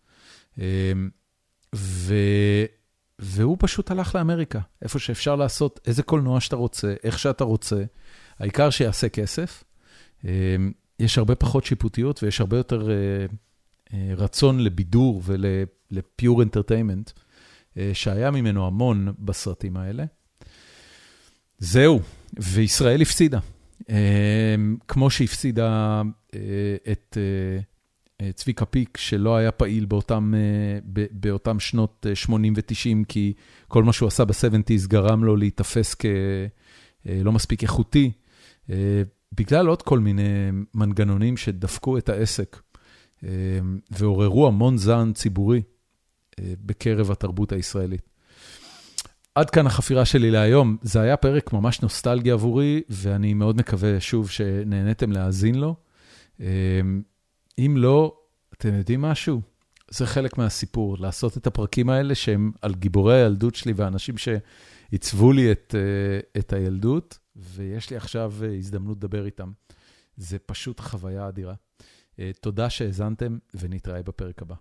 ו... והוא פשוט הלך לאמריקה, איפה שאפשר לעשות איזה קולנוע שאתה רוצה, איך שאתה רוצה, העיקר שיעשה כסף. יש הרבה פחות שיפוטיות ויש הרבה יותר רצון לבידור ולפיור אנטרטיימנט, שהיה ממנו המון בסרטים האלה. זהו, וישראל הפסידה. כמו שהפסידה את, צביקה פיק, שלא היה פעיל באותם, באותם שנות 80 ו-90, כי כל מה שהוא עשה ב-70's גרם לו להיתפס כלא מספיק איכותי, בגלל עוד כל מיני מנגנונים שדפקו את העסק ועוררו המון זעם ציבורי בקרב התרבות הישראלית. עד כאן החפירה שלי להיום. זה היה פרק ממש נוסטלגי עבורי, ואני מאוד מקווה, שוב, שנהניתם להאזין לו. אם לא, אתם יודעים משהו? זה חלק מהסיפור, לעשות את הפרקים האלה שהם על גיבורי הילדות שלי ואנשים שעיצבו לי את, את הילדות, ויש לי עכשיו הזדמנות לדבר איתם. זה פשוט חוויה אדירה. תודה שהאזנתם, ונתראה בפרק הבא.